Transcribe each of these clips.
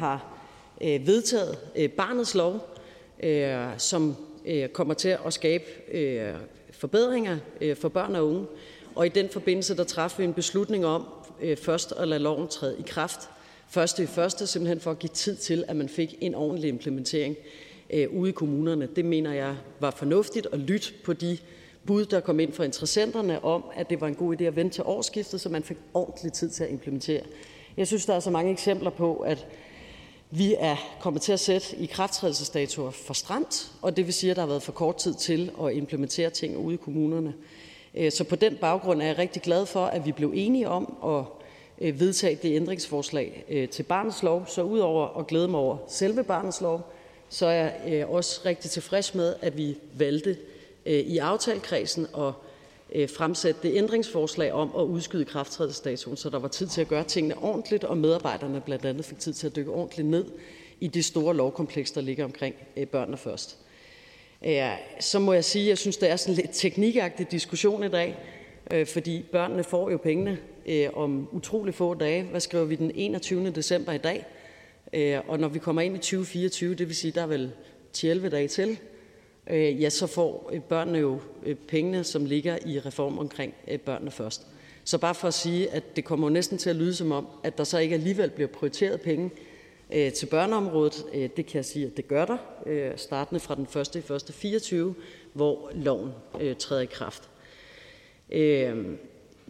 har øh, vedtaget øh, barnets lov, øh, som øh, kommer til at skabe øh, forbedringer øh, for børn og unge. Og i den forbindelse der træffede vi en beslutning om øh, først at lade loven træde i kraft første i første, simpelthen for at give tid til, at man fik en ordentlig implementering øh, ude i kommunerne. Det mener jeg var fornuftigt at lytte på de bud, der kom ind fra interessenterne om, at det var en god idé at vente til årsskiftet, så man fik ordentlig tid til at implementere. Jeg synes, der er så mange eksempler på, at vi er kommet til at sætte i krafttrædelsesdatoer for stramt, og det vil sige, at der har været for kort tid til at implementere ting ude i kommunerne. Øh, så på den baggrund er jeg rigtig glad for, at vi blev enige om at øh, vedtage det ændringsforslag øh, til barnets lov. Så udover at glæde mig over selve barnets lov, så er jeg også rigtig tilfreds med, at vi valgte i aftalekredsen at Øh, fremsætte det ændringsforslag om at udskyde krafttrædelsesdatoen, så der var tid til at gøre tingene ordentligt, og medarbejderne blandt andet fik tid til at dykke ordentligt ned i det store lovkompleks, der ligger omkring øh, børnene først. Øh, så må jeg sige, at jeg synes, det er sådan lidt teknikagtig diskussion i dag, fordi børnene får jo pengene om utrolig få dage. Hvad skriver vi den 21. december i dag? Og når vi kommer ind i 2024, det vil sige, der er vel 10-11 dage til, Øh, ja, så får øh, børnene jo øh, pengene, som ligger i reform omkring børnene først. Så bare for at sige, at det kommer næsten til at lyde som om, at der så ikke alligevel bliver prioriteret penge Øh, til børneområdet. Øh, det kan jeg sige, at det gør der, øh, startende fra den 1. i 1. 24, hvor loven træder i kraft.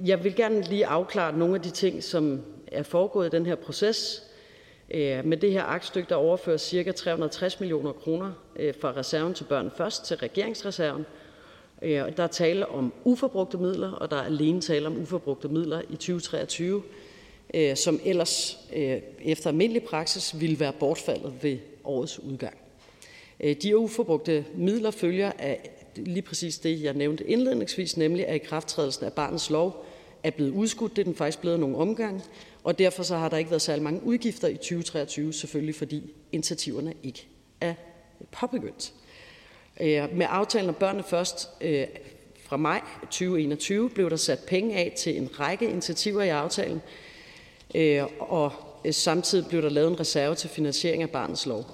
Jeg vil gerne lige afklare nogle af de ting, som er foregået i den her proces. Med det her aktstykke der overføres ca. 360 millioner kroner Øh, fra reserven til børn først til regeringsreserven. Øh, der er tale om uforbrugte midler, og der er alene tale om uforbrugte midler i 2023 øh, som ellers efter almindelig praksis ville være bortfaldet ved årets udgang. De uforbrugte midler følger af lige præcis det, jeg nævnte indledningsvis, nemlig at ikrafttrædelsen af barnets lov er blevet udskudt. Det er den faktisk blevet nogle omgange, og derfor så har der ikke været særlig mange udgifter i 2023, selvfølgelig fordi initiativerne ikke er påbegyndt. Øh, med aftalen om børnene først øh, fra maj 2021 blev der sat penge af til en række initiativer i aftalen, øh, og samtidig blev der lavet en reserve til finansiering af barnets lov.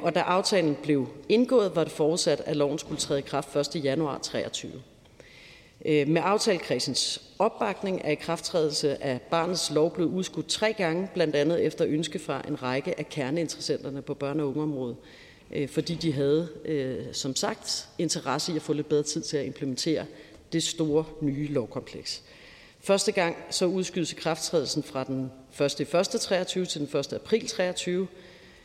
Og da aftalen blev indgået, var det forudsat, at loven skulle træde i kraft 1. januar 2023. Med aftalekredsens opbakning er ikrafttrædelse af barnets lov blevet udskudt tre gange, blandt andet efter ønske fra en række af kerneinteressenterne på børne- og ungeområdet, Øh, fordi de havde, øh, som sagt, interesse i at få lidt bedre tid til at implementere det store nye lovkompleks. Første gang så udskydes krafttrædelsen fra den 1. 1. 23 til den 1. april 23.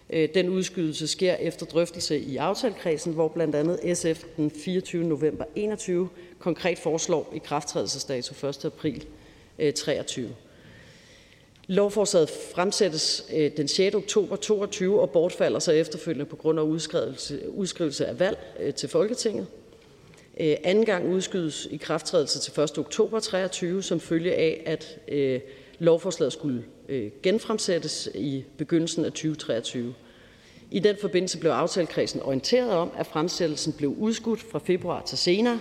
Øh, den udskydelse sker efter drøftelse i aftalekredsen, hvor blandt andet SF den 24. november 21 konkret foreslår i krafttrædelsesdato 1. april 23. Lovforslaget fremsættes øh, den 6. oktober 22 og bortfalder så efterfølgende på grund af udskrivelse af valg øh, til Folketinget. Øh, anden gang udskydes ikrafttrædelse til 1. oktober 23 som følge af, at lovforslaget skulle genfremsættes i begyndelsen af 2023. I den forbindelse blev aftalekredsen orienteret om, at fremsættelsen blev udskudt fra februar til senere.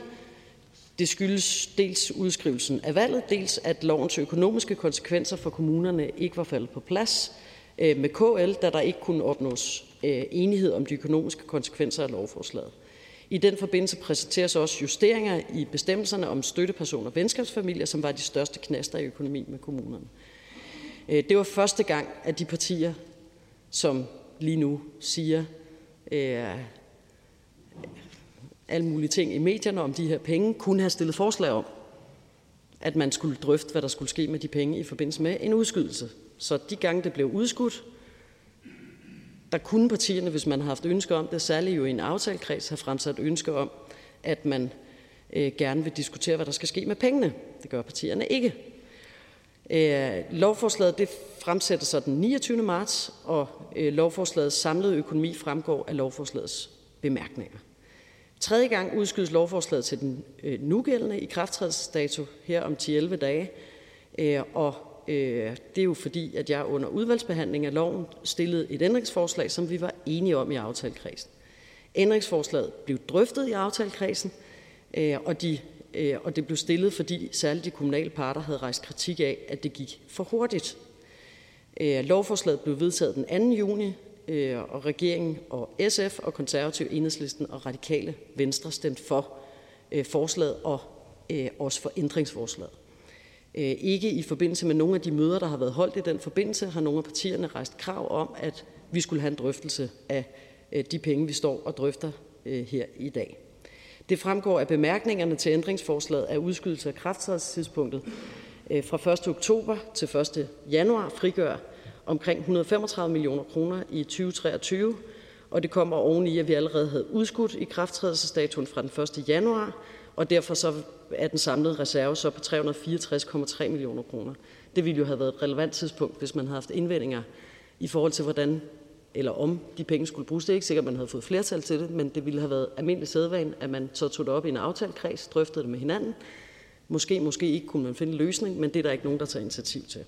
Det skyldes dels udskrivelsen af valget, dels at lovens økonomiske konsekvenser for kommunerne ikke var faldet på plads øh, med KL, da der ikke kunne opnås øh, enighed om de økonomiske konsekvenser af lovforslaget. I den forbindelse præsenteres også justeringer i bestemmelserne om støttepersoner og venskabsfamilier, som var de største knaster i økonomien med kommunerne. Øh, det var første gang, at de partier, som lige nu siger alle mulige ting i medierne om de her penge, kunne have stillet forslag om, at man skulle drøfte, hvad der skulle ske med de penge i forbindelse med en udskydelse. Så de gange, det blev udskudt, der kunne partierne, hvis man har haft ønske om det, særligt jo i en aftalekreds, have fremsat ønske om, at man øh, gerne vil diskutere, hvad der skal ske med pengene. Det gør partierne ikke. Øh, lovforslaget det fremsættes så den 29. marts, og øh, lovforslagets samlede økonomi fremgår af lovforslagets bemærkninger. Tredje gang udskydes lovforslaget til den øh, nugældende i krafttrædelsesdato her om 10-11 dage, øh, og Øh, det er jo, fordi at jeg under udvalgsbehandling af loven stillede et ændringsforslag, som vi var enige om i aftalekredsen. Ændringsforslaget blev drøftet i aftalekredsen, øh, og, de, øh, og det blev stillet, fordi særligt de kommunale parter havde rejst kritik af, at det gik for hurtigt. Øh, lovforslaget blev vedtaget den 2. juni, Øh, og regeringen og SF og Konservative, Enhedslisten og Radikale Venstre stemte for øh, forslaget og øh, også for ændringsforslaget. Ikke i forbindelse med nogle af de møder, der har været holdt i den forbindelse, har nogle af partierne rejst krav om, at vi skulle have en drøftelse af de penge, vi står og drøfter her i dag. Det fremgår af bemærkningerne til ændringsforslaget, at udskydelse af krafttrædelsestidspunktet fra 1. oktober til 1. januar frigør omkring 135 millioner kroner i 2023, og det kommer oveni, at vi allerede havde udskudt i krafttrædelsesdatoen fra den 1. januar, og derfor så er den samlede reserve så på 364,3 millioner kroner. Det ville jo have været et relevant tidspunkt, hvis man havde haft indvendinger i forhold til, hvordan eller om de penge skulle bruges. Det er ikke sikkert, at man havde fået flertal til det, men det ville have været almindelig sædvane, at man så tog det op i en aftalekreds, drøftede det med hinanden. Måske, måske ikke kunne man finde en løsning, men det er der ikke nogen, der tager initiativ til.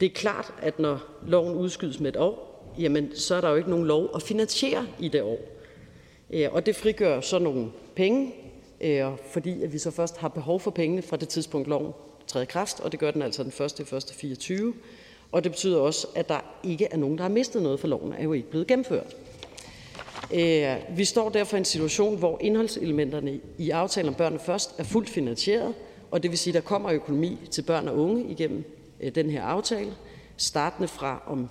Det er klart, at når loven udskydes med et år, jamen så er der jo ikke nogen lov at finansiere i det år. Øh, og det frigør så nogle penge, øh, fordi at vi så først har behov for pengene fra det tidspunkt, loven træder i kraft, og det gør den altså den 1. 1. 24. Og det betyder også, at der ikke er nogen, der har mistet noget, for loven er jo ikke blevet gennemført. Øh, vi står derfor i en situation, hvor indholdselementerne i aftalen om børnene først er fuldt finansieret, og det vil sige, at der kommer økonomi til børn og unge igennem Øh, den her aftale, startende fra om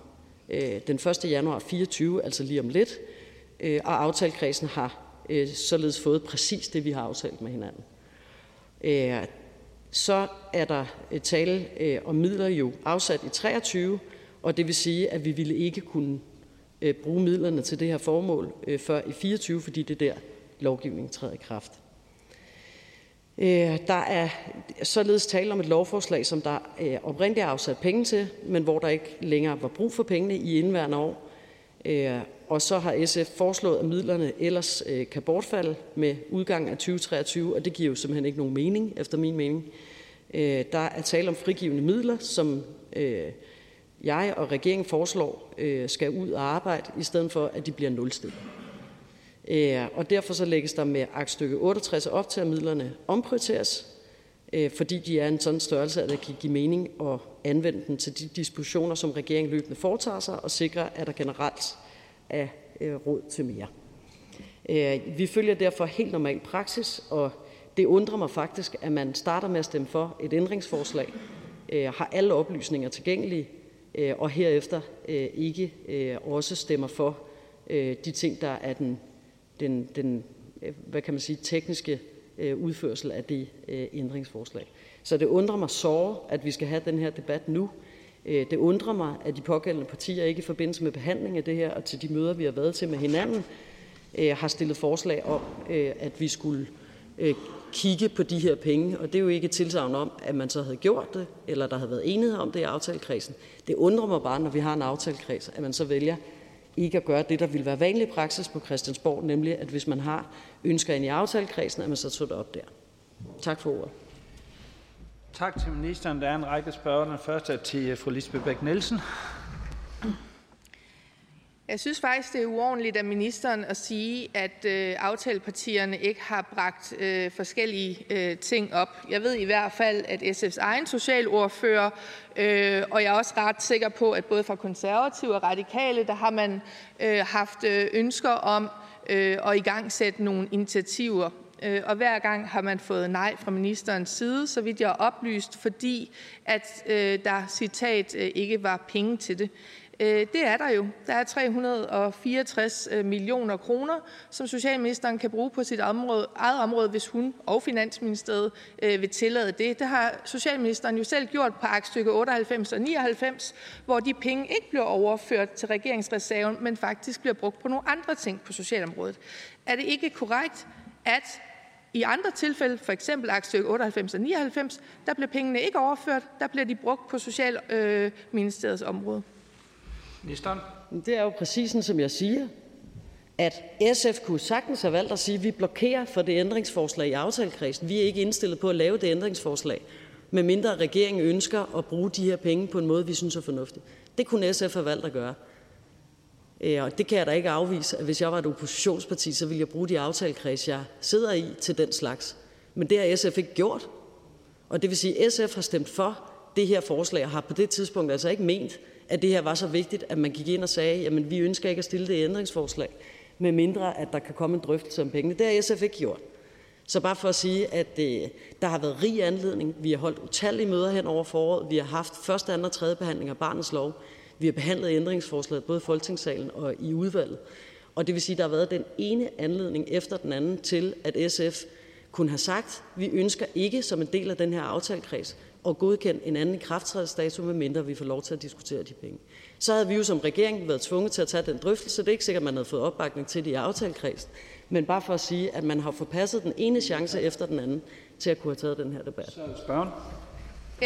øh, den 1. januar 24, altså lige om lidt, øh, og aftalekredsen har således fået præcis det, vi har aftalt med hinanden. Så er der tale om midler jo afsat i 23, og det vil sige, at vi ville ikke kunne bruge midlerne til det her formål før i 24, fordi det er der, lovgivningen træder i kraft. Øh, der er således tale om et lovforslag, som der øh, oprindeligt er afsat penge til, men hvor der ikke længere var brug for pengene i indværende år. Øh, og så har SF foreslået, at midlerne ellers øh, kan bortfalde med udgangen af 2023, og det giver jo simpelthen ikke nogen mening, efter min mening. Der er tale om frigivende midler, som jeg og regeringen foreslår skal ud og arbejde, i stedet for at de bliver nulstillet. Øh, og derfor så lægges der med aktstykke 68 op til, at midlerne omprioriteres, øh, fordi de er en sådan størrelse, at det kan give mening at anvende dem til de dispositioner, som regeringen løbende foretager sig, og sikre, at der generelt er øh, råd til mere. Vi følger derfor helt normal praksis, og det undrer mig faktisk, at man starter med at stemme for et ændringsforslag, har alle oplysninger tilgængelige, og herefter ikke også stemmer for de ting, der er den den, den øh, hvad kan man sige, tekniske øh, udførsel af det øh, ændringsforslag. Så det undrer mig såre, at vi skal have den her debat nu. Det undrer mig, at de pågældende partier ikke i forbindelse med behandling af det her og til de møder, vi har været til med hinanden, har stillet forslag om, at vi skulle kigge på de her penge, og det er jo ikke et tilsagn om, at man så havde gjort det, eller der havde været enighed om det i aftalekredsen. Det undrer mig bare, når vi har en aftalekreds, at man så vælger ikke at gøre det, der ville være vanlig praksis på Christiansborg, nemlig at hvis man har ønsker ind i aftalekredsen, at man så tog det op der. Tak for ordet. Tak til ministeren. Der er en række spørgere. Den første er til fru Lisbeth Bæk Nielsen. Jeg synes faktisk, det er uordentligt af ministeren at sige, at øh, aftalepartierne ikke har bragt øh, forskellige øh, ting op. Jeg ved i hvert fald, at SF's egen socialordfører, øh, og jeg er også ret sikker på, at både fra konservative og radikale, der har man øh, haft øh, ønsker om øh, at i gang sætte nogle initiativer. Øh, og hver gang har man fået nej fra ministerens side, så vidt jeg er oplyst, fordi at øh, der citat øh, ikke var penge til det. Øh, det er der jo. Der er 364 øh, millioner kroner, som socialministeren kan bruge på sit område, eget område, hvis hun og Finansministeriet øh, vil tillade det. Det har socialministeren jo selv gjort på aktstykke 98 og 99, hvor de penge ikke bliver overført til regeringsreserven, men faktisk bliver brugt på nogle andre ting på socialområdet. Er det ikke korrekt, at i andre tilfælde, for eksempel aktstykke 98 og 99, der bliver pengene ikke overført, der bliver de brugt på Socialministeriets område? Ministeren. Det er jo præcis sådan, som jeg siger, at SF kunne sagtens have valgt at sige, at vi blokerer for det ændringsforslag i aftalekredsen. Vi er ikke indstillet på at lave det ændringsforslag, medmindre regeringen ønsker at bruge de her penge på en måde, vi synes er fornuftig. Det kunne SF have valgt at gøre. Øh, og det kan jeg da ikke afvise, at hvis jeg var et oppositionsparti, så ville jeg bruge de aftalekreds, jeg sidder i, til den slags. Men det har SF ikke gjort. Og det vil sige, at SF har stemt for det her forslag, og har på det tidspunkt altså ikke ment, at det her var så vigtigt, at man gik ind og sagde, jamen vi ønsker ikke at stille det ændringsforslag, med mindre at der kan komme en drøftelse om pengene. Det har SF ikke gjort. Så bare for at sige, at øh, der har været rig anledning. Vi har holdt utallige møder hen over foråret. Vi har haft første, anden og tredje behandling af barnets lov. Vi har behandlet ændringsforslaget både i Folketingssalen og i udvalget. Og det vil sige, at der har været den ene anledning efter den anden til, at SF kunne have sagt, vi ønsker ikke som en del af den her aftalekreds at godkende en anden ikrafttrædelsesdato, medmindre vi får lov til at diskutere de penge. Så havde vi jo som regering været tvunget til at tage den drøftelse. Det er ikke sikkert, at man havde fået opbakning til det i aftalekredsen. Men bare for at sige, at man har forpasset den ene chance efter den anden til at kunne have taget den her debat. Så.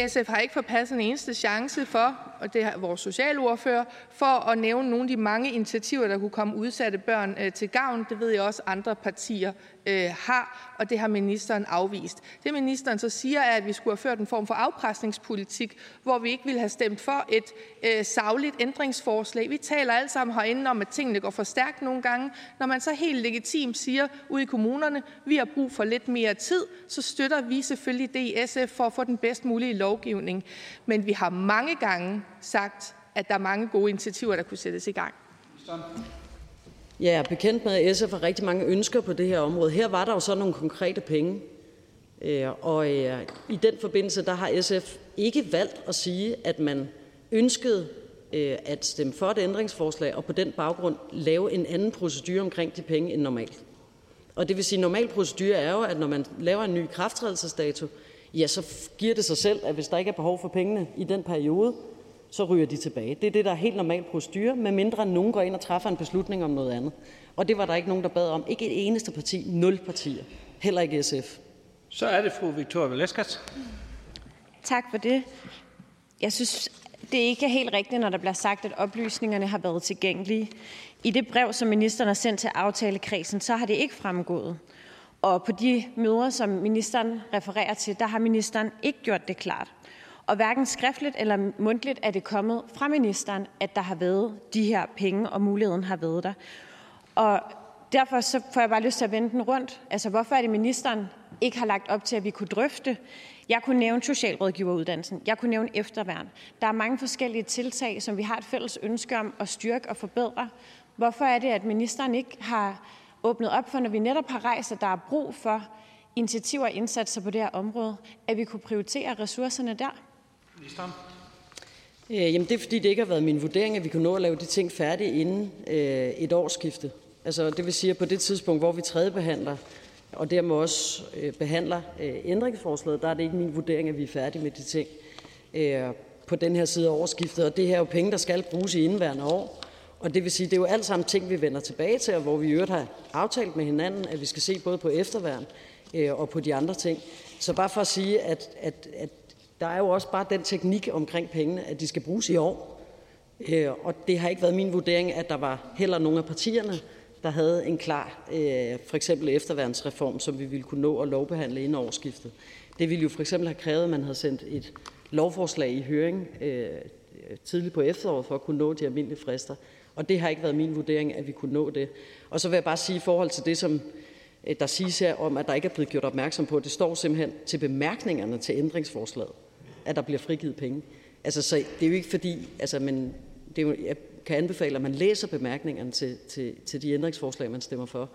SF har ikke forpasset en eneste chance for, og det er vores socialordfører, for at nævne nogle af de mange initiativer, der kunne komme udsatte børn øh, til gavn. Det ved jeg også andre partier øh, har, og det har ministeren afvist. Det ministeren så siger, er, at vi skulle have ført en form for afpresningspolitik, hvor vi ikke ville have stemt for et øh, savligt ændringsforslag. Vi taler alle sammen herinde om, at tingene går for stærkt nogle gange. Når man så helt legitimt siger ude i kommunerne, vi har brug for lidt mere tid, så støtter vi selvfølgelig det i SF for at få den bedst mulige lovgivning. Men vi har mange gange sagt, at der er mange gode initiativer, der kunne sættes i gang. Jeg er bekendt med, at SF har rigtig mange ønsker på det her område. Her var der jo så nogle konkrete penge. Øh, og øh, i den forbindelse der har SF ikke valgt at sige, at man ønskede øh, at stemme for et ændringsforslag og på den baggrund lave en anden procedure omkring de penge end normalt. Og det vil sige, at normal procedure er jo, at når man laver en ny krafttrædelsesdato, ja, så giver det sig selv, at hvis der ikke er behov for pengene i den periode, så ryger de tilbage. Det er det, der er helt normal procedure, medmindre nogen går ind og træffer en beslutning om noget andet. Og det var der ikke nogen, der bad om. Ikke et eneste parti. Nul partier. Heller ikke SF. Så er det fru Victoria Velasquez. Tak for det. Jeg synes, det er ikke helt rigtigt, når der bliver sagt, at oplysningerne har været tilgængelige. I det brev, som ministeren har sendt til aftalekredsen, så har det ikke fremgået. Og på de møder, som ministeren refererer til, der har ministeren ikke gjort det klart. Og hverken skriftligt eller mundtligt er det kommet fra ministeren, at der har været de her penge, og muligheden har været der. Og derfor så får jeg bare lyst til at vende den rundt. Altså, hvorfor er det, ministeren ikke har lagt op til, at vi kunne drøfte? Jeg kunne nævne socialrådgiveruddannelsen. Jeg kunne nævne efterværn. Der er mange forskellige tiltag, som vi har et fælles ønske om at styrke og forbedre. Hvorfor er det, at ministeren ikke har åbnet op for, når vi netop har rejst, at der er brug for initiativer og indsatser på det her område, at vi kunne prioritere ressourcerne der? Øh, jamen, det er, fordi det ikke har været min vurdering, at vi kunne nå at lave de ting færdige inden øh, et årsskifte. Altså, det vil sige, at på det tidspunkt, hvor vi tredjebehandler og dermed også øh, behandler øh, ændringsforslaget, der er det ikke min vurdering, at vi er færdige med de ting øh, på den her side af årsskiftet. Og det her er jo penge, der skal bruges i indværende år. Og det vil sige, det er jo alt sammen ting, vi vender tilbage til, og hvor vi i øvrigt har aftalt med hinanden, at vi skal se både på efterværn øh, og på de andre ting. Så bare for at sige, at, at, at der er jo også bare den teknik omkring pengene, at de skal bruges i år. Øh, og det har ikke været min vurdering, at der var heller nogen af partierne, der havde en klar øh, for eksempel efterværnsreform, som vi ville kunne nå at lovbehandle inden årsskiftet. Det ville jo for eksempel have krævet, at man havde sendt et lovforslag i høring øh, tidligt på efteråret for at kunne nå de almindelige frister. Og det har ikke været min vurdering, at vi kunne nå det. Og så vil jeg bare sige i forhold til det, som øh, der siges her om, at der ikke er blevet gjort opmærksom på, det står simpelthen til bemærkningerne til ændringsforslaget at der bliver frigivet penge. Altså, så det er jo ikke fordi, altså, men det er jo, jeg kan anbefale, at man læser bemærkningerne til, til, til de ændringsforslag, man stemmer for.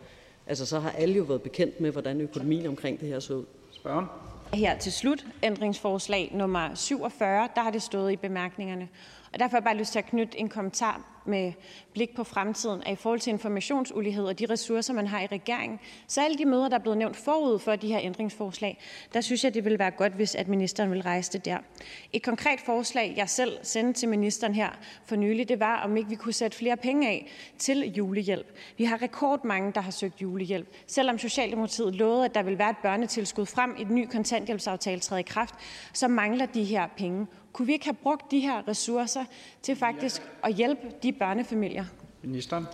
Altså, så har alle jo været bekendt med, hvordan økonomien omkring det her så ud. Spørgen? Her til slut, ændringsforslag nummer 47, der har det stået i bemærkningerne. Og derfor har jeg bare lyst til at knytte en kommentar med blik på fremtiden, at i forhold til informationsulighed og de ressourcer, man har i regeringen, så alle de møder, der er blevet nævnt forud for de her ændringsforslag, der synes jeg, det ville være godt, hvis at ministeren vil rejse det der. Et konkret forslag, jeg selv sendte til ministeren her for nylig, det var, om ikke vi kunne sætte flere penge af til julehjælp. Vi har rekordmange, der har søgt julehjælp. Selvom Socialdemokratiet lovede, at der vil være et børnetilskud frem i den nye kontanthjælpsaftale træder i kraft, så mangler de her penge. Kunne vi ikke have brugt de her ressourcer til faktisk at hjælpe de børnefamilier? Ministeren.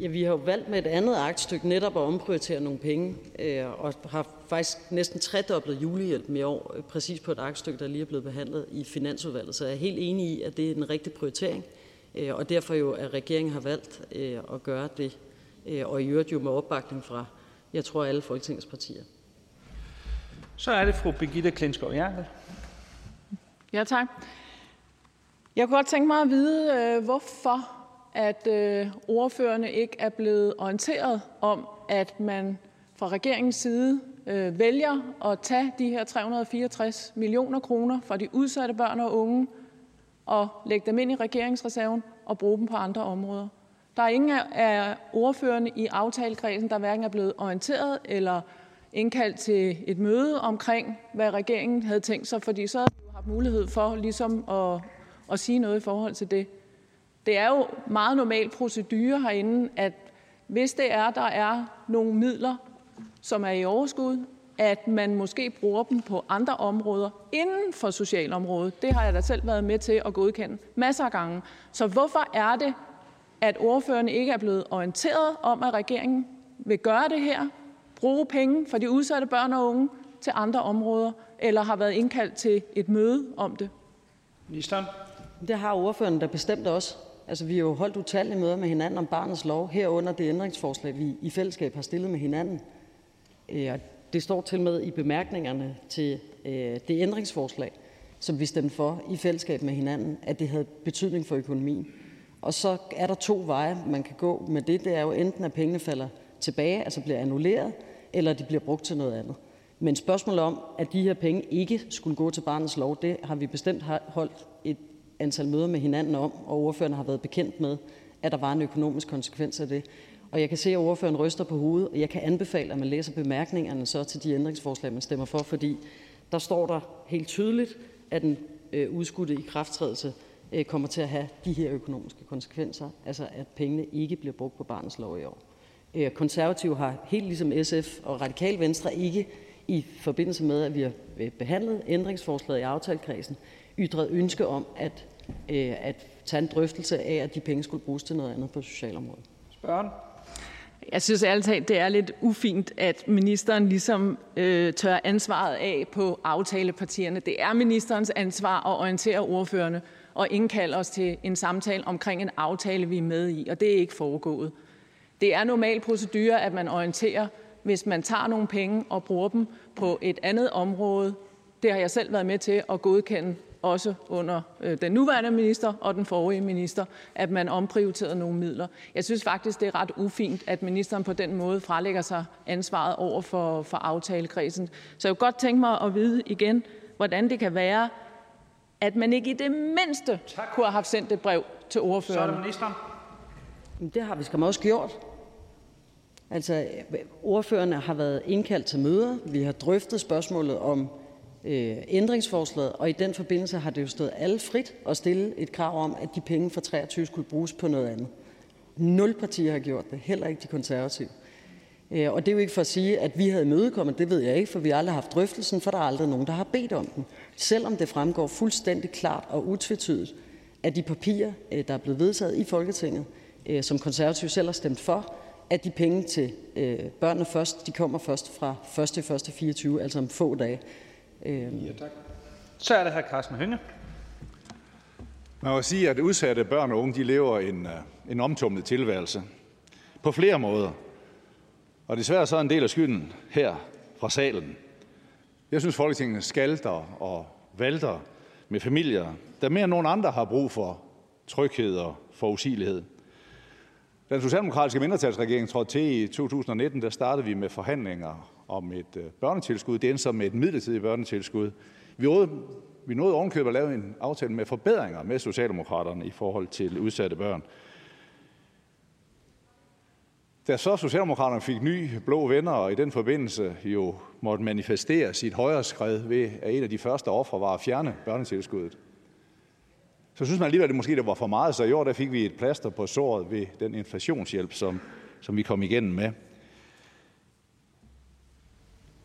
Ja, vi har jo valgt med et andet aktstykke netop at omprioritere nogle penge, øh, og har faktisk næsten tredoblet julehjælpen i år, øh, præcis på et aktstykke, der lige er blevet behandlet i Finansudvalget. Så jeg er helt enig i, at det er den rigtige prioritering, øh, og derfor jo, at regeringen har valgt at gøre det, og i øvrigt jo med opbakning fra, jeg tror, alle Folketingets partier. Så er det fru Birgitte Klintskov Jerkel. Ja, tak. Jeg kunne godt tænke mig at vide, øh, hvorfor at øh, ordførerne ikke er blevet orienteret om, at man fra regeringens side øh, vælger at tage de her 364 millioner kroner fra de udsatte børn og unge og lægge dem ind i regeringsreserven og bruge dem på andre områder. Der er ingen af ordførerne i aftalekredsen, der hverken er blevet orienteret eller indkaldt til et møde omkring, hvad regeringen havde tænkt sig, fordi så havde haft mulighed for ligesom at, at sige noget i forhold til det. Det er jo meget normal procedure herinde, at hvis det er, der er nogle midler, som er i overskud, at man måske bruger dem på andre områder inden for socialområdet. Det har jeg da selv været med til at godkende masser af gange. Så hvorfor er det, at ordføreren ikke er blevet orienteret om, at regeringen vil gøre det her, bruge penge for de udsatte børn og unge til andre områder, eller har været indkaldt til et møde om det? Ministeren. Det har ordføreren da bestemt også. Altså, vi har jo holdt utallige møder med hinanden om barnets lov, herunder det ændringsforslag, vi i fællesskab har stillet med hinanden. Øh, det står til med i bemærkningerne til øh, det ændringsforslag, som vi stemte for i fællesskab med hinanden, at det havde betydning for økonomien. Og så er der to veje, man kan gå med det. Det er jo enten, at pengene falder tilbage, altså bliver annulleret, eller de bliver brugt til noget andet. Men spørgsmålet om, at de her penge ikke skulle gå til barnets lov, det har vi bestemt holdt et antal møder med hinanden om, og ordførerne har været bekendt med, at der var en økonomisk konsekvens af det. Og jeg kan se, at ordføreren ryster på hovedet, og jeg kan anbefale, at man læser bemærkningerne så til de ændringsforslag, man stemmer for, fordi der står der helt tydeligt, at den øh, udskudte i krafttrædelse øh, kommer til at have de her økonomiske konsekvenser, altså at pengene ikke bliver brugt på barnets lov i år. Øh, konservative har helt ligesom SF og radikal venstre ikke i forbindelse med, at vi har øh, behandlet ændringsforslaget i aftalekredsen, ytret ønske om at, øh, at tage en drøftelse af, at de penge skulle bruges til noget andet på socialområdet. Spørgen. Jeg synes ærligt talt, det er lidt ufint, at ministeren ligesom øh, tør ansvaret af på aftalepartierne. Det er ministerens ansvar at orientere ordførerne og indkalde os til en samtale omkring en aftale, vi er med i, og det er ikke foregået. Det er normal procedure, at man orienterer, hvis man tager nogle penge og bruger dem på et andet område. Det har jeg selv været med til at godkende også under øh, den nuværende minister og den forrige minister, at man omprioriterede nogle midler. Jeg synes faktisk, det er ret ufint, at ministeren på den måde frelægger sig ansvaret over for, for aftalekredsen. Så jeg kunne godt tænke mig at vide igen, hvordan det kan være, at man ikke i det mindste tak. kunne have haft sendt et brev til ordføreren. Så er det ministeren. Det har vi skam også gjort. Altså, ordførerne har været indkaldt til møder. Vi har drøftet spørgsmålet om øh, ændringsforslaget, og i den forbindelse har det jo stået alle frit at stille et krav om, at de penge fra 23 skulle bruges på noget andet. Nul partier har gjort det, heller ikke de konservative. Øh, og det er jo ikke for at sige, at vi havde imødekommet, det ved jeg ikke, for vi har aldrig haft drøftelsen, for der er aldrig nogen, der har bedt om den. Selvom det fremgår fuldstændig klart og utvetydigt af de papirer, øh, der er blevet vedtaget i Folketinget, øh, som konservative selv har stemt for, at de penge til børnene først, de kommer først fra 1. 1. 24, altså om få dage. Øhm. Ja, tak. Så er det her Carsten Hønge. Man må sige, at udsatte børn og unge de lever en, øh, en omtumlet tilværelse på flere måder. Og desværre så er en del af skylden her fra salen. Jeg synes, Folketinget skalter og valter med familier, der mere end nogen andre har brug for tryghed og forudsigelighed. Da den socialdemokratiske mindretalsregering trådte til i 2019, der startede vi med forhandlinger om et øh, børnetilskud. Det endte så med et midlertidigt børnetilskud. Vi nåede, vi nåede ovenkøbet at lave en aftale med forbedringer med Socialdemokraterne i forhold til udsatte børn. Da så Socialdemokraterne fik nye blå venner, og i den forbindelse jo måtte manifestere sit højre skred ved, at en af de første ofre var at fjerne børnetilskuddet, så synes man alligevel, at det måske det var for meget, så i år der fik vi et plaster på såret ved den inflationshjælp, som, som vi kom igennem med.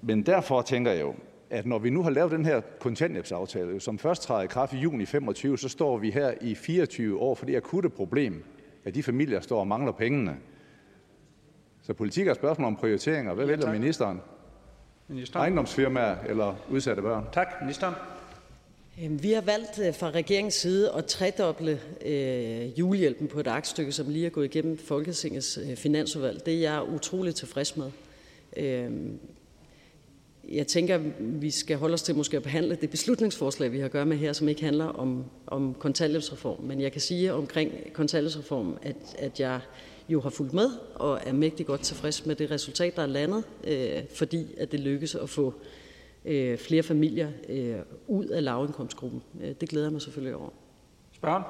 Men derfor tænker jeg jo, at når vi nu har lavet den her kontanthjælpsaftale, som først træder i kraft i juni 25, så står vi her i 24 år for det akutte problem, at de familier står og mangler pengene. Så politik er spørgsmål om prioriteringer. Hvad ja, vælger ministeren? Ministeren. Ejendomsfirmaer eller udsatte børn? Tak, ministeren. Øhm, vi har valgt øh, fra regeringens side at tredoble øh, julehjælpen på et aktstykke, som lige er gået igennem Folketingets øh, finansudvalg. Det er jeg utrolig tilfreds med. Øh, jeg tænker, vi skal holde os til måske at behandle det beslutningsforslag, vi har at gøre med her, som ikke handler om, om kontanthjælpsreform. Men jeg kan sige omkring kontanthjælpsreform, at, at jeg jo har fulgt med og er mægtig godt tilfreds med det resultat, der er landet, øh, fordi at det lykkes at få øh, flere familier øh, ud af lavindkomstgruppen. Øh, det glæder jeg mig selvfølgelig over. Spørgen?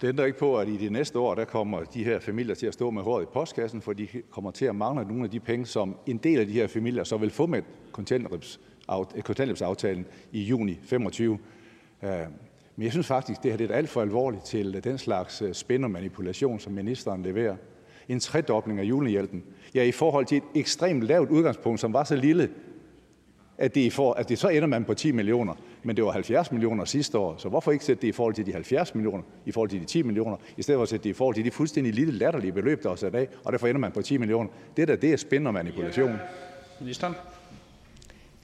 Det ændrer ikke på, at i de næste år, der kommer de her familier til at stå med håret i postkassen, for de kommer til at mangle nogle af de penge, som en del af de her familier så vil få med kontanthjælpsaftalen i juni 25. Øh, men jeg synes faktisk, det her det er alt for alvorligt til den slags øh, spænd og manipulation, som ministeren leverer. En tredobling af julehjælpen. Ja, i forhold til et ekstremt lavt udgangspunkt, som var så lille, at det, for, at det så ender man på 10 millioner. Men det var 70 millioner sidste år, så hvorfor ikke sætte det i forhold til de 70 millioner, i forhold til de 10 millioner, i stedet for at sætte det i forhold til de fuldstændig lille latterlige beløb, der er sat af, og derfor ender man på 10 millioner. Det der, det er spændende og manipulation. Ministeren?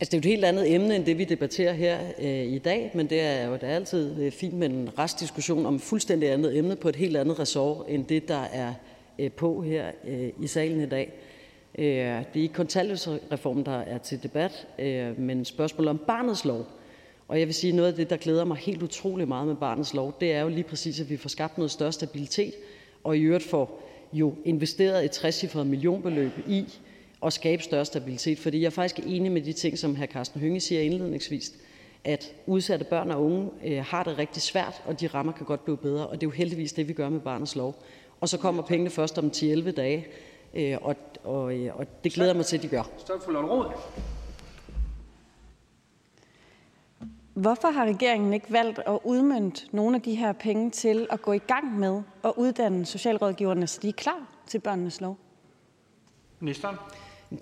Altså, det er jo et helt andet emne end det, vi debatterer her øh, i dag, men det er jo da altid øh, fint med en restdiskussion om et fuldstændig andet emne på et helt andet ressort end det, der er øh, på her øh, i salen i dag. Øh, det er ikke kontanthjælpsreformen, der er til debat, øh, men spørgsmålet om barnets lov. Og jeg vil sige, noget af det, der glæder mig helt utrolig meget med barnets lov, det er jo lige præcis, at vi får skabt noget større stabilitet, og i øvrigt får jo investeret et 60 millionbeløb i at skabe større stabilitet. Fordi jeg er faktisk enig med de ting, som hr. Carsten Hønge siger indledningsvis, at udsatte børn og unge øh, har det rigtig svært, og de rammer kan godt blive bedre. Og det er jo heldigvis det, vi gør med barnets lov. Og så kommer pengene først om 10-11 dage, øh, og, og, øh, og det glæder jeg mig til, at de gør. Stop for Lotte Rod. Hvorfor har regeringen ikke valgt at udmønte nogle af de her penge til at gå i gang med at uddanne socialrådgiverne, så de er klar til børnenes lov? Ministeren?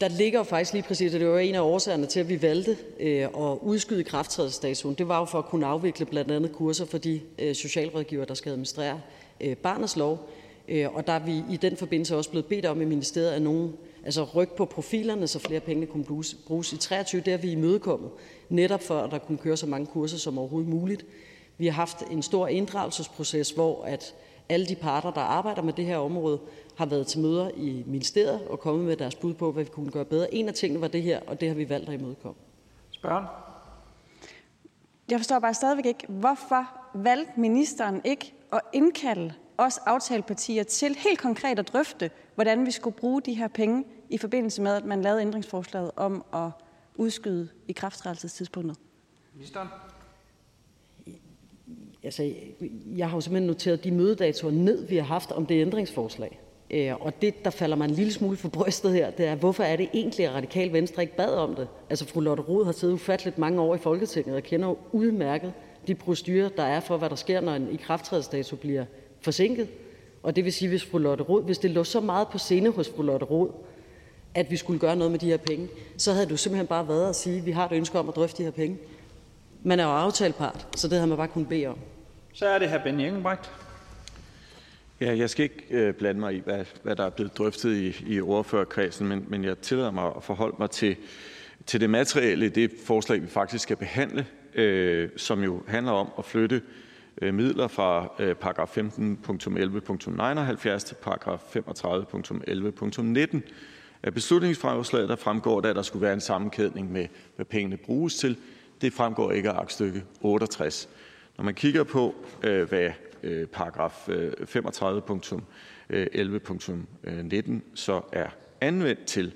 Der ligger jo faktisk lige præcis, og det var en af årsagerne til, at vi valgte øh, at udskyde krafttrædelsesdatoen. Det var jo for at kunne afvikle blandt andet kurser for de øh, socialrådgiver, der skal administrere øh, barnets lov. Øh, og der er vi i den forbindelse også blevet bedt om i ministeriet at nogen, altså rykke på profilerne, så flere penge kunne bruges, bruges i 23. Det har vi imødekommet, netop for at der kunne køre så mange kurser som overhovedet muligt. Vi har haft en stor inddragelsesproces, hvor at alle de parter, der arbejder med det her område, har været til møder i ministeriet og kommet med deres bud på, hvad vi kunne gøre bedre. En af tingene var det her, og det har vi valgt at imødekomme. Spørgen? Jeg forstår bare stadigvæk ikke, hvorfor valgte ministeren ikke at indkalde os aftalepartier til helt konkret at drøfte, hvordan vi skulle bruge de her penge i forbindelse med, at man lavede ændringsforslaget om at udskyde i krafttrædelsestidspunktet? Ministeren? Altså, jeg har jo simpelthen noteret de mødedatoer ned, vi har haft om det ændringsforslag. Øh, og det, der falder mig en lille smule for brystet her, det er, hvorfor er det egentlig, at Radikal Venstre ikke bad om det? Altså, fru Lotte Rod har siddet ufatteligt mange år i Folketinget og kender jo udmærket de procedurer, der er for, hvad der sker, når en ikrafttrædelsesdato bliver forsinket. Og det vil sige, hvis fru Lotte Rod, hvis det lå så meget på scene hos fru Lotte Rod, at vi skulle gøre noget med de her penge, så havde du simpelthen bare været at sige, at vi har et ønske om at drøfte de her penge. Man er jo aftalepart, så det havde man bare kunnet bede om. Så er det her Benny Engelbrecht. Ja, jeg skal ikke øh, blande mig i, hvad, hvad der er blevet drøftet i, i ordførerkredsen, men, men jeg tillader mig at forholde mig til, til det materielle det forslag, vi faktisk skal behandle, øh, som jo handler om at flytte øh, Øh, midler fra øh, paragraf 15.11.79 til paragraf 35.11.19 af beslutningsforslaget, der fremgår, at der skulle være en sammenkædning med, hvad pengene bruges til. Det fremgår ikke af aktstykke 68. Når man kigger på, øh, hvad paragraf 35.11.19 så er anvendt til,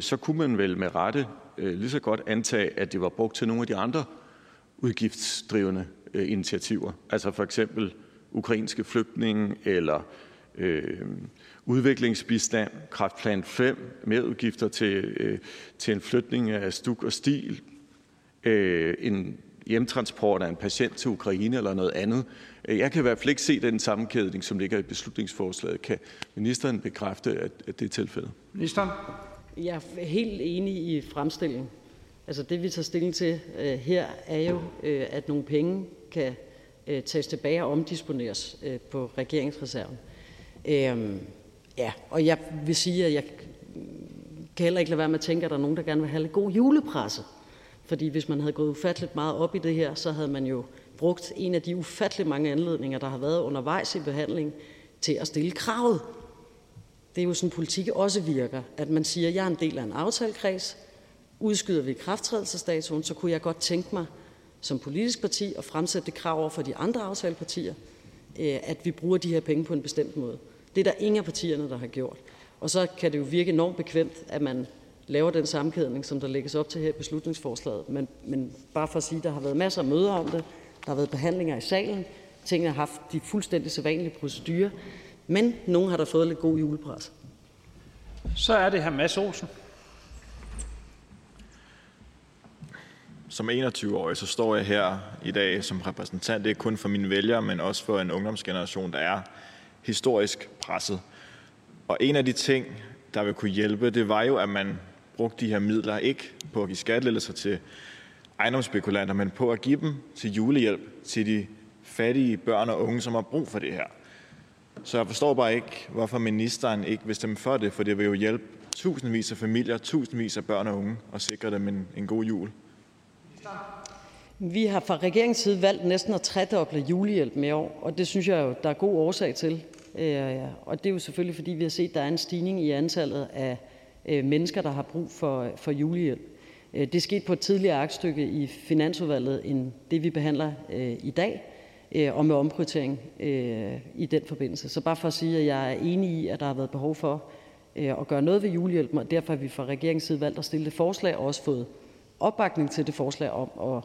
så kunne man vel med rette lige så godt antage, at det var brugt til nogle af de andre udgiftsdrivende initiativer. Altså for eksempel ukrainske flygtninge eller øh, udviklingsbistand, kraftplan 5, merudgifter til, øh, til en flytning af stuk og stil, øh, en hjemtransport af en patient til Ukraine eller noget andet. Jeg kan i hvert fald ikke se den sammenkædning, som ligger i beslutningsforslaget. Kan ministeren bekræfte, at, at det er tilfældet? Ministeren? Jeg er helt enig i fremstillingen. Altså det, vi tager stilling til øh, her, er jo, øh, at nogle penge kan øh, tages tilbage og omdisponeres øh, på regeringsreserven. Øh, ja, og jeg vil sige, at jeg kan heller ikke lade være med at tænke, at der er nogen, der gerne vil have lidt god julepresse. Fordi hvis man havde gået ufatteligt meget op i det her, så havde man jo brugt en af de ufattelig mange anledninger, der har været undervejs i behandling, til at stille kravet. Det er jo sådan, politik også virker. At man siger, at jeg er en del af en aftalekreds, udskyder vi krafttrædelsesdatoen, så kunne jeg godt tænke mig som politisk parti at fremsætte det krav over for de andre aftalepartier, øh, at vi bruger de her penge på en bestemt måde. Det er der ingen af partierne, der har gjort. Og så kan det jo virke enormt bekvemt, at man laver den sammenkædning, som der lægges op til her i beslutningsforslaget. Men, men bare for at sige, at der har været masser af møder om det, der har været behandlinger i salen, tingene har haft de fuldstændig sædvanlige procedurer, men nogen har der fået lidt god julepres. Så er det her Mads Olsen. Som 21-årig så står jeg her i dag som repræsentant, ikke kun for mine vælgere, men også for en ungdomsgeneration, der er historisk presset. Og en af de ting, der vil kunne hjælpe, det var jo, at man brugte de her midler ikke på at give skattelettelser til ejendomsspekulanter, men på at give dem til julehjælp til de fattige børn og unge, som har brug for det her. Så jeg forstår bare ikke, hvorfor ministeren ikke vil stemme for det, for det vil jo hjælpe tusindvis af familier, tusindvis af børn og unge og sikre dem en, en god jul. Vi har fra regeringens side valgt næsten at tredoble julehjælpen i år, og det synes jeg jo, der er god årsag til. Øh, og det er jo selvfølgelig, fordi vi har set, at der er en stigning i antallet af øh, mennesker, der har brug for, for julehjælp. Øh, det er sket på et tidligere aktstykke i Finansudvalget end det, vi behandler i dag, og med omprioritering i den forbindelse. Så bare for at sige, at jeg er enig i, at der har været behov for at gøre noget ved julehjælpen, og derfor har vi fra regeringens side valgt at stille det forslag og også fået opbakning til det forslag om at,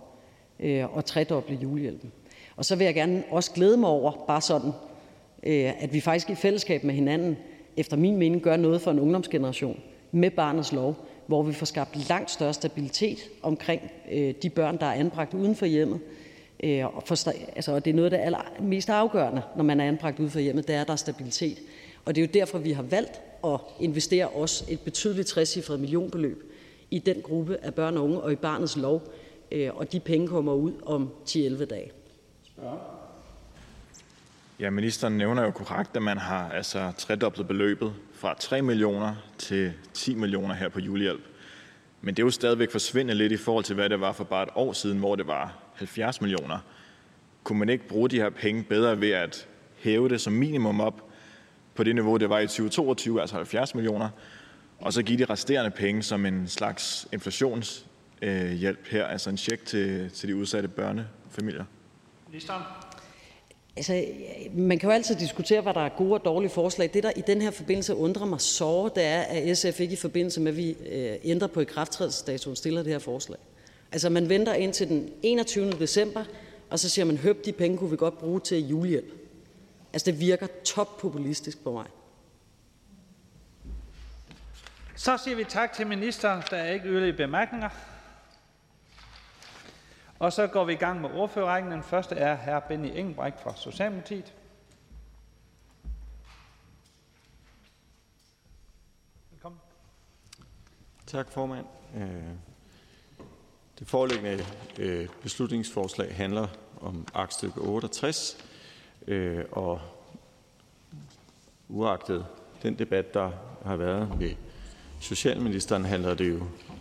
øh, at tredoble julehjælpen. Og så vil jeg gerne også glæde mig over, bare sådan Øh, at vi faktisk i fællesskab med hinanden efter min mening gør noget for en ungdomsgeneration med barnets lov, hvor vi får skabt langt større stabilitet omkring øh, de børn, der er anbragt uden for hjemmet. Øh, og, for, altså, og det er noget af det allermest afgørende, når man er anbragt uden for hjemmet, det er, at der er stabilitet. Og det er jo derfor, vi har valgt at investere også et betydeligt trecifret millionbeløb i den gruppe af børn og unge og i barnets lov. Øh, og de penge kommer ud om 10-11 dage. Ja, ministeren nævner jo korrekt, at man har altså tredoblet beløbet fra 3 millioner til 10 millioner her på julehjælp. Men det er jo stadigvæk forsvindende lidt i forhold til, hvad det var for bare et år siden, hvor det var 70 millioner. Kunne man ikke bruge de her penge bedre ved at hæve det som minimum op på det niveau, det var i 2022, altså 70 millioner, og så give de resterende penge som en slags inflationshjælp her, altså en check til, til de udsatte børnefamilier? Ministeren? Altså, man kan jo altid diskutere, hvad der er gode og dårlige forslag. Det, der i den her forbindelse undrer mig så, det er, at SF ikke i forbindelse med, at vi øh, ændrer på ikrafttrædelsesdatoen, stiller det her forslag. Altså, man venter ind til den 21. december, og så siger man, høb, de penge kunne vi godt bruge til julehjælp. Altså, det virker toppopulistisk på mig. Så siger vi tak til ministeren. Der er ikke yderligere bemærkninger. Og så går vi i gang med ordførerrækken. Den første er hr. Benny Engelbrecht fra Socialdemokratiet. Velkommen. Tak, formand. Øh, det foreliggende øh, beslutningsforslag handler om aktstykke 68, øh, og uagtet den debat, der har været med socialministeren, handler det jo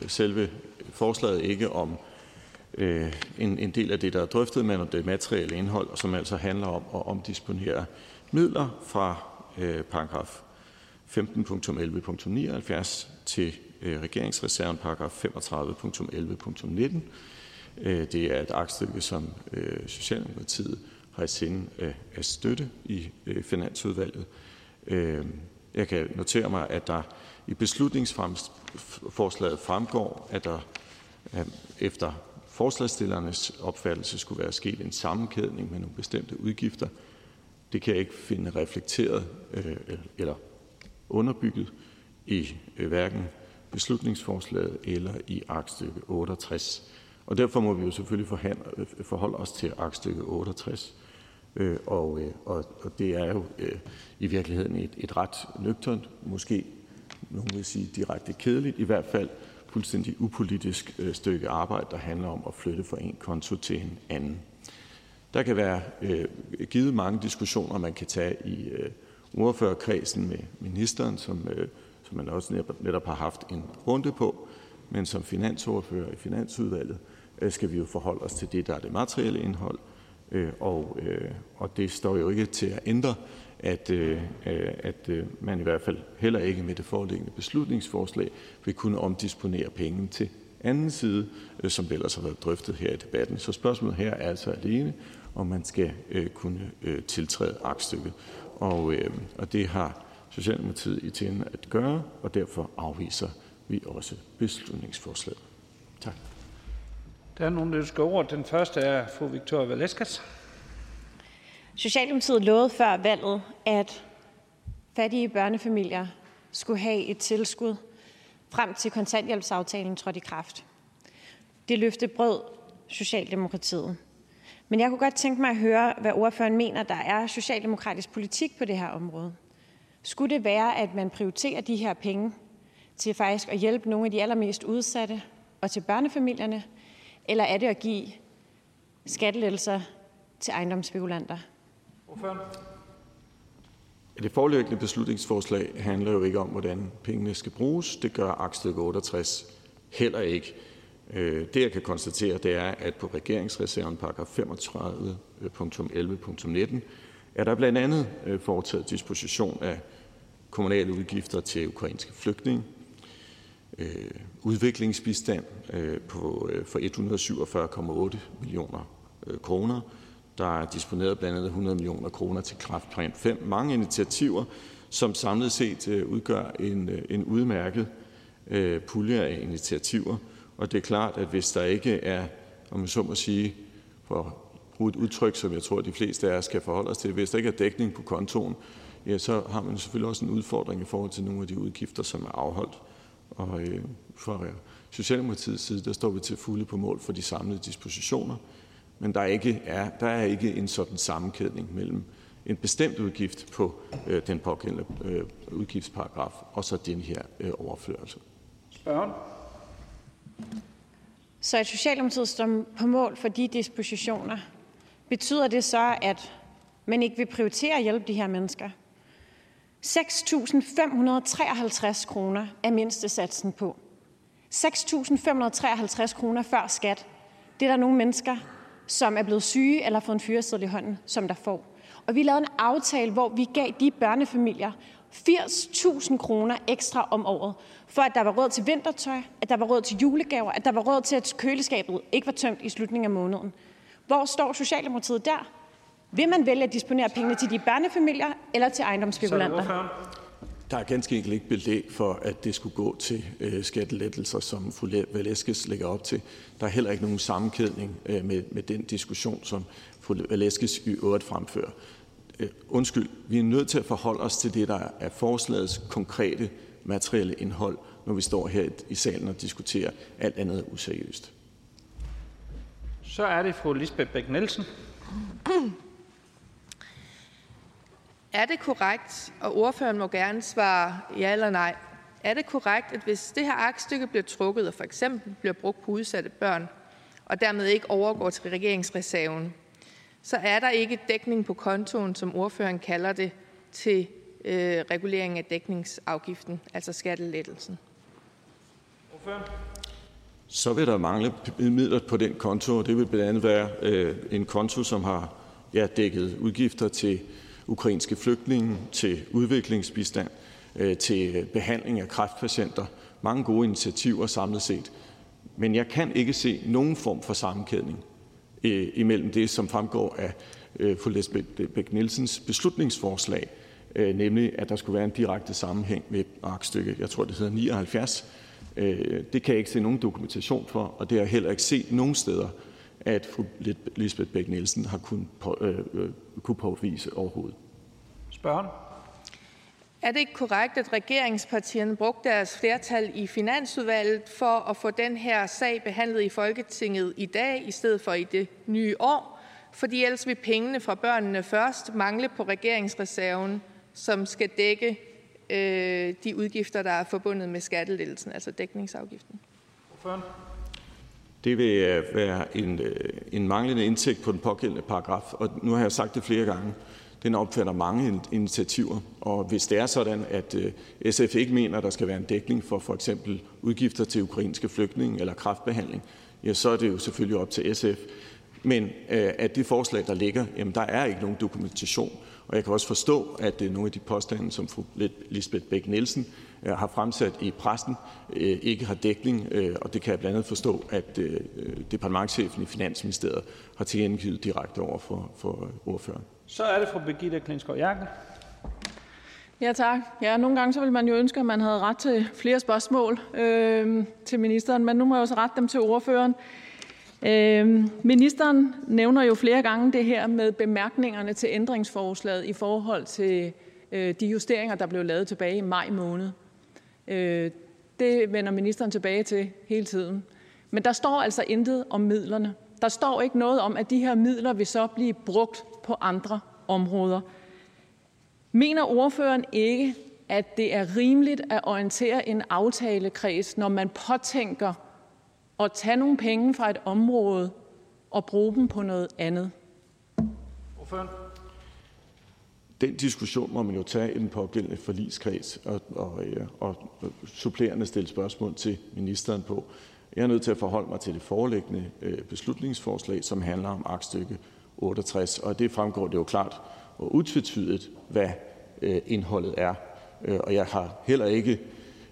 selve forslaget ikke om øh, en, en del af det, der er drøftet, men om det materielle indhold, som altså handler om at omdisponere midler fra øh, paragraf 15.11.79 til øh, regeringsreserven paragraf 35.11.19. Øh, det er et aktstykke, som øh, Socialdemokratiet har i sinde øh, at støtte i øh, Finansudvalget. Øh, jeg kan notere mig, at der i beslutningsforslaget fremgår, at der efter forslagsstillernes opfattelse skulle være sket en sammenkædning med nogle bestemte udgifter. Det kan jeg ikke finde reflekteret øh, eller underbygget i øh, hverken beslutningsforslaget eller i aktstykke 68. Og derfor må vi jo selvfølgelig øh, forholde os til aktstykke 68. Øh, og, og, og det er jo i virkeligheden et, et ret nøgternt, måske nogen vil sige direkte kedeligt, i hvert fald fuldstændig upolitisk øh, stykke arbejde, der handler om at flytte fra en konto til en anden. Der kan være øh, givet mange diskussioner, man kan tage i øh, ordførerkredsen med ministeren, som, øh, som man også netop, netop har haft en runde på, men som finansordfører i Finansudvalget øh, skal vi jo forholde os til det, der er det materielle indhold, øh, og, øh, og det står jo ikke til at ændre at, øh, øh, at øh, man i hvert fald heller ikke med det foreliggende beslutningsforslag vil kunne omdisponere penge til anden side, øh, som ellers har været drøftet her i debatten. Så spørgsmålet her er altså alene, om man skal øh, kunne øh, tiltræde aktstykket. Og, øh, og det har Socialdemokratiet i tænden at gøre, og derfor afviser vi også beslutningsforslaget. Tak. Der er nogen, der ønsker ordet. Den første er fru Victoria Velasquez. Socialdemokratiet lovede før valget, at fattige børnefamilier skulle have et tilskud frem til kontanthjælpsaftalen trådte i kraft. Det løfte brød Socialdemokratiet. Men jeg kunne godt tænke mig at høre, hvad ordføreren mener, der er socialdemokratisk politik på det her område. Skulle det være, at man prioriterer de her penge til faktisk at hjælpe nogle af de allermest udsatte og til børnefamilierne, eller er det at give skattelettelser til ejendomsspekulanter? Det foreliggende beslutningsforslag handler jo ikke om, hvordan pengene skal bruges. Det gør aktstykke 68 heller ikke. Øh, det, jeg kan konstatere, det er, at på regeringsreserven paragraf 35.11.19 øh, er der blandt andet øh, foretaget disposition af kommunale udgifter til ukrainske flygtninge, øh, udviklingsbistand på, for 147,8 millioner kroner. Der er disponeret blandt andet 100 millioner kroner til Kræftplan 5. Mange initiativer, som samlet set øh, udgør en, øh, en udmærket øh, pulje af initiativer, og det er klart, at hvis der ikke er, om man så må sige, for et udtryk, som jeg tror, de fleste af os kan forholde os til, hvis der ikke er dækning på kontoen, ja, så har man selvfølgelig også en udfordring i forhold til nogle af de udgifter, som er afholdt. Og øh, fra Socialdemokratiets side, der står vi til fulde på mål for de samlede dispositioner, men der er ikke, er, der er ikke en sådan sammenkædning mellem en bestemt udgift på øh, den pågældende øh, udgiftsparagraf og så den her øh, overførelse. Spørgen? Så at Socialdemokratiet står på mål for de dispositioner, betyder det så, at man ikke vil prioritere at hjælpe de her mennesker? 6.553 kroner er mindstesatsen på. 6.553 kroner før skat. Det er der nogle mennesker, som er blevet syge eller har fået en fyreseddel i hånden, som der får. Og vi lavede en aftale, hvor vi gav de børnefamilier 80.000 kroner ekstra om året, for at der var råd til vintertøj, at der var råd til julegaver, at der var råd til, at køleskabet ikke var tømt i slutningen af måneden. Hvor står Socialdemokratiet der? Vil man vælge at disponere pengene til de børnefamilier eller til ejendomsspekulanter? Der er ganske enkelt ikke belæg for, at det skulle gå til øh, skattelettelser, som fru Valeskes lægger op til. Der er heller ikke nogen sammenkædning øh, med, med den diskussion, som fru Valeskes i øvrigt fremfører. Øh, undskyld, vi er nødt til at forholde os til det, der er forslagets konkrete materielle indhold, når vi står her i salen og diskuterer alt andet useriøst. Så er det fru Lisbeth Bæk Nielsen. Er det korrekt, og ordføreren må gerne svare ja eller nej, er det korrekt, at hvis det her aktstykke bliver trukket og for eksempel bliver brugt på udsatte børn, og dermed ikke overgår til regeringsreserven, så er der ikke dækning på kontoen, som ordføreren kalder det, til øh, regulering af dækningsafgiften, altså skattelettelsen. Så vil der mangle midler på den konto, og det vil blandt andet være øh, en konto, som har ja, dækket udgifter til ukrainske flygtninge, til udviklingsbistand, øh, til behandling af kræftpatienter. Mange gode initiativer samlet set. Men jeg kan ikke se nogen form for sammenkædning øh, imellem det, som fremgår af øh, fru Lisbeth Bæk Nielsens beslutningsforslag, nemlig at der skulle være en direkte sammenhæng med aktstykke, jeg tror det hedder 79. Det kan jeg ikke se nogen dokumentation for, og det har jeg heller ikke set nogen steder, at fru Lisbeth Bæk Nielsen har kunnet på, øh, kunne påvise overhovedet. Spørgen? Er det ikke korrekt, at regeringspartierne brugte deres flertal i finansudvalget for at få den her sag behandlet i Folketinget i dag, i stedet for i det nye år? Fordi ellers vil pengene fra børnene først mangle på regeringsreserven, som skal dække øh, de udgifter, der er forbundet med skattelettelsen, altså dækningsafgiften. Det vil øh, være en, øh, en manglende indtægt på den pågældende paragraf, og nu har jeg sagt det flere gange. Den opfatter mange initiativer, og hvis det er sådan, at øh, SF ikke mener, at der skal være en dækning for for eksempel udgifter til ukrainske flygtninge eller kraftbehandling, ja, så er det jo selvfølgelig op til SF. Men at det forslag, der ligger, jamen der er ikke nogen dokumentation. Og jeg kan også forstå, at nogle af de påstande, som fru Lisbeth Bæk Nielsen har fremsat i pressen, øh, ikke har dækning, og det kan jeg blandt andet forstå, at departementchefen i Finansministeriet har tilkendegivet direkte over for, for ordføreren. Så er det fru Birgitte Klintskov Jerkel. Ja, tak. Ja, nogle gange så vil man jo ønske, at man havde ret til flere spørgsmål øh, til ministeren, men nu må jeg også rette dem til ordføreren. Øh, ministeren nævner jo flere gange det her med bemærkningerne til ændringsforslaget i forhold til øh, de justeringer, der blev lavet tilbage i maj måned. Øh, det vender ministeren tilbage til hele tiden. Men der står altså intet om midlerne. Der står ikke noget om, at de her midler vil så blive brugt på andre områder. Mener ordføreren ikke, at det er rimeligt at orientere en aftalekreds, når man påtænker at tage nogle penge fra et område og bruge dem på noget andet? Ordføreren. Den diskussion må man jo tage i den pågældende forligskreds og, og, øh, og supplerende stille spørgsmål til ministeren på. Jeg er nødt til at forholde mig til det foreliggende øh, beslutningsforslag, som handler om aktstykke 68, og det fremgår det jo klart og utvetydigt, hvad øh, indholdet er. Og jeg har heller ikke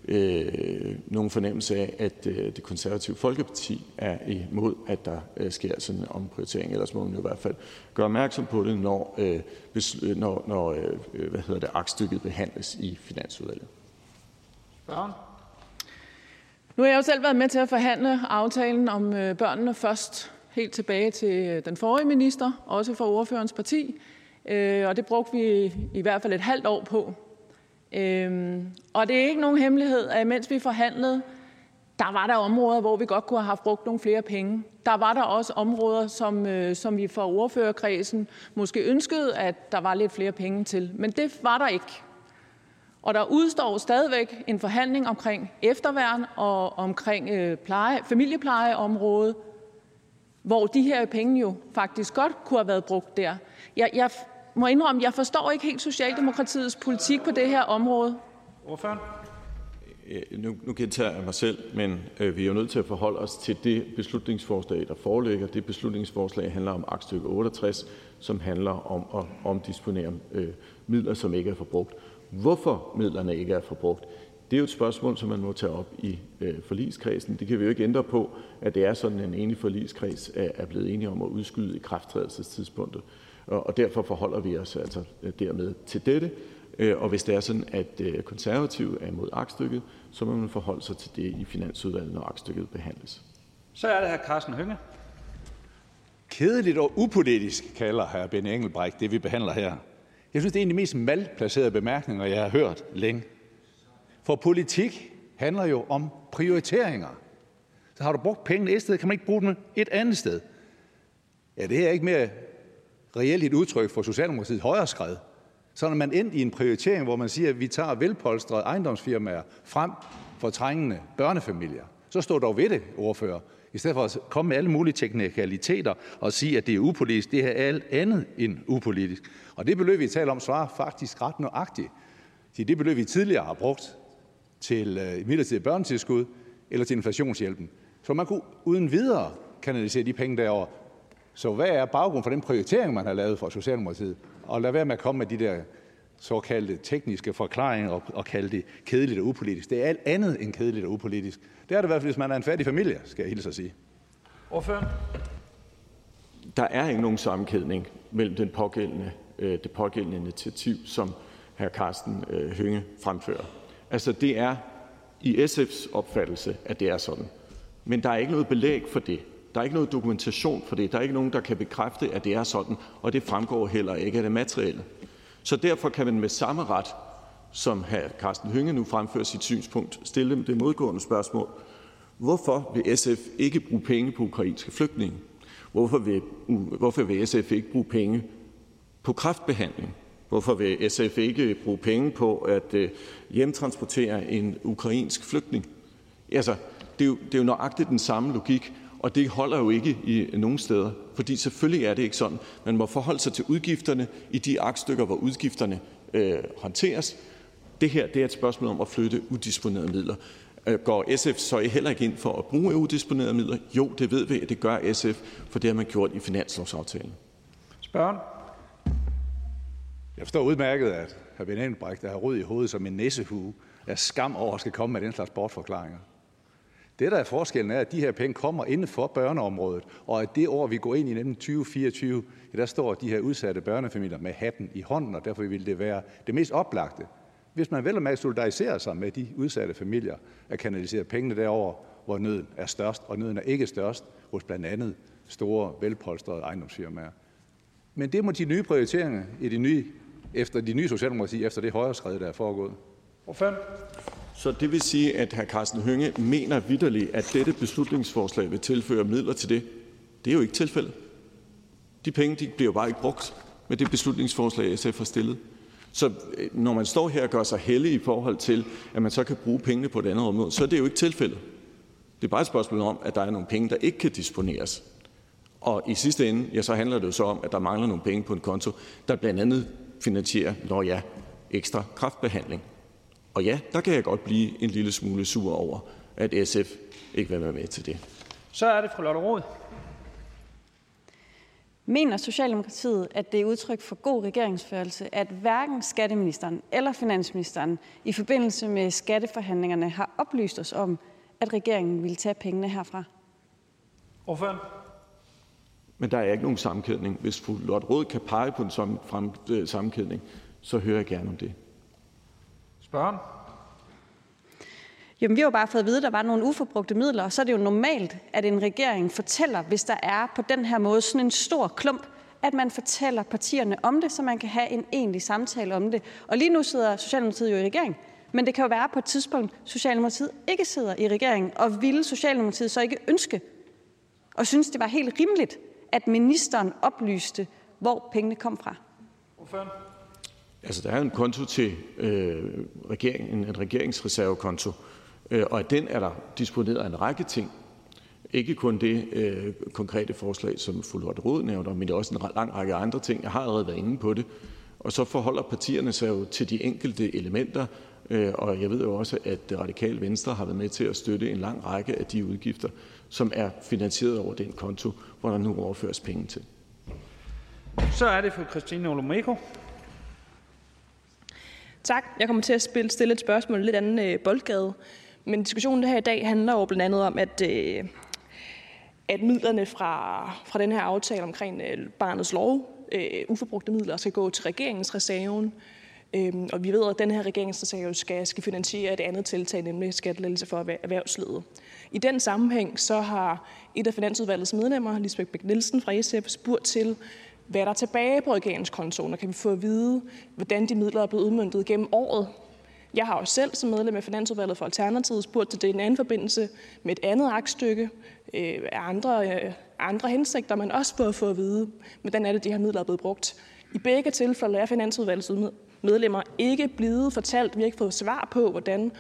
øh, nogen fornemmelse af, at øh, det konservative Folkeparti er imod, at der øh, sker sådan en omprioritering. Ellers må man jo i hvert fald gøre opmærksom på det, når, øh, når, når øh, hvad hedder det, aktstykket behandles i Finansudvalget. Spørgen. Nu har jeg jo selv været med til at forhandle aftalen om øh, børnene først helt tilbage til øh, den forrige minister, også for ordførens parti. Øh, og det brugte vi i hvert fald et halvt år på Øhm, og det er ikke nogen hemmelighed, at mens vi forhandlede, der var der områder, hvor vi godt kunne have brugt nogle flere penge. Der var der også områder, som, øh, som vi fra ordførerkredsen måske ønskede, at der var lidt flere penge til. Men det var der ikke. Og der udstår stadigvæk en forhandling omkring efterværn og omkring øh, pleje, familieplejeområdet, hvor de her penge jo faktisk godt kunne have været brugt der. Jeg, jeg må indrømme, jeg forstår ikke helt Socialdemokratiets politik på det her område. Ordføreren? Øh, nu, nu gentager jeg mig selv, men øh, vi er jo nødt til at forholde os til det beslutningsforslag, der foreligger. Det beslutningsforslag handler om aktstykke 68, som handler om at omdisponere øh, midler, som ikke er forbrugt. Hvorfor midlerne ikke er forbrugt, det er jo et spørgsmål, som man må tage op i øh, forligskredsen. Det kan vi jo ikke ændre på, at det er sådan, en enig forligskreds er, er blevet enige om at udskyde i krafttrædelsestidspunktet. Og derfor forholder vi os altså øh, dermed til dette. Øh, og hvis det er sådan, at øh, konservative er imod aktstykket, så må man forholde sig til det i Finansudvalget, når aktstykket behandles. Så er det her Carsten Hønge. Kedeligt og upolitisk kalder hr. Ben Engelbrecht det, vi behandler her. Jeg synes, det er en af de mest malplacerede bemærkninger, jeg har hørt længe. For politik handler jo om prioriteringer. Så har du brugt pengene et sted, kan man ikke bruge dem et andet sted. Ja, det er ikke mere reelt et udtryk for Socialdemokratiets højreskred. Så når man endte i en prioritering, hvor man siger, at vi tager velpolstrede ejendomsfirmaer frem for trængende børnefamilier, så stå dog ved det, ordfører. I stedet for at komme med alle mulige teknikaliteter og sige, at det er upolitisk. Det er alt andet end upolitisk. Og det beløb, vi taler om, svarer faktisk ret nøjagtigt til det beløb, vi tidligere har brugt til øh, midlertidig børnetilskud eller til inflationshjælpen. Så man kunne uden videre kanalisere de penge derover. Så hvad er baggrunden for den prioritering, man har lavet fra Socialdemokratiet? Og lad være med at komme med de der såkaldte tekniske forklaringer og, og kalde det kedeligt og upolitisk. Det er alt andet end kedeligt og upolitisk. Det er det i hvert fald, hvis man er en fattig familie, skal jeg hilse at sige. Ordføren? Der er ikke nogen sammenkædning mellem den pågældende, øh, det pågældende initiativ, som hr. Carsten øh, Hønge fremfører. Altså, det er i SF's opfattelse, at det er sådan. Men der er ikke noget belæg for det. Der er ikke noget dokumentation for det. Der er ikke nogen, der kan bekræfte, at det er sådan, og det fremgår heller ikke af det materielle. Så derfor kan man med samme ret, som hr. Carsten Hønge nu fremfører sit synspunkt, stille det modgående spørgsmål. Hvorfor vil SF ikke bruge penge på ukrainske flygtninge? Hvorfor vil, hvorfor vil SF ikke bruge penge på kræftbehandling? Hvorfor vil SF ikke bruge penge på at øh, hjemtransportere en ukrainsk flygtning? Altså, det er jo, det er jo nøjagtigt den samme logik, og det holder jo ikke i nogen steder, fordi selvfølgelig er det ikke sådan. Man må forholde sig til udgifterne i de aktstykker, hvor udgifterne øh, håndteres. Det her det er et spørgsmål om at flytte udisponerede midler. Øh, går SF så heller ikke ind for at bruge udisponerede midler? Jo, det ved vi, at det gør SF, for det har man gjort i finanslovsaftalen. Spørgen? Jeg forstår udmærket, at hr. Benny Engelbrecht har rød i hovedet som en næsehue af skam over at skal komme med den slags bortforklaringer. Det, der er forskellen, er, at de her penge kommer inden for børneområdet, og at det år, vi går ind i, nemlig 2024, ja, der står de her udsatte børnefamilier med hatten i hånden, og derfor vil det være det mest oplagte, hvis man vel og mærke solidariserer sig med de udsatte familier, at kanalisere pengene derover, hvor nøden er størst, og nøden er ikke størst hos blandt andet store, velpolstrede ejendomsfirmaer. Men det må de nye prioriteringer i de nye, efter de nye socialdemokrati, efter det højre skridt, der er foregået. Så det vil sige, at hr. Carsten Hønge mener vidderligt, at dette beslutningsforslag vil tilføre midler til det. Det er jo ikke tilfældet. De penge de bliver jo bare ikke brugt med det beslutningsforslag, SF har stillet. Så øh, når man står her og gør sig heldig i forhold til, at man så kan bruge pengene på et andet område, så er det jo ikke tilfældet. Det er bare et spørgsmål om, at der er nogle penge, der ikke kan disponeres. Og i sidste ende, ja, så handler det jo så om, at der mangler nogle penge på en konto, der blandt andet finansierer, når ja, ekstra kraftbehandling. Og ja, der kan jeg godt blive en lille smule sur over, at SF ikke vil være med til det. Så er det fru Lotte Rod. Mener Socialdemokratiet, at det er udtryk for god regeringsførelse, at hverken skatteministeren eller finansministeren i forbindelse med skatteforhandlingerne har oplyst os om, at regeringen ville tage pengene herfra? Ordføreren. Men der er ikke nogen sammenkædning. Hvis fru Lotte Rod kan pege på en sådan frem, øh, sammenkædning, så hører jeg gerne om det. Spørgen. Jamen, vi har jo bare fået at vide, at der var nogle uforbrugte midler, og så er det jo normalt, at en regering fortæller, hvis der er på den her måde sådan en stor klump, at man fortæller partierne om det, så man kan have en egentlig samtale om det. Og lige nu sidder Socialdemokratiet jo i regering, men det kan jo være på et tidspunkt, Socialdemokratiet ikke sidder i regeringen, og ville Socialdemokratiet så ikke ønske og synes, det var helt rimeligt, at ministeren oplyste, hvor pengene kom fra? Ordføreren. Altså, der er en konto til øh, regeringen, en regeringsreservekonto, øh, og af den er der disponeret en række ting. Ikke kun det øh, konkrete forslag, som fru Lotte Rod nævner, men det er også en lang række andre ting. Jeg har allerede været inde på det. Og så forholder partierne sig jo til de enkelte elementer, øh, og jeg ved jo også, at det radikale Venstre har været med til at støtte en lang række af de udgifter, som er finansieret over den konto, hvor der nu overføres penge til. Så er det for Christine Olumeko. Tak. Jeg kommer til at spille, stille et spørgsmål i lidt anden øh, boldgade. Men diskussionen her i dag handler jo blandt andet om, at, øh, at midlerne fra, fra den her aftale omkring øh, barnets lov, øh, uforbrugte midler, skal gå til regeringens reserven. Øhm, og vi ved, at den her regeringsreserve skal, skal finansiere et andet tiltag, nemlig skattelettelse for erhvervslivet. I den sammenhæng så har et af Finansudvalgets medlemmer, Lisbeth Bæk Nielsen fra SF, spurgt til, hvad der er tilbage på regeringskontoen, og kan vi få at vide, hvordan de midler er blevet udmyndtet gennem året. Jeg har jo selv som medlem af Finansudvalget for Alternativet spurgt til det i en anden forbindelse med et andet aktstykke øh, af andre, øh, andre hensigter, men også for at få at vide, hvordan er det, de her midler er blevet brugt. I begge tilfælde er Finansudvalgets medlemmer ikke blevet fortalt, vi har ikke fået svar på, hvordan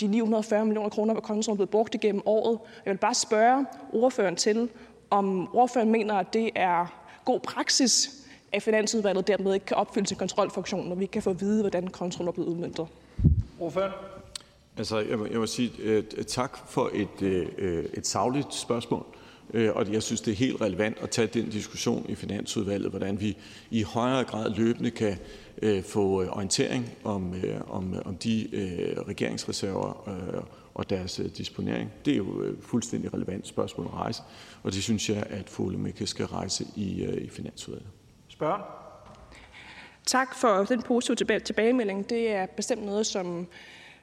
de 940 millioner kroner på kontoen er blevet brugt igennem året. Jeg vil bare spørge ordføreren til, om ordføreren mener, at det er god praksis, at Finansudvalget dermed ikke kan opfylde sin kontrolfunktion, når vi ikke kan få at vide, hvordan kontrollen er blevet udmøntet. Ordføreren. Altså, jeg må, jeg må sige uh, tak for et, uh, et savligt spørgsmål. Uh, og jeg synes, det er helt relevant at tage den diskussion i Finansudvalget, hvordan vi i højere grad løbende kan uh, få orientering om, uh, om, om de regeringsreserver og deres disponering. Det er jo et fuldstændig relevant spørgsmål at rejse, og det synes jeg, at fru Olemikke skal rejse i, uh, i Finansudvalget. Spørgen. Tak for den positive tilbagemelding. Det er bestemt noget, som,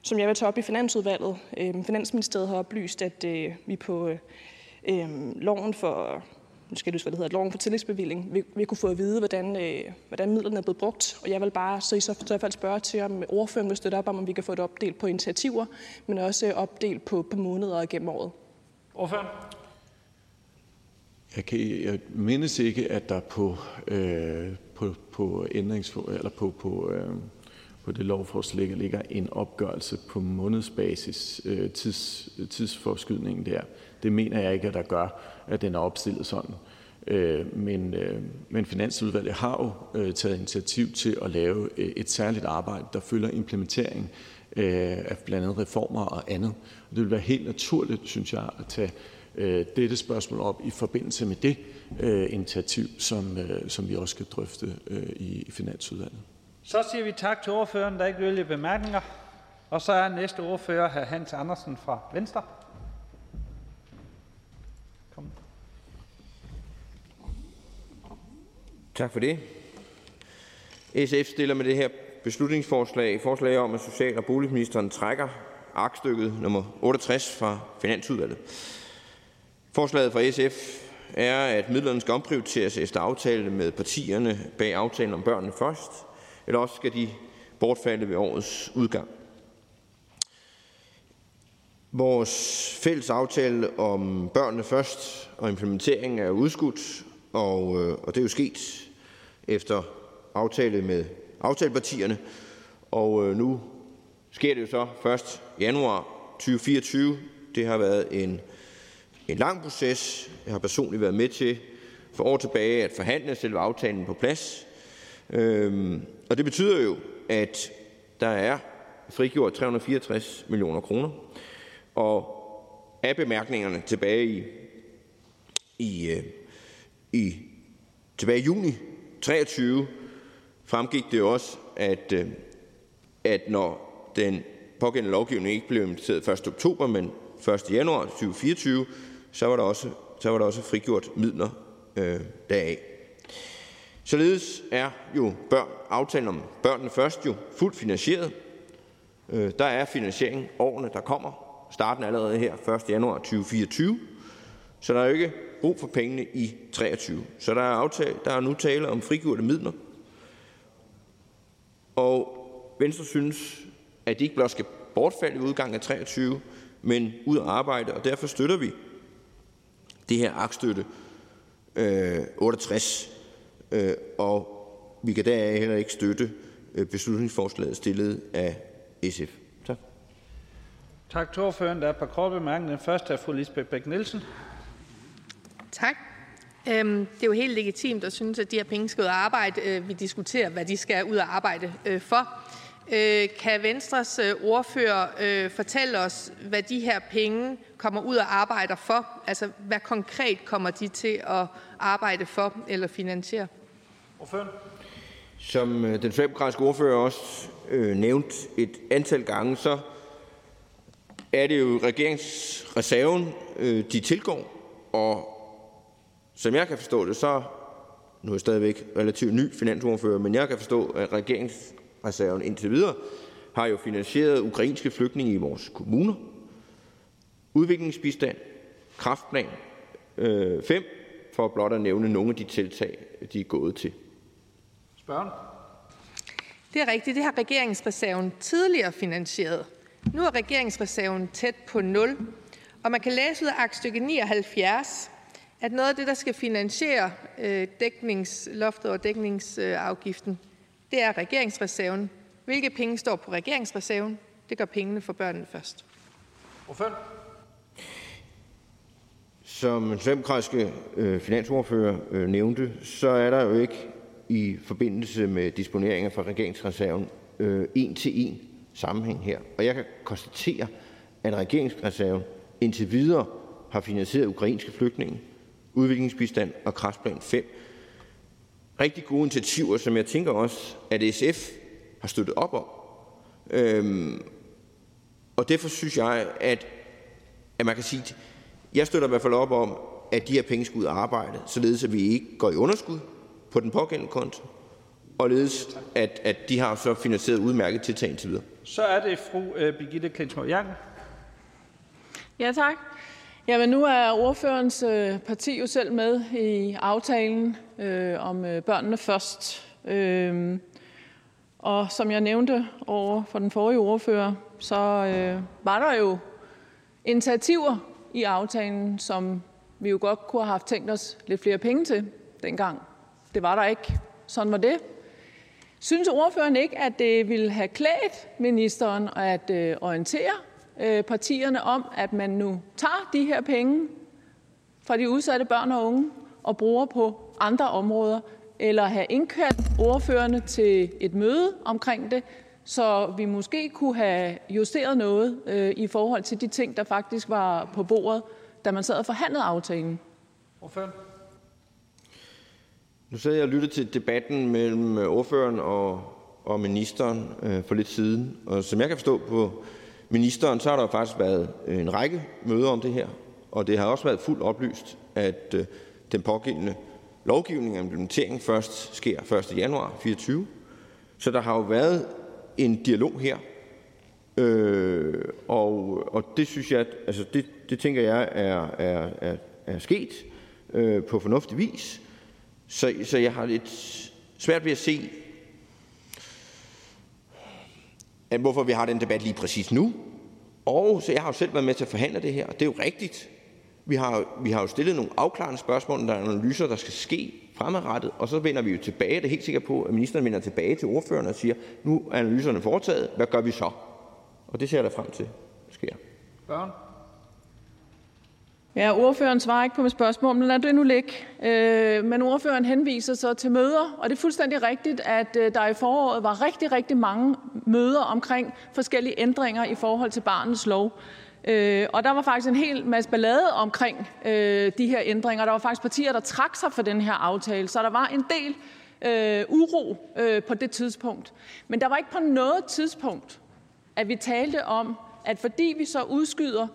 som jeg vil tage op i Finansudvalget. Øhm, Finansministeriet har oplyst, at øh, vi på øh, loven for nu skal jeg huske, hvad det hedder, loven for tillægsbevilling, vi, vi kunne få at vide, hvordan, øh, hvordan midlerne er blevet brugt. Og jeg vil bare så i så, så fald spørge til, om ordføreren vil støtte op om, om vi kan få det opdelt på initiativer, men også opdelt på, på måneder og gennem året. Ordføreren. Jeg, kan, jeg mindes ikke, at der på, øh, på, på, ændrings, eller på, på, øh, på det lovforslag ligger en opgørelse på månedsbasis, øh, tids, tidsforskydningen der. Det mener jeg ikke, at der gør, at den er opstillet sådan. Øh, men, øh, men Finansudvalget har jo øh, taget initiativ til at lave øh, et særligt arbejde, der følger implementering øh, af blandt andet reformer og andet. Og det vil være helt naturligt, synes jeg, at tage øh, dette spørgsmål op i forbindelse med det øh, initiativ, som, øh, som vi også skal drøfte øh, i, i Finansudvalget. Så siger vi tak til ordføreren. Der er ikke yderligere bemærkninger. Og så er næste ordfører hr. Hans Andersen fra Venstre. Kom. Tak for det. SF stiller med det her beslutningsforslag forslag om, at social- og boligministeren trækker aktstykket nummer 68 fra Finansudvalget. Forslaget fra SF er, at midlerne skal omprioriteres efter aftale med partierne bag aftalen om børnene først, eller også skal de bortfalde ved årets udgang. Vores fælles aftale om børnene først og implementeringen er udskudt, og, øh, og det er jo sket efter aftale med aftalepartierne. Og øh, nu sker det jo så først januar 2024. Det har været en, en lang proces. Jeg har personligt været med til for år tilbage at forhandle selve aftalen på plads. Øhm, og det betyder jo, at der er frigjort 364 millioner kroner. Og af bemærkningerne tilbage i, i, øh, i tilbage i juni 23 fremgik det jo også, at, øh, at når den pågældende lovgivning ikke blev implementeret 1. oktober, men 1. januar 2024, så var der også, så var der også frigjort midler øh, deraf. Således er jo børn, aftalen om børnene først jo fuldt finansieret. Øh, der er finansiering årene, der kommer. Starten allerede her 1. januar 2024. Så der er jo ikke brug for pengene i 23. Så der er, aftale, der er nu tale om frigjorte midler. Og Venstre synes, at de ikke blot skal bortfalde ved udgangen af 23, men ud at arbejde, og derfor støtter vi det her aktstøtte øh, 68, øh, og vi kan deraf heller ikke støtte øh, beslutningsforslaget stillet af SF. Tak. Tak til ordføreren. Der er et par korte bemærkninger. Den første er fru Lisbeth Bæk Nielsen. Tak. Øhm, det er jo helt legitimt at synes, at de her penge skal ud og arbejde. Øh, vi diskuterer, hvad de skal ud og arbejde øh, for. Øh, kan Venstres ordfører fortælle os, hvad de her penge kommer ud og arbejder for? Altså, hvad konkret kommer de til at arbejde for eller finansiere? Ordføreren. Som den socialdemokratiske ordfører også øh, nævnt et antal gange, så er det jo regeringsreserven, øh, de tilgår, og som jeg kan forstå det, så nu er jeg stadigvæk relativt ny finansordfører, men jeg kan forstå, at regeringsreserven indtil videre har jo finansieret ukrainske flygtninge i vores kommuner, udviklingsbistand, kraftplan 5, øh, for blot at nævne nogle af de tiltag, de er gået til. Spørgen? Det er rigtigt. Det har regeringsreserven tidligere finansieret. Nu er regeringsreserven tæt på 0, og man kan læse ud af aktstykke 79, at noget af det, der skal finansiere øh, dækningsloftet og dækningsafgiften, er regeringsreserven. Hvilke penge står på regeringsreserven? Det gør pengene for børnene først. Hvorfor? Som den socialdemokratiske øh, finansordfører øh, nævnte, så er der jo ikke i forbindelse med disponeringer fra regeringsreserven øh, en til en sammenhæng her. Og jeg kan konstatere, at regeringsreserven indtil videre har finansieret ukrainske flygtninge udviklingsbistand og kræftplan 5. Rigtig gode initiativer, som jeg tænker også, at SF har støttet op om. Øhm, og derfor synes jeg, at, at man kan sige, at jeg støtter i hvert fald op om, at de her penge skal ud og arbejde, således at vi ikke går i underskud på den pågældende konto, og ledes, at, at de har så finansieret udmærket tiltag indtil videre. Så er det fru uh, Birgitte Klintskov Jerkel. Ja, tak. Jamen, nu er ordførerens øh, parti jo selv med i aftalen øh, om øh, børnene først. Øh, og som jeg nævnte over for den forrige ordfører, så øh, var der jo initiativer i aftalen, som vi jo godt kunne have haft tænkt os lidt flere penge til dengang. Det var der ikke. Sådan var det. Synes ordføreren ikke, at det ville have klædt ministeren at øh, orientere partierne om, at man nu tager de her penge fra de udsatte børn og unge og bruger på andre områder, eller have indkaldt ordførerne til et møde omkring det, så vi måske kunne have justeret noget øh, i forhold til de ting, der faktisk var på bordet, da man sad og forhandlede aftalen. Ordføren. Nu sad jeg og lyttede til debatten mellem ordføreren og og ministeren øh, for lidt siden. Og som jeg kan forstå på ministeren, så har der faktisk været øh, en række møder om det her, og det har også været fuldt oplyst, at øh, den pågældende lovgivning og implementering først sker 1. januar 2024. Så der har jo været en dialog her, øh, og, og det synes jeg, altså det, det tænker jeg er, er, er, er sket øh, på fornuftig vis. Så, så jeg har lidt svært ved at se, at hvorfor vi har den debat lige præcis nu. Og så jeg har jo selv været med til at forhandle det her, og det er jo rigtigt. Vi har, vi har jo stillet nogle afklarende spørgsmål, der er analyser, der skal ske fremadrettet, og så vender vi jo tilbage. Det er helt sikkert på, at ministeren vender tilbage til ordførerne og siger, nu er analyserne foretaget, hvad gør vi så? Og det ser jeg da frem til sker. Børn. Ja, ordføreren svarer ikke på mit spørgsmål, men lad det nu ligge. Øh, men ordføreren henviser så til møder, og det er fuldstændig rigtigt, at øh, der i foråret var rigtig, rigtig mange møder omkring forskellige ændringer i forhold til barnets lov. Øh, og der var faktisk en hel masse ballade omkring øh, de her ændringer. Der var faktisk partier, der trak sig for den her aftale, så der var en del øh, uro øh, på det tidspunkt. Men der var ikke på noget tidspunkt, at vi talte om, at fordi vi så udskyder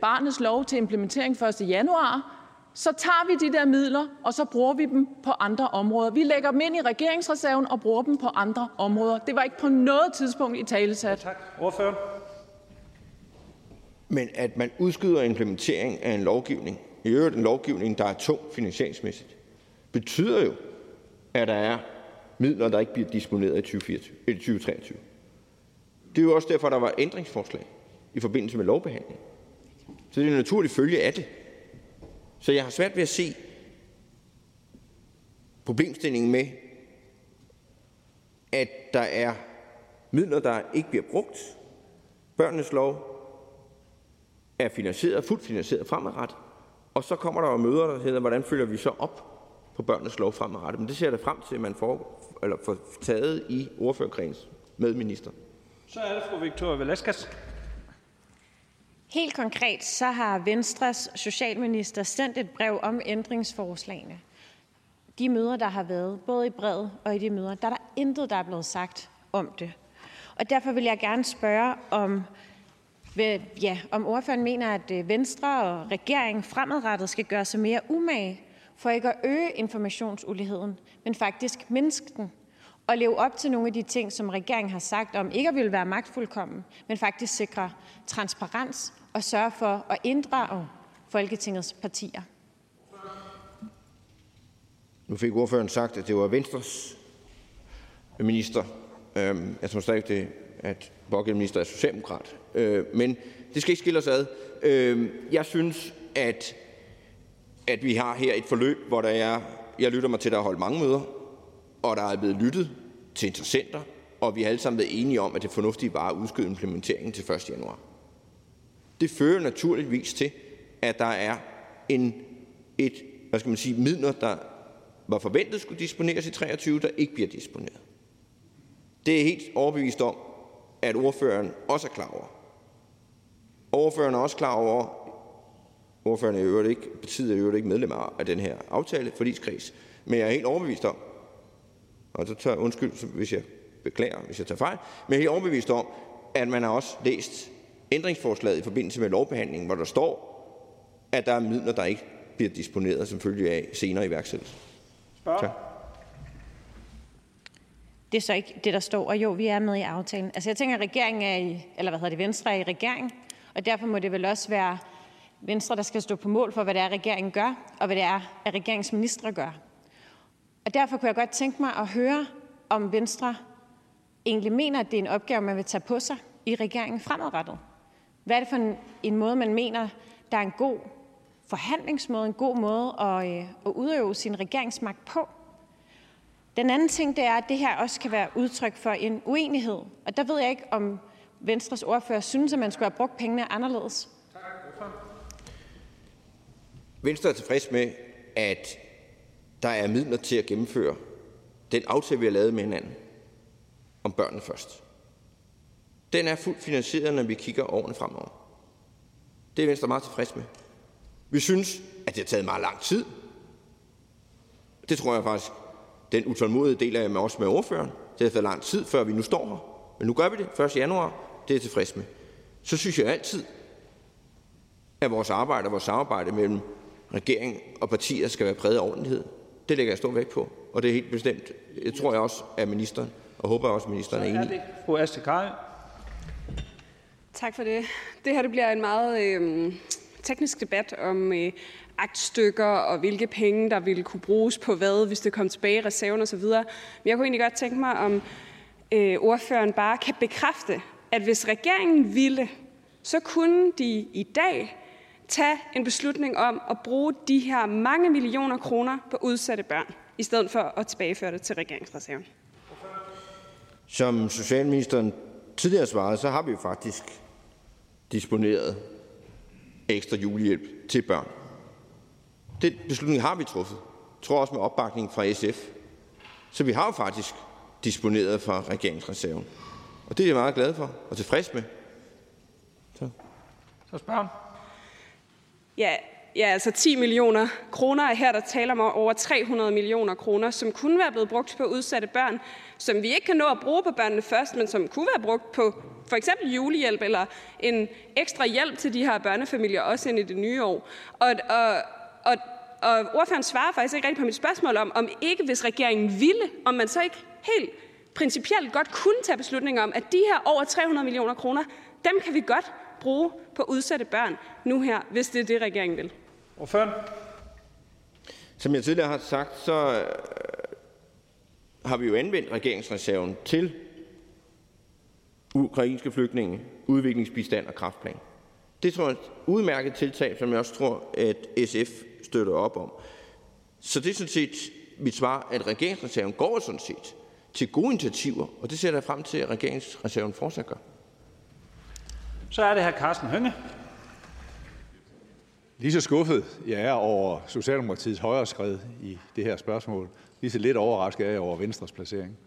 barnets lov til implementering 1. januar, så tager vi de der midler, og så bruger vi dem på andre områder. Vi lægger dem ind i regeringsreserven og bruger dem på andre områder. Det var ikke på noget tidspunkt i talesat. Ja, tak. Ordfører. Men at man udskyder implementering af en lovgivning, i øvrigt en lovgivning, der er tung finansieringsmæssigt, betyder jo, at der er midler, der ikke bliver disponeret i 2024, 2023. Det er jo også derfor, der var ændringsforslag i forbindelse med lovbehandlingen. Så det er en naturlig følge af det. Så jeg har svært ved at se problemstillingen med, at der er midler, der ikke bliver brugt. Børnenes lov er finansieret, fuldt finansieret fremadrettet. Og så kommer der jo møder, der hedder, hvordan følger vi så op på børnenes lov fremadrettet. Men det ser jeg da frem til, at man får, eller får taget i ordførerkreds med minister. Så er det fru Victoria Velasquez. Helt konkret så har Venstres socialminister sendt et brev om ændringsforslagene. De møder, der har været, både i brevet og i de møder, der er der intet, der er blevet sagt om det. Og derfor vil jeg gerne spørge, om, ja, om ordføreren mener, at øh, Venstre og regeringen fremadrettet skal gøre sig mere umage for ikke at øge informationsuligheden, men faktisk mindske den at leve op til nogle af de ting, som regeringen har sagt om ikke at ville være magtfuldkommen, men faktisk sikre transparens og sørge for at inddrage Folketingets partier? Nu fik ordføreren sagt, at det var Venstres minister. Øhm, jeg tror stadig, det, at pågældende minister er socialdemokrat. Øh, men det skal ikke skille os ad. Øhm, jeg synes, at, at vi har her et forløb, hvor der er, jeg lytter mig til, at der er holdt mange møder, og der er blevet lyttet til interessenter, og vi har alle sammen været enige om, at det fornuftige var at udskyde implementeringen til 1. januar. Det fører naturligvis til, at der er en, et, hvad skal man sige, midler, der var forventet skulle disponeres i 23, der ikke bliver disponeret. Det er helt overbevist om, at ordføreren også er klar over. Ordføreren er også klar over, ordføreren er jo ikke, partiet er jo ikke medlem af den her aftale, forligskreds, men jeg er helt overbevist om, og så tager undskyld, hvis jeg beklager, hvis jeg tager fejl, men jeg er helt overbevist om, at man har også læst ændringsforslaget i forbindelse med lovbehandlingen, hvor der står, at der er midler, der ikke bliver disponeret som følge af senere iværksættelse. Tak. Det er så ikke det, der står, og jo, vi er med i aftalen. Altså jeg tænker, at regeringen er i, eller hvad hedder det, Venstre er i regering, og derfor må det vel også være Venstre, der skal stå på mål for, hvad det er, regeringen gør, og hvad det er, at regeringsministre gør. Og derfor kunne jeg godt tænke mig at høre, om Venstre egentlig mener, at det er en opgave, man vil tage på sig i regeringen fremadrettet. Hvad er det for en, måde, man mener, der er en god forhandlingsmåde, en god måde at, øh, at udøve sin regeringsmagt på? Den anden ting, det er, at det her også kan være udtryk for en uenighed. Og der ved jeg ikke, om Venstres ordfører synes, at man skulle have brugt pengene anderledes. Tak, Venstre er tilfreds med, at der er midler til at gennemføre den aftale, vi har lavet med hinanden om børnene først. Den er fuldt finansieret, når vi kigger årene fremover. Det er Venstre meget tilfreds med. Vi synes, at det har taget meget lang tid. Det tror jeg faktisk, den utålmodige del af med også med ordføreren. Det har taget lang tid, før vi nu står her, men nu gør vi det 1. januar. Det er jeg tilfreds med. Så synes jeg altid, at vores arbejde og vores samarbejde mellem regering og partier skal være præget af ordentlighed. Det lægger jeg stor vægt på, og det er helt bestemt. Jeg tror jeg også, at ministeren, og håber også, at ministeren er enig i. Fru Astrid. Tak for det. Det her det bliver en meget øh, teknisk debat om øh, aktstykker og hvilke penge, der ville kunne bruges på hvad, hvis det kom tilbage i reserven osv. Men jeg kunne egentlig godt tænke mig, om øh, ordføreren bare kan bekræfte, at hvis regeringen ville, så kunne de i dag tage en beslutning om at bruge de her mange millioner kroner på udsatte børn, i stedet for at tilbageføre det til regeringsreserven. Som socialministeren tidligere svarede, så har vi jo faktisk disponeret ekstra julehjælp til børn. Den beslutning har vi truffet. Jeg tror også med opbakning fra SF. Så vi har jo faktisk disponeret fra regeringsreserven. Og det er jeg meget glad for og tilfreds med. Så, så spørg. Ja, ja, altså 10 millioner kroner er her, der taler om over 300 millioner kroner, som kunne være blevet brugt på udsatte børn, som vi ikke kan nå at bruge på børnene først, men som kunne være brugt på for eksempel julehjælp eller en ekstra hjælp til de her børnefamilier også ind i det nye år. Og, og, og, og ordføreren svarer faktisk ikke rigtigt på mit spørgsmål om, om ikke hvis regeringen ville, om man så ikke helt principielt godt kunne tage beslutninger om, at de her over 300 millioner kroner, dem kan vi godt bruge på udsatte børn nu her, hvis det er det, regeringen vil. Ordføreren? Som jeg tidligere har sagt, så øh, har vi jo anvendt regeringsreserven til ukrainske flygtninge, udviklingsbistand og kraftplan. Det tror jeg er et udmærket tiltag, som jeg også tror, at SF støtter op om. Så det er sådan set mit svar, at regeringsreserven går sådan set til gode initiativer, og det ser jeg frem til, at regeringsreserven fortsat gør. Så er det her Carsten Hønge. Lige så skuffet jeg er over Socialdemokratiets højre skred i det her spørgsmål, lige så lidt overrasket er jeg over Venstres placering.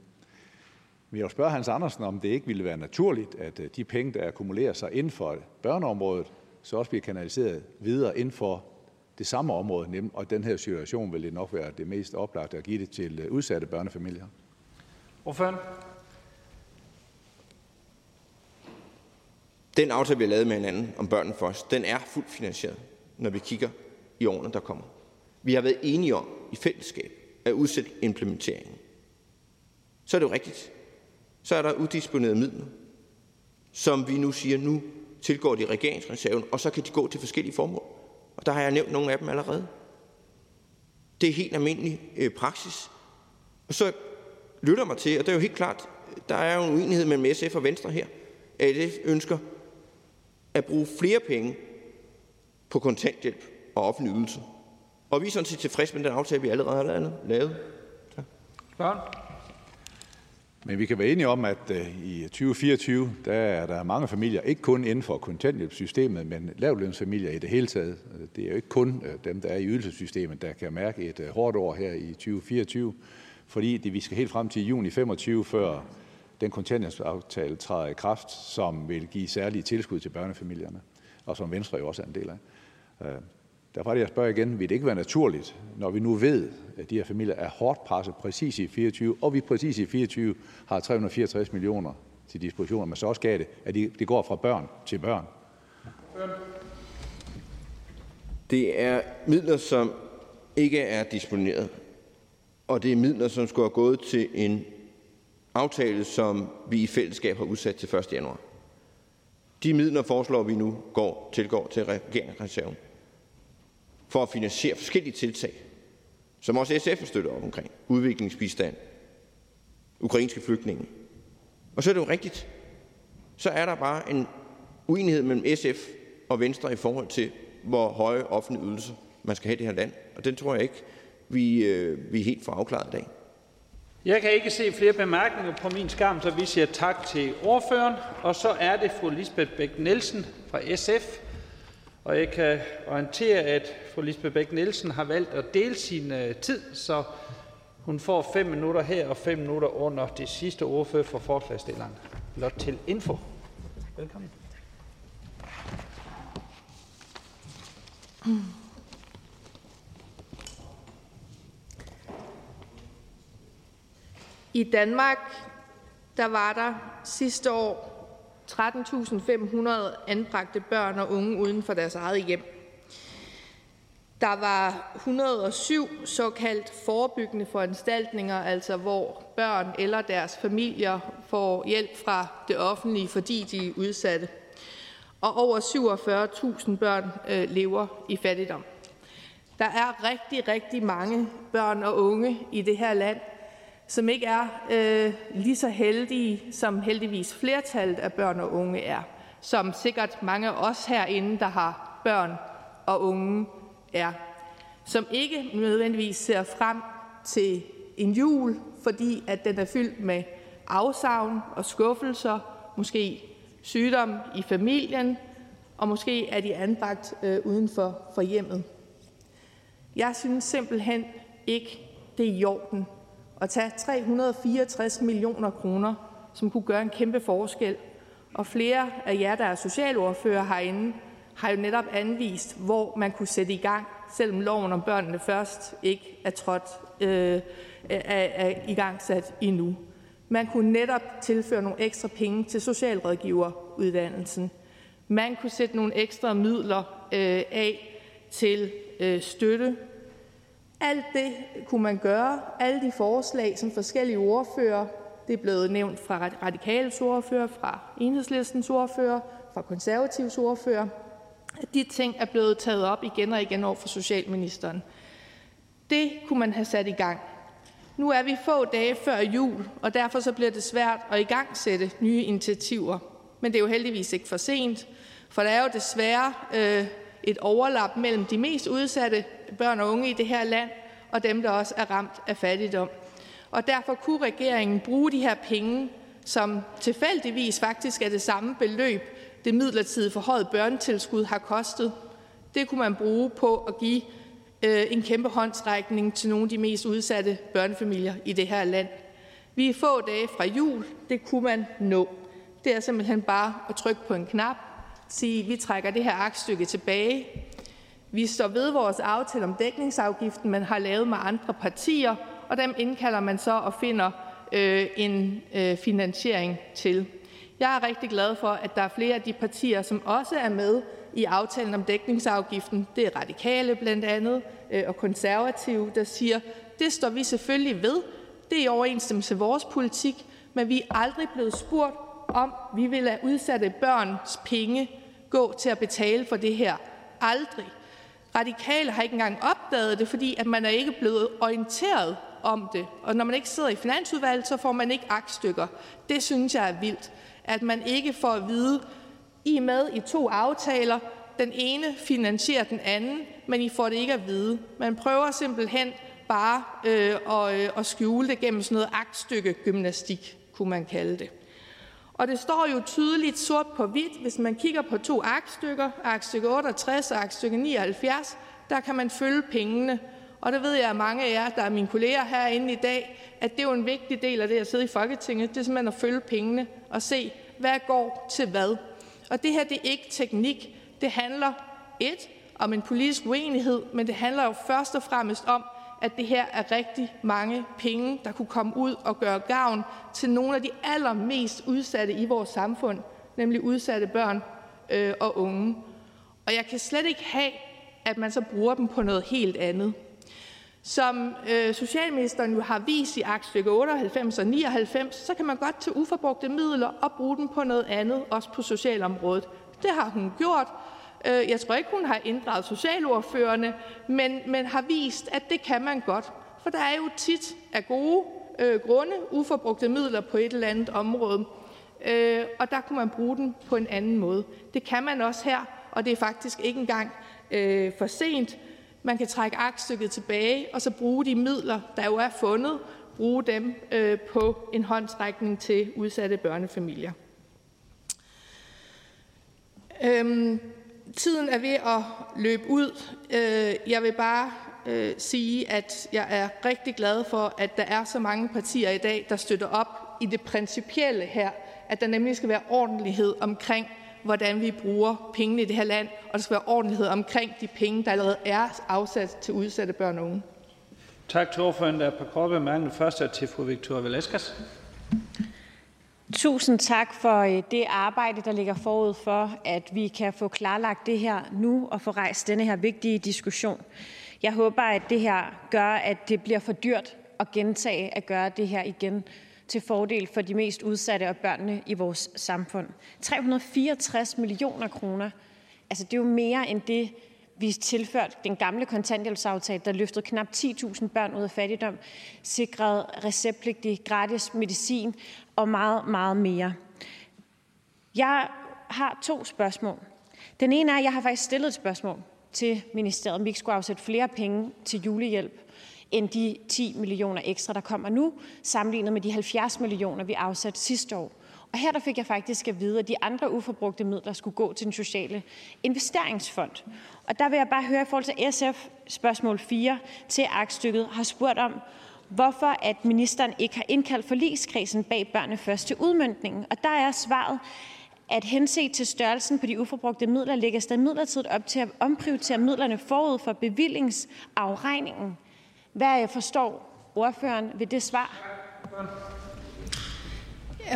Men jeg vil spørge Hans Andersen, om det ikke ville være naturligt, at øh, de penge, der akkumulerer sig inden for børneområdet, så også bliver kanaliseret videre inden for det samme område, og den her situation vil det nok være det mest oplagte at give det til øh, udsatte børnefamilier. Hvorfor? Den aftale, vi har lavet med hinanden om børnene først, den er fuldt finansieret, når vi kigger i årene, der kommer. Vi har været enige om i fællesskab at udsætte implementeringen. Så er det jo rigtigt. Så er der udisponerede midler, som vi nu siger, nu tilgår de regeringsreserven, og så kan de gå til forskellige formål. Og der har jeg nævnt nogle af dem allerede. Det er helt almindelig øh, praksis. Og så lytter mig til, og det er jo helt klart, der er jo en uenighed mellem SF og Venstre her. ASF ønsker at bruge flere penge på kontanthjælp og offentlige ydelser. Og vi er sådan set tilfredse med den aftale, vi allerede har lavet. Tak. Men vi kan være enige om, at øh, i 2024 der er der mange familier, ikke kun inden for kontanthjælpssystemet, men lavlønsfamilier i det hele taget. Det er jo ikke kun øh, dem, der er i ydelsessystemet, der kan mærke et øh, hårdt år her i 2024, fordi det, vi skal helt frem til juni 25, før den kontanthjælpsaftale træder i kraft, som vil give særlige tilskud til børnefamilierne, og som Venstre jo også er en del af. Øh, Derfor er det, jeg spørger igen, vil det ikke være naturligt, når vi nu ved, at de her familier er hårdt presset præcis i 24, og vi præcis i 24 har 364 millioner til disposition, men så også gav det, at det går fra børn til børn? Det er midler, som ikke er disponeret, og det er midler, som skulle have gået til en aftale, som vi i fællesskab har udsat til 1. januar. De midler foreslår vi nu går, tilgår til regeringsreserven for at finansiere forskellige tiltag, som også SF har støttet op omkring. Udviklingsbistand, ukrainske flygtninge. Og så er det jo rigtigt. Så er der bare en uenighed mellem SF og Venstre i forhold til, hvor høje offentlige ydelser man skal have i det her land. Og den tror jeg ikke, vi, øh, vi helt får afklaret i dag. Jeg kan ikke se flere bemærkninger på min skærm, så vi siger tak til ordføreren. Og så er det fru Lisbeth Bæk Nielsen fra SF. Og jeg kan orientere, at fru Lisbeth Bæk Nielsen har valgt at dele sin øh, tid, så hun får 5 minutter her og 5 minutter under det sidste ordfører for forslagstilleren. Blot til info. Velkommen. Mm. I Danmark der var der sidste år 13.500 anbragte børn og unge uden for deres eget hjem. Der var 107 såkaldt forebyggende foranstaltninger, altså hvor børn eller deres familier får hjælp fra det offentlige, fordi de er udsatte. Og over 47.000 børn øh, lever i fattigdom. Der er rigtig, rigtig mange børn og unge i det her land, som ikke er øh, lige så heldige, som heldigvis flertallet af børn og unge er. Som sikkert mange af os herinde, der har børn og unge, er. Som ikke nødvendigvis ser frem til en jul, fordi at den er fyldt med afsavn og skuffelser, måske sygdom i familien, og måske er de anbragt øh, uden for, for hjemmet. Jeg synes simpelthen ikke, det er i orden at tage 364 millioner kroner, som kunne gøre en kæmpe forskel. Og flere af jer, der er socialordfører herinde, har jo netop anvist, hvor man kunne sætte i gang, selvom loven om børnene først ikke er trådt øh, er, er i gang sat endnu. Man kunne netop tilføre nogle ekstra penge til socialrådgiveruddannelsen. Man kunne sætte nogle ekstra midler øh, af til øh, støtte alt det kunne man gøre. Alle de forslag, som forskellige ordfører det er blevet nævnt fra Radikales ordfører, fra Enhedslistens ordfører, fra Konservativs ordfører, at de ting er blevet taget op igen og igen over for socialministeren. Det kunne man have sat i gang. Nu er vi få dage før jul, og derfor så bliver det svært at igangsætte nye initiativer. Men det er jo heldigvis ikke for sent, for der er jo desværre øh, et overlap mellem de mest udsatte børn og unge i det her land og dem, der også er ramt af fattigdom. Og derfor kunne regeringen bruge de her penge, som tilfældigvis faktisk er det samme beløb, det midlertidige forhøjet børnetilskud har kostet. Det kunne man bruge på at give øh, en kæmpe håndstrækning til nogle af de mest udsatte børnefamilier i det her land. Vi er få dage fra jul. Det kunne man nå. Det er simpelthen bare at trykke på en knap, sige, vi trækker det her aktstykke tilbage. Vi står ved vores aftale om dækningsafgiften, man har lavet med andre partier, og dem indkalder man så og finder øh, en øh, finansiering til. Jeg er rigtig glad for, at der er flere af de partier, som også er med i aftalen om dækningsafgiften. Det er radikale blandt andet øh, og konservative, der siger, det står vi selvfølgelig ved. Det er i overensstemmelse med vores politik, men vi er aldrig blevet spurgt om, vi vil lade udsatte børns penge gå til at betale for det her. Aldrig. Radikale har ikke engang opdaget det, fordi at man er ikke blevet orienteret om det. Og når man ikke sidder i finansudvalget, så får man ikke aktstykker. Det synes jeg er vildt, at man ikke får at vide, I er med i to aftaler, den ene finansierer den anden, men I får det ikke at vide. Man prøver simpelthen bare øh, at, øh, at skjule det gennem sådan noget aktstykke gymnastik, kunne man kalde det. Og det står jo tydeligt sort på hvidt, hvis man kigger på to aktstykker, aktstykke 68 og aktstykke 79, der kan man følge pengene. Og det ved jeg, at mange af jer, der er mine kolleger herinde i dag, at det er jo en vigtig del af det at sidde i Folketinget. Det er simpelthen at følge pengene og se, hvad går til hvad. Og det her det er ikke teknik. Det handler et om en politisk uenighed, men det handler jo først og fremmest om, at det her er rigtig mange penge, der kunne komme ud og gøre gavn til nogle af de allermest udsatte i vores samfund, nemlig udsatte børn øh, og unge. Og jeg kan slet ikke have, at man så bruger dem på noget helt andet. Som øh, socialministeren jo har vist i aktstykke 98 og 99, så kan man godt tage uforbrugte midler og bruge dem på noget andet, også på socialområdet. Det har hun gjort, Øh, jeg tror ikke, hun har inddraget socialordførerne, men, men har vist, at det kan man godt. For der er jo tit af gode øh, grunde uforbrugte midler på et eller andet område, øh, og der kunne man bruge den på en anden måde. Det kan man også her, og det er faktisk ikke engang øh, for sent. Man kan trække aktstykket tilbage, og så bruge de midler, der jo er fundet, bruge dem øh, på en håndtrækning til udsatte børnefamilier. Øhm, Tiden er ved at løbe ud. Øh, jeg vil bare øh, sige, at jeg er rigtig glad for, at der er så mange partier i dag, der støtter op i det principielle her, at der nemlig skal være ordentlighed omkring, hvordan vi bruger pengene i det her land, og der skal være ordentlighed omkring de penge, der allerede er afsat til udsatte børn og unge. Tak til ordføreren. Der er på korte bemærkninger. Først er til fru Victoria Velasquez. Tusind tak for øh, det arbejde, der ligger forud for, at vi kan få klarlagt det her nu og få rejst denne her vigtige diskussion. Jeg håber, at det her gør, at det bliver for dyrt at gentage at gøre det her igen til fordel for de mest udsatte og børnene i vores samfund. 364 millioner kroner. Altså, det er jo mere end det, vi tilført den gamle kontanthjælpsaftale, der løftede knap 10.000 børn ud af fattigdom, sikrede receptpligtig gratis medicin og meget, meget mere. Jeg har to spørgsmål. Den ene er, at jeg har faktisk stillet et spørgsmål til ministeriet, om vi ikke skulle afsætte flere penge til julehjælp end de 10 millioner ekstra, der kommer nu, sammenlignet med de 70 millioner, vi afsatte sidste år. Og her der fik jeg faktisk at vide, at de andre uforbrugte midler skulle gå til den sociale investeringsfond. Og der vil jeg bare høre i forhold til SF spørgsmål 4 til aktstykket har spurgt om, hvorfor at ministeren ikke har indkaldt forligskredsen bag børnene først til udmyndningen. Og der er svaret, at henset til størrelsen på de uforbrugte midler lægges der midlertidigt op til at omprioritere midlerne forud for bevillingsafregningen. Hvad forstår ordføreren ved det svar?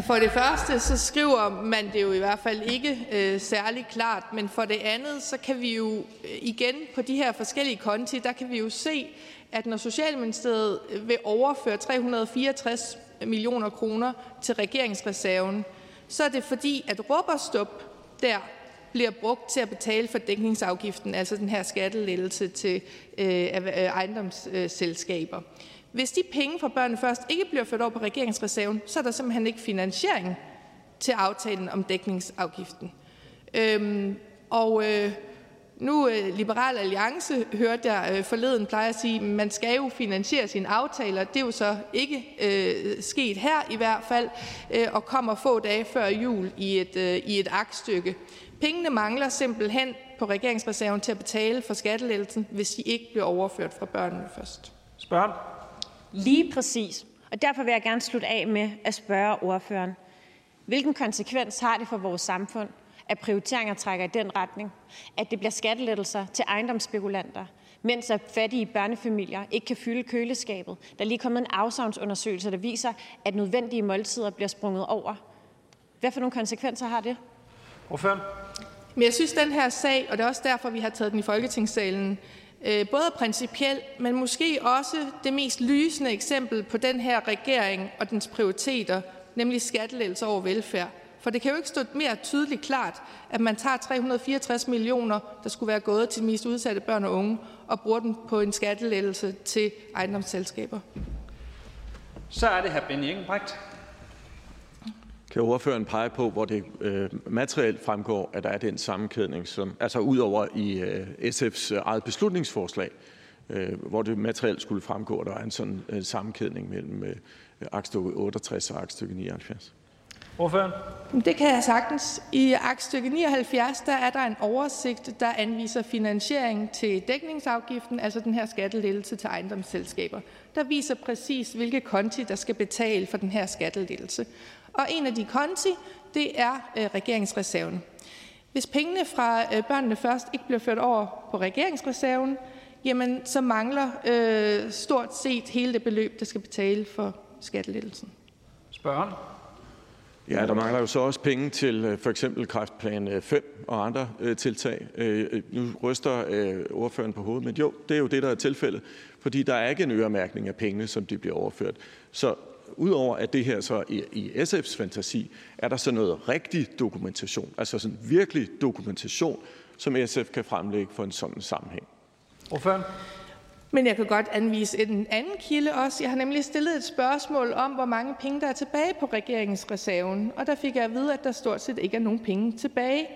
For det første så skriver man det jo i hvert fald ikke øh, særlig klart, men for det andet så kan vi jo øh, igen på de her forskellige konti, der kan vi jo se, at når Socialministeriet øh, vil overføre 364 millioner kroner til regeringsreserven, så er det fordi, at Rubberstup der bliver brugt til at betale for dækningsafgiften, altså den her skattelettelse til øh, øh ejendomsselskaber. Hvis de penge fra Børnene Først ikke bliver ført over på regeringsreserven, så er der simpelthen ikke finansiering til aftalen om dækningsafgiften. Øhm, og øh, nu øh, Liberal Alliance, hørte jeg øh, forleden, plejer at sige, at man skal jo finansiere sine aftaler. Det er jo så ikke øh, sket her i hvert fald, øh, og kommer få dage før jul i et, øh, i et aktstykke. Pengene mangler simpelthen på regeringsreserven til at betale for skattelettelsen, hvis de ikke bliver overført fra børnene først. Spørg. Lige præcis. Og derfor vil jeg gerne slutte af med at spørge ordføreren. Hvilken konsekvens har det for vores samfund, at prioriteringer trækker i den retning, at det bliver skattelettelser til ejendomsspekulanter, mens at fattige børnefamilier ikke kan fylde køleskabet. Der er lige kommet en afsavnsundersøgelse, der viser, at nødvendige måltider bliver sprunget over. Hvad for nogle konsekvenser har det? Ordføreren? Men jeg synes, den her sag, og det er også derfor, vi har taget den i Folketingssalen, Øh, både principielt, men måske også det mest lysende eksempel på den her regering og dens prioriteter, nemlig skattelettelser over velfærd. For det kan jo ikke stå mere tydeligt klart, at man tager 364 millioner, der skulle være gået til de mest udsatte børn og unge, og bruger dem på en skattelettelse til ejendomsselskaber. Så er det her Benny Engelbrecht. Kan ordføreren pege på, hvor det øh, materielt fremgår, at der er den sammenkædning, som, altså udover i øh, SF's øh, eget beslutningsforslag, hvor det materielt skulle fremgå, at der er en sådan sammenkædning mellem aktstykke 68 og aktstykke 79? Ordføreren? Det kan jeg sagtens. I aktstykke 79 der er der en oversigt, der anviser finansiering til dækningsafgiften, altså den her skattelettelse til ejendomsselskaber. Der viser præcis, hvilke konti, der skal betale for den her skattelettelse. Og en af de konti, det er øh, regeringsreserven. Hvis pengene fra øh, børnene først ikke bliver ført over på regeringsreserven, jamen så mangler øh, stort set hele det beløb, der skal betale for skattelettelsen. Spørgen? Ja, der mangler jo så også penge til øh, for eksempel kræftplan 5 øh, og andre øh, tiltag. Nu ryster ordføreren på hovedet, men jo, det er jo det, der er tilfældet, fordi der er ikke en øremærkning af pengene, som de bliver overført. Så udover at det her så i, i SF's fantasi, er der så noget rigtig dokumentation, altså sådan virkelig dokumentation, som SF kan fremlægge for en sådan sammenhæng? Ordføreren? Men jeg kan godt anvise en anden kilde også. Jeg har nemlig stillet et spørgsmål om, hvor mange penge der er tilbage på regeringsreserven. Og der fik jeg at vide, at der stort set ikke er nogen penge tilbage,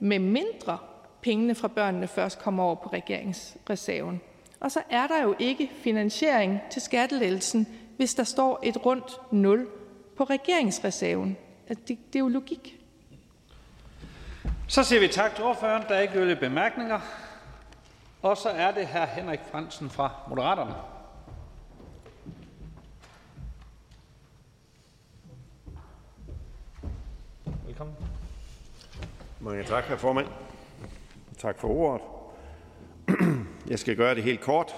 med mindre pengene fra børnene først kommer over på regeringsreserven. Og så er der jo ikke finansiering til skattelettelsen, hvis der står et rundt nul på regeringsreserven. Det, det er jo logik. Så siger vi tak til ordføreren. Der er ikke yderligere bemærkninger. Og så er det hr. Henrik Fransen fra Moderaterne. Velkommen. Mange tak, herr formand. Tak for ordet. Jeg skal gøre det helt kort.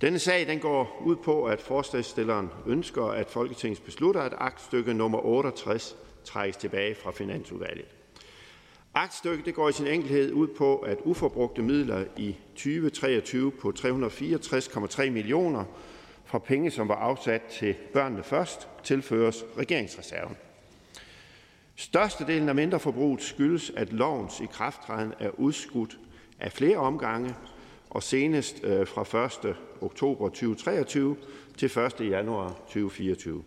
Denne sag den går ud på, at forslagstilleren ønsker, at Folketinget beslutter, at aktstykke nummer 68 trækkes tilbage fra Finansudvalget. Aktstykket det går i sin enkelhed ud på, at uforbrugte midler i 2023 på 364,3 millioner fra penge, som var afsat til børnene først, tilføres regeringsreserven. Størstedelen af mindreforbruget skyldes, at lovens ikrafttræden er udskudt af flere omgange, og senest øh, fra 1. oktober 2023 til 1. januar 2024.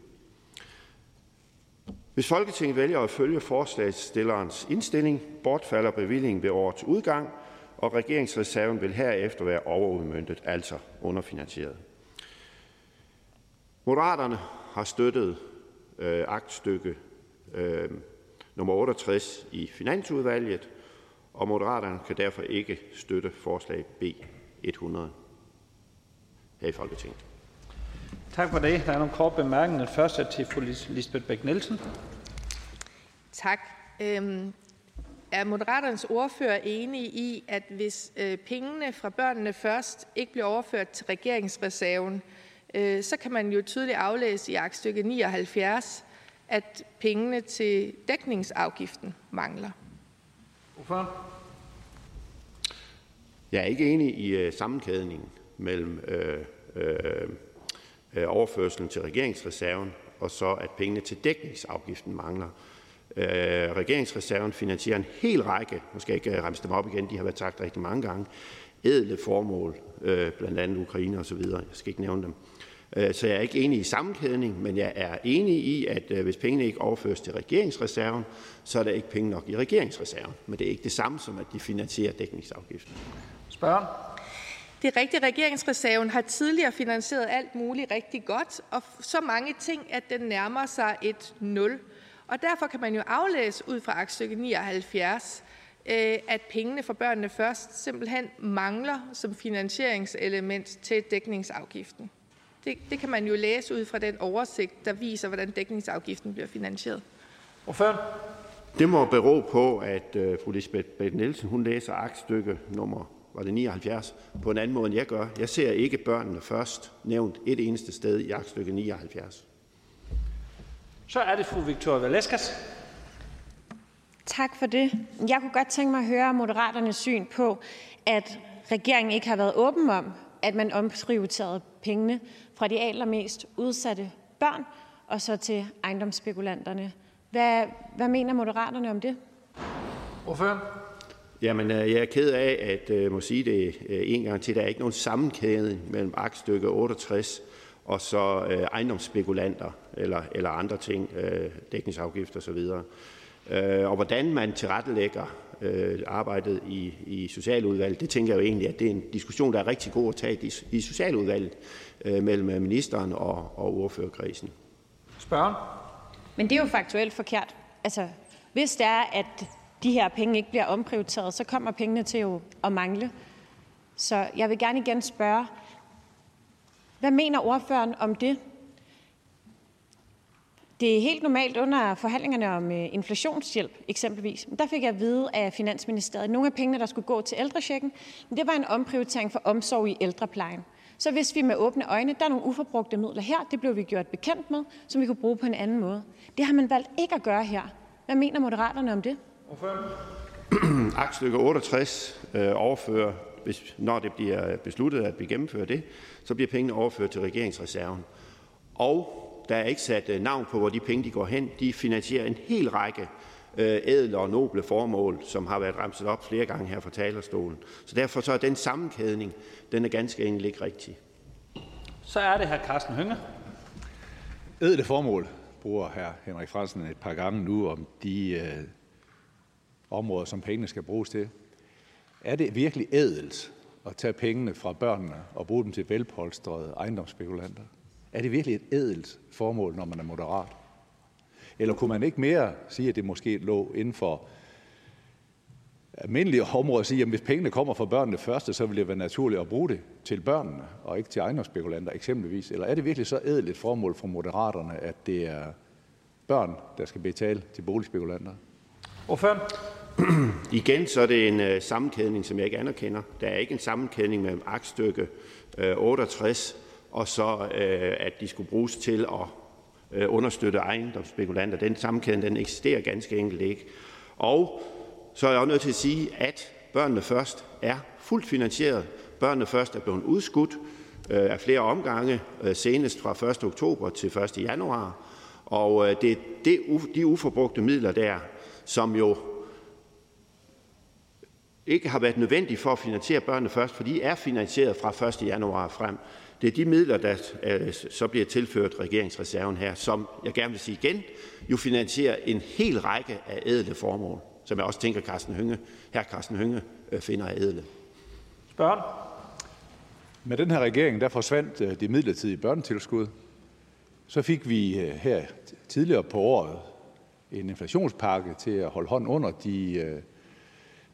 Hvis Folketinget vælger at følge forslagsstillerens indstilling, bortfalder bevillingen ved årets udgang, og regeringsreserven vil herefter være overudmyndtet, altså underfinansieret. Moderaterne har støttet øh, aktstykke øh, nummer 68 i Finansudvalget, og Moderaterne kan derfor ikke støtte forslag B 100 her i Folketinget. Tak for det. Der er nogle korte bemærkninger. Den første er til fru Lisbeth Bæk Nielsen. Tak. Øhm, er Moderaternes ordfører enig i, at hvis øh, pengene fra børnene først ikke bliver overført til regeringsreserven, øh, så kan man jo tydeligt aflæse i aktstykke 79, at pengene til dækningsafgiften mangler? Hvorfor? Jeg er ikke enig i øh, sammenkædningen mellem øh, øh, øh overførselen til regeringsreserven og så, at pengene til dækningsafgiften mangler. Øh, regeringsreserven finansierer en hel række, nu skal jeg ikke øh, remse dem op igen, de har været sagt rigtig mange gange, ædle formål, øh, blandt andet Ukraine og så videre. Jeg skal ikke nævne dem. Øh, så jeg er ikke enig i sammenkædning, men jeg er enig i, at øh, hvis pengene ikke overføres til regeringsreserven, så er der ikke penge nok i regeringsreserven. Men det er ikke det samme som, at de finansierer dækningsafgiften. Spørgen? Det er rigtigt, at regeringsreserven har tidligere finansieret alt muligt rigtig godt, og så mange ting, at den nærmer sig et nul. Og derfor kan man jo aflæse ud fra aktstykke 79, øh, at pengene for børnene først simpelthen mangler som finansieringselement til dækningsafgiften. Det, det kan man jo læse ud fra den oversigt, der viser, hvordan dækningsafgiften bliver finansieret. Hvorfor? Det må bero på, at uh, fru Lisbeth Bæk Nielsen hun læser aktstykke nummer var det 79, på en anden måde, end jeg gør. Jeg ser ikke børnene først nævnt et eneste sted i aktstykke 79. Så er det fru Victoria Valeskas. Tak for det. Jeg kunne godt tænke mig at høre Moderaternes syn på, at regeringen ikke har været åben om, at man omprioriterede pengene fra de allermest udsatte børn og så til ejendomsspekulanterne. Hvad, hvad mener Moderaterne om det? Hvorfor? Jamen, øh, jeg er ked af at uh, må sige det uh, en gang til. Der er ikke nogen sammenkædning mellem aktstykke 68 og så uh, ejendomsspekulanter eller, eller andre ting, uh, dækningsafgifter osv. Uh, og hvordan man tilrettelægger arbejdet i, i Socialudvalget, det tænker jeg jo egentlig, at det er en diskussion, der er rigtig god at tage i, i Socialudvalget uh, mellem ministeren og, og ordførerkredsen. Spørgen? Men det er jo faktuelt forkert. Altså, hvis det er, at de her penge ikke bliver omprioriteret, så kommer pengene til jo at mangle. Så jeg vil gerne igen spørge, hvad mener ordføreren om det? Det er helt normalt under forhandlingerne om øh, inflationshjælp eksempelvis. Der fik jeg at vide af Finansministeriet, at nogle af pengene, der skulle gå til ældrechecken, det var en omprioritering for omsorg i ældreplejen. Så hvis vi med åbne øjne, der er nogle uforbrugte midler her, det blev vi gjort bekendt med, som vi kunne bruge på en anden måde. Det har man valgt ikke at gøre her. Hvad mener Moderaterne om det? Aktstykke 68 øh, overfører, hvis, når det bliver besluttet, at vi gennemfører det, så bliver pengene overført til regeringsreserven. Og der er ikke sat øh, navn på, hvor de penge de går hen. De finansierer en hel række ædle og noble formål, som har været remset op flere gange her fra talerstolen. Så derfor så er den sammenkædning, den er ganske enkelt ikke rigtig. Så er det her Carsten Hønge. Ædle formål bruger hr. Henrik Fransen et par gange nu om de øh, områder, som pengene skal bruges til. Er det virkelig ædelt at tage pengene fra børnene og bruge dem til velpolstrede ejendomsspekulanter? Er det virkelig et ædelt formål, når man er moderat? Eller kunne man ikke mere sige, at det måske lå inden for almindelige områder at sige, at hvis pengene kommer fra børnene først, så vil det være naturligt at bruge det til børnene og ikke til ejendomsspekulanter eksempelvis? Eller er det virkelig så ædelt et formål for moderaterne, at det er børn, der skal betale til boligspekulanter? Hvorfor? Igen så er det en øh, sammenkædning, som jeg ikke anerkender. Der er ikke en sammenkædning mellem aktstykke øh, 68 og så, øh, at de skulle bruges til at øh, understøtte ejendomsspekulanter. Den sammenkædning den eksisterer ganske enkelt ikke. Og så er jeg også nødt til at sige, at børnene først er fuldt finansieret. Børnene først er blevet udskudt øh, af flere omgange, øh, senest fra 1. oktober til 1. januar. Og øh, det er det, de uforbrugte midler der, som jo ikke har været nødvendige for at finansiere børnene først, for de er finansieret fra 1. januar frem. Det er de midler, der øh, så bliver tilført regeringsreserven her, som jeg gerne vil sige igen, jo finansierer en hel række af ædle formål, som jeg også tænker, Carsten Hønge, her Carsten Hønge øh, finder af ædle. Spørgen? Med den her regering, der forsvandt øh, det midlertidige børnetilskud. Så fik vi her tidligere på året en inflationspakke til at holde hånd under de,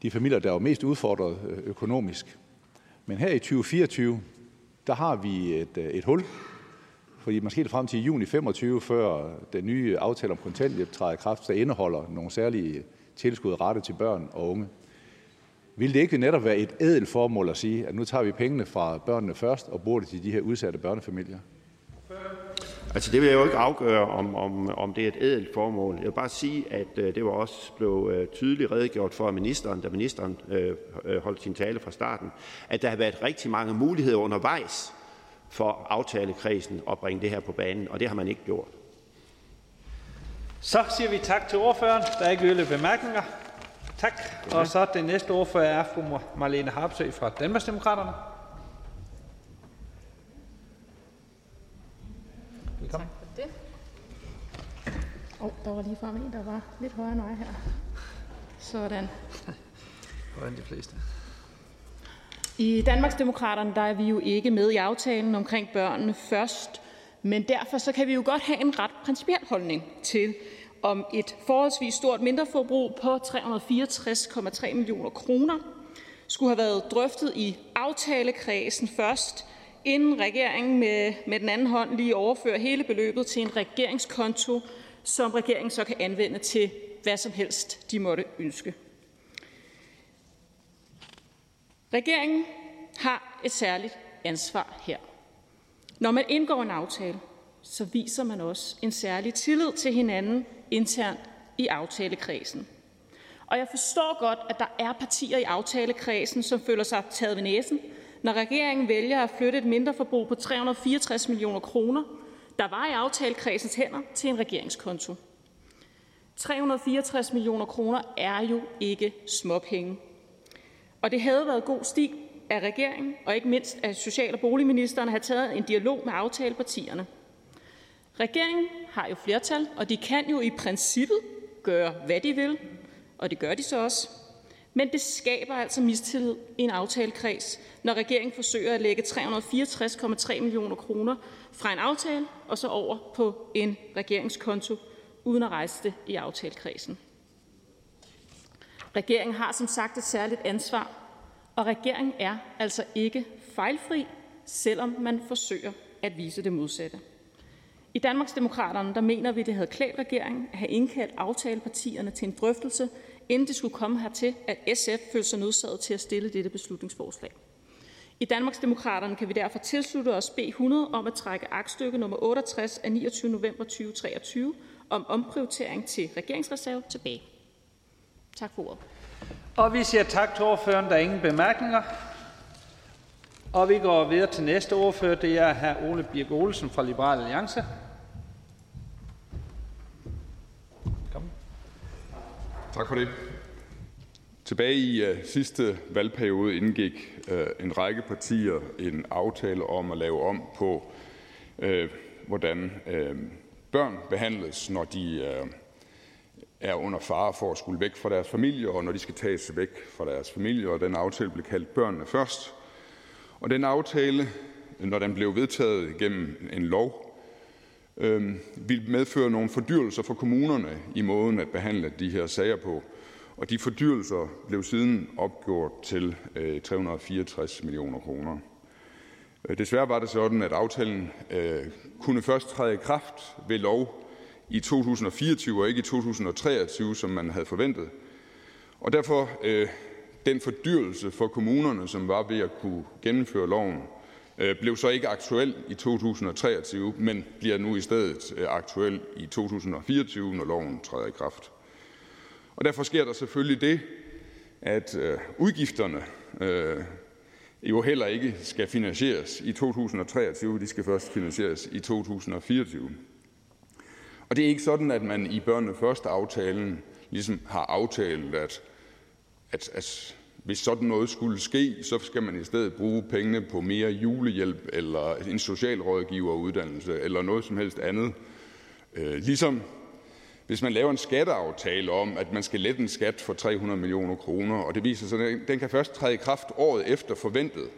de familier, der var mest udfordret økonomisk. Men her i 2024, der har vi et, øh, et hul, fordi man skal frem til juni 25, før den nye aftale om kontanthjælp træder i kraft, så indeholder nogle særlige tilskud rettet til børn og unge. Vil det ikke netop være et ædelt formål at sige, at nu tager vi pengene fra børnene først og bruger det til de her udsatte børnefamilier? Altså det vil jeg jo ikke afgøre, om, om, om det er et ædelt formål. Jeg vil bare sige, at øh, det var også blevet øh, tydeligt redegjort for ministeren, da ministeren øh, øh, holdt sin tale fra starten, at der har været rigtig mange muligheder undervejs for aftalekredsen at bringe det her på banen, og det har man ikke gjort. Så siger vi tak til ordføreren. Der er ikke yderligere bemærkninger. Tak. Og så den næste ordfører er fru Marlene Harpsø fra Danmarksdemokraterne. Velkommen. Tak for det. Oh, der var lige frem en, der var lidt højere end mig her. Sådan. Højere end de fleste. I Danmarksdemokraterne der er vi jo ikke med i aftalen omkring børnene først, men derfor så kan vi jo godt have en ret principiel holdning til, om et forholdsvis stort mindreforbrug på 364,3 millioner kroner skulle have været drøftet i aftalekredsen først, inden regeringen med, med den anden hånd lige overfører hele beløbet til en regeringskonto, som regeringen så kan anvende til hvad som helst, de måtte ønske. Regeringen har et særligt ansvar her. Når man indgår en aftale, så viser man også en særlig tillid til hinanden internt i aftalekredsen. Og jeg forstår godt, at der er partier i aftalekredsen, som føler sig taget ved næsen, når regeringen vælger at flytte et mindre forbrug på 364 millioner kroner, der var i aftalekredsens hænder, til en regeringskonto. 364 millioner kroner er jo ikke småpenge. Og det havde været god stil af regeringen, og ikke mindst af Social- og Boligministeren, at have taget en dialog med aftalepartierne. Regeringen har jo flertal, og de kan jo i princippet gøre, hvad de vil, og det gør de så også. Men det skaber altså mistillid i en aftalekreds, når regeringen forsøger at lægge 364,3 millioner kroner fra en aftale og så over på en regeringskonto, uden at rejse det i aftalekredsen. Regeringen har som sagt et særligt ansvar, og regeringen er altså ikke fejlfri, selvom man forsøger at vise det modsatte. I Danmarksdemokraterne der mener vi, det havde klædt regeringen at have indkaldt aftalepartierne til en drøftelse inden det skulle komme hertil, at SF følte sig nødsaget til at stille dette beslutningsforslag. I Danmarksdemokraterne kan vi derfor tilslutte os B100 om at trække aktstykke nummer 68 af 29. november 2023 om omprioritering til regeringsreserve tilbage. Tak for ordet. Og vi siger tak til ordføreren. Der er ingen bemærkninger. Og vi går videre til næste ordfører. Det er hr. Ole Birk Olsen fra Liberal Alliance. Tak for det. Tilbage i uh, sidste valgperiode indgik uh, en række partier en aftale om at lave om på, uh, hvordan uh, børn behandles, når de uh, er under fare for at skulle væk fra deres familie, og når de skal tages væk fra deres familie. Og den aftale blev kaldt Børnene Først. Og den aftale, når den blev vedtaget gennem en lov, Øhm, vil medføre nogle fordyrelser for kommunerne i måden at behandle de her sager på. Og de fordyrelser blev siden opgjort til øh, 364 millioner kroner. Øh, desværre var det sådan, at aftalen øh, kunne først træde i kraft ved lov i 2024 og ikke i 2023, som man havde forventet. Og derfor øh, den fordyrelse for kommunerne, som var ved at kunne gennemføre loven, Øh, blev så ikke aktuel i 2023, men bliver nu i stedet øh, aktuel i 2024, når loven træder i kraft. Og derfor sker der selvfølgelig det, at øh, udgifterne jo heller ikke skal finansieres i 2023. De skal først finansieres i 2024. Og det er ikke sådan, at man i børnene først aftalen ligesom har aftalt, at, at, at hvis sådan noget skulle ske, så skal man i stedet bruge pengene på mere julehjælp eller en socialrådgiveruddannelse eller noget som helst andet. Øh, ligesom hvis man laver en skatteaftale om, at man skal lette en skat for 300 millioner kroner, og det viser sig, at den kan først træde i kraft året efter forventet,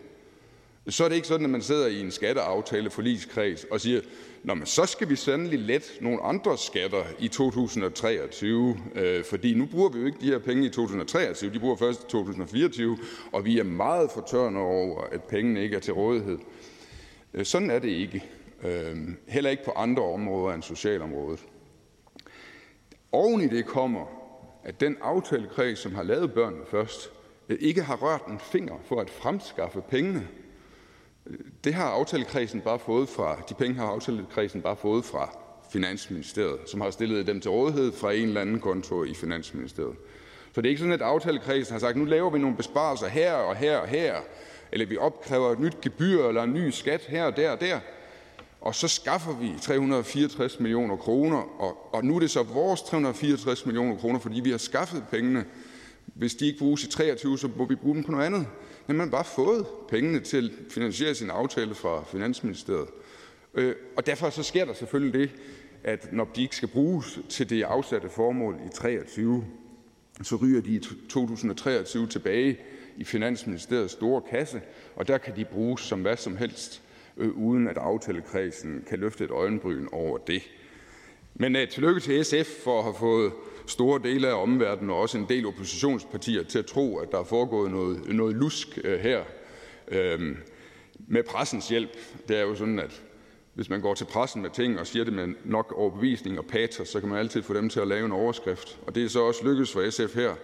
så er det ikke sådan, at man sidder i en skatteaftale forligskreds og siger, Nå, men så skal vi sandelig lette nogle andre skatter i 2023, øh, fordi nu bruger vi jo ikke de her penge i 2023, de bruger først i 2024, og vi er meget fortørnet over, at pengene ikke er til rådighed. Øh, sådan er det ikke. Øh, heller ikke på andre områder end socialområdet. Oven i det kommer, at den aftalekreds, som har lavet børnene først, øh, ikke har rørt en finger for at fremskaffe pengene. Det har aftalekredsen bare fået fra, de penge har aftalekredsen bare fået fra Finansministeriet, som har stillet dem til rådighed fra en eller anden konto i Finansministeriet. Så det er ikke sådan, at aftalekredsen har sagt, nu laver vi nogle besparelser her og her og her, eller vi opkræver et nyt gebyr eller en ny skat her og der og der og så skaffer vi 364 millioner kroner, og, og nu er det så vores 364 millioner kroner, fordi vi har skaffet pengene. Hvis de ikke bruges i 23, så må vi bruge dem på noget andet. Men man har bare fået pengene til at finansiere sin aftale fra Finansministeriet. Øh, og derfor så sker der selvfølgelig det, at når de ikke skal bruges til det afsatte formål i 23, så ryger de i 2023 tilbage i Finansministeriets store kasse, og der kan de bruges som hvad som helst øh, uden at aftalekredsen kan løfte et øjenbryn over det. Men uh, tillykke til SF for at have fået store dele af omverdenen og også en del oppositionspartier til at tro, at der er foregået noget, noget lusk øh, her uh, med pressens hjælp. Det er jo sådan, at hvis man går til pressen med ting og siger det med nok overbevisning og patos, så kan man altid få dem til at lave en overskrift. Og det er så også lykkedes for SF her,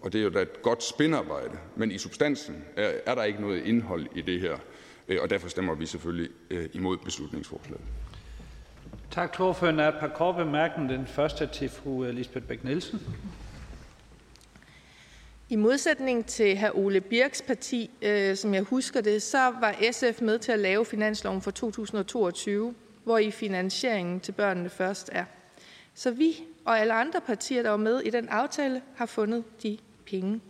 og det er jo da et godt spinarbejde. Men i substansen er, er der ikke noget indhold i det her. Øh, og derfor stemmer vi selvfølgelig øh, imod beslutningsforslaget. Tak til ordføreren. Der er et par korte bemærkninger. Den første er til fru øh, Lisbeth Bæk Nielsen. I modsætning til hr. Ole Birks parti, øh, som jeg husker det, så var SF med til at lave finansloven for 2022, hvor i finansieringen til børnene først er. Så vi og alle andre partier, der var med i den aftale, har fundet de penge.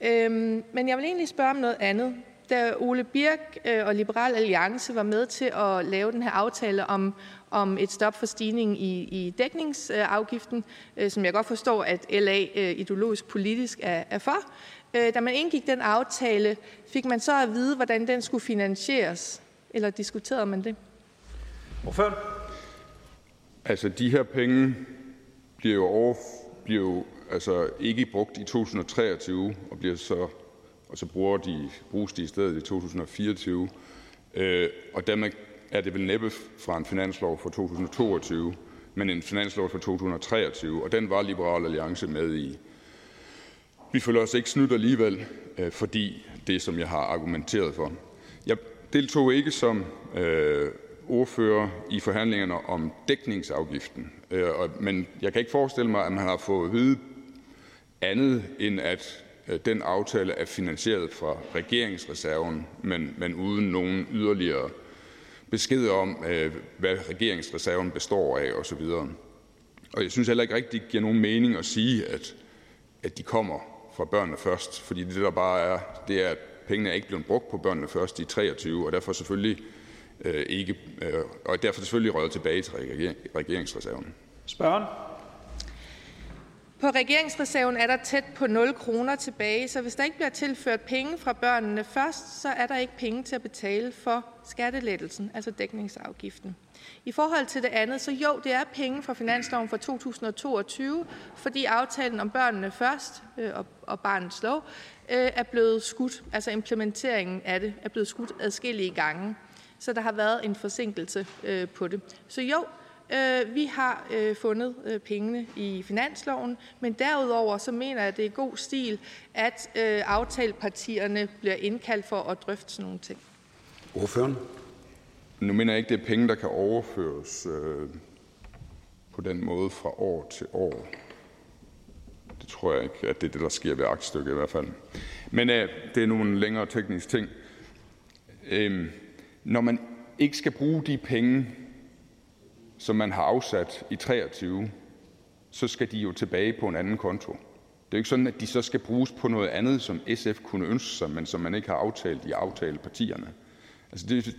Øhm, men jeg vil egentlig spørge om noget andet da Ole Birk øh, og Liberal Alliance var med til at lave den her aftale om om et stop for stigningen i i dækningsafgiften, øh, som jeg godt forstår at LA øh, ideologisk politisk er for. Da man indgik den aftale, fik man så at vide, hvordan den skulle finansieres, eller diskuterede man det? Hvorfor? Altså, de her penge bliver jo, over, bliver jo altså ikke brugt i 2023 og bliver så og så bruger de, bruges de i stedet i 2024. Øh, og dermed er det vel næppe fra en finanslov for 2022, men en finanslov for 2023, og den var Liberal Alliance med i. Vi føler os ikke snydt alligevel, øh, fordi det, som jeg har argumenteret for. Jeg deltog ikke som øh, ordfører i forhandlingerne om dækningsafgiften, øh, men jeg kan ikke forestille mig, at man har fået at vide andet end, at Øh, den aftale er finansieret fra regeringsreserven, men, men uden nogen yderligere besked om, øh, hvad regeringsreserven består af osv. Og jeg synes heller ikke rigtig, det giver nogen mening at sige, at, at de kommer fra børnene først, fordi det der bare er, det er, at pengene er ikke blevet brugt på børnene først i 23, og derfor selvfølgelig øh, ikke, øh, og derfor selvfølgelig røget tilbage til regeringsreserven. Spørgen? På regeringsreserven er der tæt på 0 kroner tilbage, så hvis der ikke bliver tilført penge fra børnene først, så er der ikke penge til at betale for skattelettelsen, altså dækningsafgiften. I forhold til det andet, så jo, det er penge fra finansloven for 2022, fordi aftalen om børnene først øh, og, og barnets lov øh, er blevet skudt, altså implementeringen af det er blevet skudt adskillige gange. Så der har været en forsinkelse øh, på det. Så jo, vi har øh, fundet øh, pengene i finansloven, men derudover så mener jeg, at det er god stil, at øh, aftalepartierne bliver indkaldt for at drøfte sådan nogle ting. Ordføren? Nu mener jeg ikke, det er penge, der kan overføres øh, på den måde fra år til år. Det tror jeg ikke, at det er det, der sker ved aktstykket i hvert fald. Men øh, det er nogle længere tekniske ting. Øh, når man ikke skal bruge de penge, som man har afsat i 23, så skal de jo tilbage på en anden konto. Det er jo ikke sådan, at de så skal bruges på noget andet, som SF kunne ønske sig, men som man ikke har aftalt i aftalepartierne. Altså det,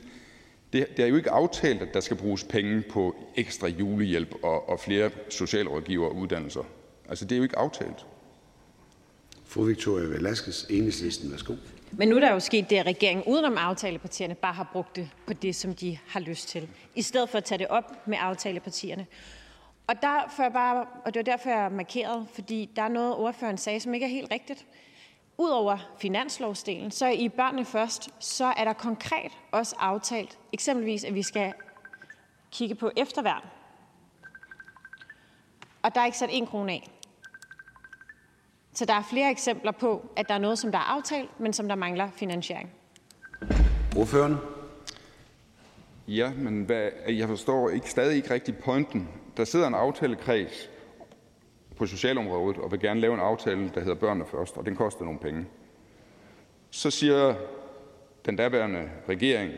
det, det er jo ikke aftalt, at der skal bruges penge på ekstra julehjælp og, og flere socialrådgiver og uddannelser. Altså det er jo ikke aftalt. Fru Victoria Velasquez, Enhedslisten. Værsgo. Men nu er der jo sket det, at regeringen udenom aftalepartierne bare har brugt det på det, som de har lyst til, i stedet for at tage det op med aftalepartierne. Og, derfor bare, og det var derfor, jeg markerede, fordi der er noget, ordføreren sagde, som ikke er helt rigtigt. Udover finanslovsdelen, så i Børnene Først, så er der konkret også aftalt, eksempelvis, at vi skal kigge på efterværn. Og der er ikke sat en krone af. Så der er flere eksempler på, at der er noget, som der er aftalt, men som der mangler finansiering. Ordføreren? Ja, men hvad, jeg forstår ikke, stadig ikke rigtig pointen. Der sidder en aftalekreds på socialområdet og vil gerne lave en aftale, der hedder Børnene Først, og den koster nogle penge. Så siger den daværende regering,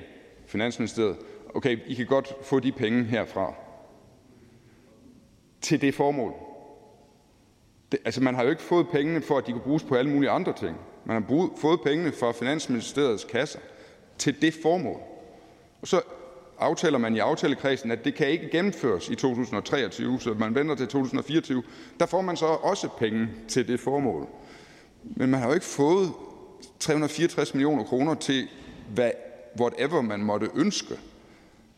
Finansministeriet, okay, I kan godt få de penge herfra til det formål. Altså, man har jo ikke fået pengene for, at de kunne bruges på alle mulige andre ting. Man har brug, fået pengene fra Finansministeriets kasser til det formål. Og så aftaler man i aftalekredsen, at det kan ikke gennemføres i 2023, så man venter til 2024. Der får man så også penge til det formål. Men man har jo ikke fået 364 millioner kroner til, hvad, whatever man måtte ønske.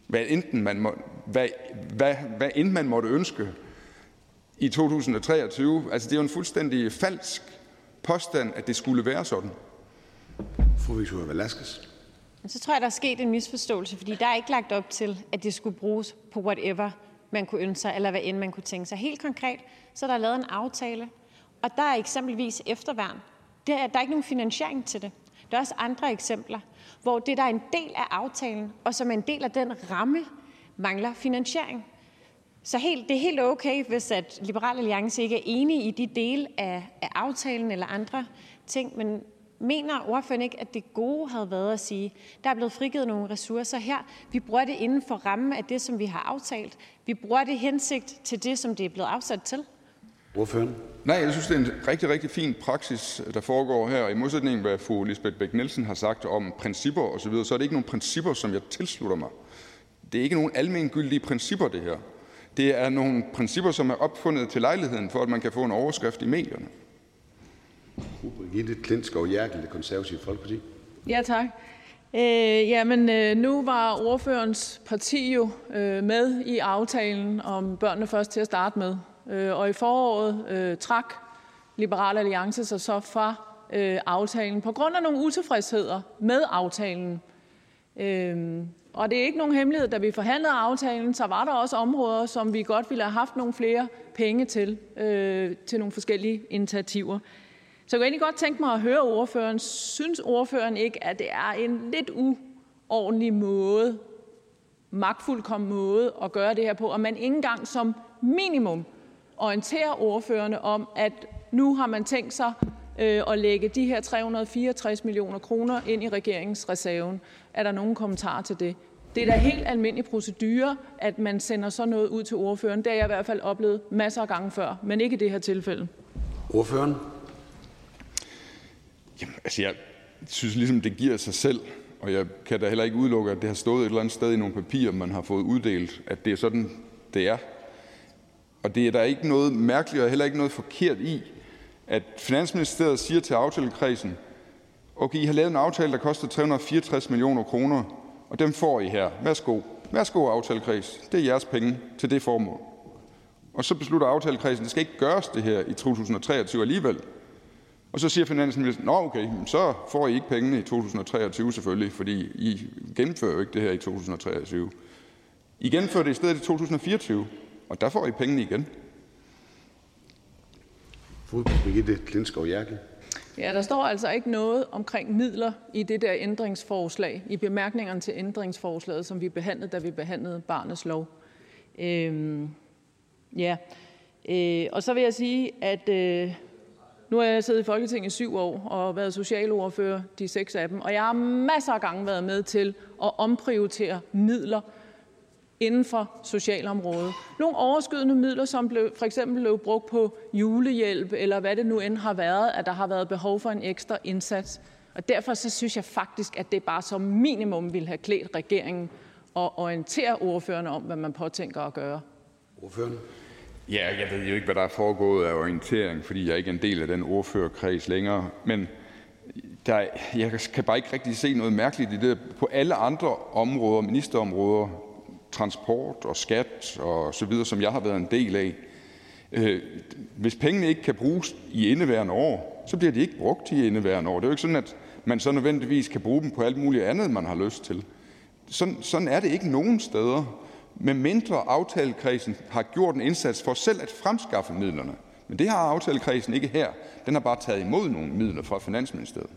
Hvad enten man, må, hvad, hvad, hvad end man måtte ønske i 2023. Altså, det er jo en fuldstændig falsk påstand, at det skulle være sådan. Fru Victoria Velasquez. Så tror jeg, der er sket en misforståelse, fordi der er ikke lagt op til, at det skulle bruges på whatever man kunne ønske sig, eller hvad end man kunne tænke sig. Helt konkret, så er der lavet en aftale, og der er eksempelvis efterværn. Der er, der er ikke nogen finansiering til det. Der er også andre eksempler, hvor det, der er en del af aftalen, og som er en del af den ramme, mangler finansiering. Så helt, det er helt okay, hvis at Liberal Alliance ikke er enige i de dele af, af aftalen eller andre ting, men mener ordføreren ikke, at det gode havde været at sige, der er blevet frigivet nogle ressourcer her, vi bruger det inden for rammen af det, som vi har aftalt, vi bruger det hensigt til det, som det er blevet afsat til? Ordføreren? Nej, jeg synes, det er en rigtig, rigtig fin praksis, der foregår her. I modsætning til, hvad fru Lisbeth Bæk Nielsen har sagt om principper osv., så er det ikke nogen principper, som jeg tilslutter mig. Det er ikke nogen almengyldige principper, det her. Det er nogle principper, som er opfundet til lejligheden, for at man kan få en overskrift i medierne. Fru Brigitte Klintskov Jerkel, Det Konservative Folkeparti. Ja, tak. Øh, jamen, øh, nu var ordførens parti jo øh, med i aftalen om børnene først til at starte med. Øh, og i foråret øh, trak Liberal Alliance sig så fra øh, aftalen på grund af nogle utilfredsheder med aftalen. Øh, og det er ikke nogen hemmelighed, da vi forhandlede aftalen, så var der også områder, som vi godt ville have haft nogle flere penge til, øh, til nogle forskellige initiativer. Så jeg kunne egentlig godt tænke mig at høre ordføreren, synes ordføreren ikke, at det er en lidt uordentlig måde, magtfuldkommen måde at gøre det her på, og man ikke engang som minimum orienterer ordførerne om, at nu har man tænkt sig øh, at lægge de her 364 millioner kroner ind i regeringsreserven. Er der nogen kommentarer til det? Det er da helt almindelig procedure, at man sender sådan noget ud til ordføreren. Det har jeg i hvert fald oplevet masser af gange før, men ikke i det her tilfælde. Ordføreren? Jamen, altså, jeg synes ligesom, det giver sig selv, og jeg kan da heller ikke udelukke, at det har stået et eller andet sted i nogle papirer, man har fået uddelt, at det er sådan, det er. Og det er der ikke noget mærkeligt og heller ikke noget forkert i, at Finansministeriet siger til aftalekredsen, okay, I har lavet en aftale, der koster 364 millioner kroner, og dem får I her. Værsgo. Værsgo, aftalekreds. Det er jeres penge til det formål. Og så beslutter aftalekredsen, at det skal ikke gøres det her i 2023 alligevel. Og så siger finansministeren, nå okay, så får I ikke pengene i 2023 selvfølgelig, fordi I gennemfører jo ikke det her i 2023. I gennemfører det i stedet i 2024, og der får I pengene igen. Brigitte Birgitte Klintskov Jerkel. Ja, der står altså ikke noget omkring midler i det der ændringsforslag, i bemærkningerne til ændringsforslaget, som vi behandlede, da vi behandlede barnets lov. Øhm, ja, øh, og så vil jeg sige, at øh, nu har jeg siddet i Folketinget i syv år og været socialordfører de seks af dem, og jeg har masser af gange været med til at omprioritere midler inden for socialområdet. Nogle overskydende midler, som blev, for eksempel blev brugt på julehjælp, eller hvad det nu end har været, at der har været behov for en ekstra indsats. Og derfor så synes jeg faktisk, at det bare som minimum ville have klædt regeringen at orientere ordførerne om, hvad man påtænker at gøre. Ordføreren. Ja, jeg ved jo ikke, hvad der er foregået af orientering, fordi jeg ikke er en del af den ordførerkreds længere. Men der, jeg kan bare ikke rigtig se noget mærkeligt i det. På alle andre områder, ministerområder, transport og skat og så videre, som jeg har været en del af. Øh, hvis pengene ikke kan bruges i indeværende år, så bliver de ikke brugt i indeværende år. Det er jo ikke sådan, at man så nødvendigvis kan bruge dem på alt muligt andet, man har lyst til. Sådan, sådan er det ikke nogen steder, med mindre aftalekredsen har gjort en indsats for selv at fremskaffe midlerne. Men det har aftalekredsen ikke her. Den har bare taget imod nogle midler fra Finansministeriet.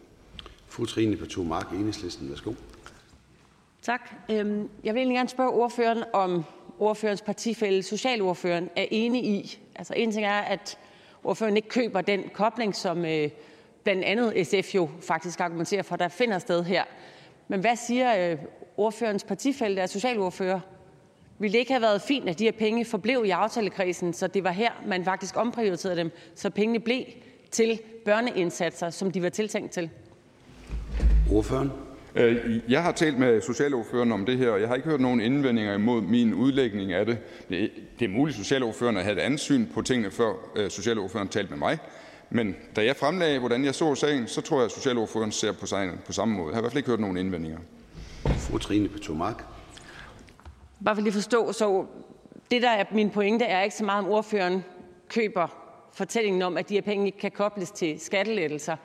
Fru Trine Pertou Mark, Enhedslisten. Værsgo. Tak. Øhm, jeg vil egentlig gerne spørge ordføreren, om ordførens partifælde, socialordføreren, er enig i. Altså en ting er, at ordføreren ikke køber den kobling, som øh, blandt andet SF jo faktisk argumenterer for, der finder sted her. Men hvad siger øh, ordførens partifælde, der er socialordfører? Ville det ikke have været fint, at de her penge forblev i aftalekredsen, så det var her, man faktisk omprioriterede dem, så pengene blev til børneindsatser, som de var tiltænkt til? Ordføreren. Øh, jeg har talt med socialordføreren om det her, og jeg har ikke hørt nogen indvendinger imod min udlægning af det. Det er muligt, at socialordføreren havde et andet syn på tingene, før øh, socialordføreren talte med mig. Men da jeg fremlagde, hvordan jeg så sagen, så tror jeg, at socialordføreren ser på sagen på samme måde. Jeg har i hvert fald ikke hørt nogen indvendinger. Fru Trine Petomark. Bare for lige forstå, så det der er min pointe er ikke så meget, om ordføreren køber fortællingen om, at de her penge ikke kan kobles til skattelettelser,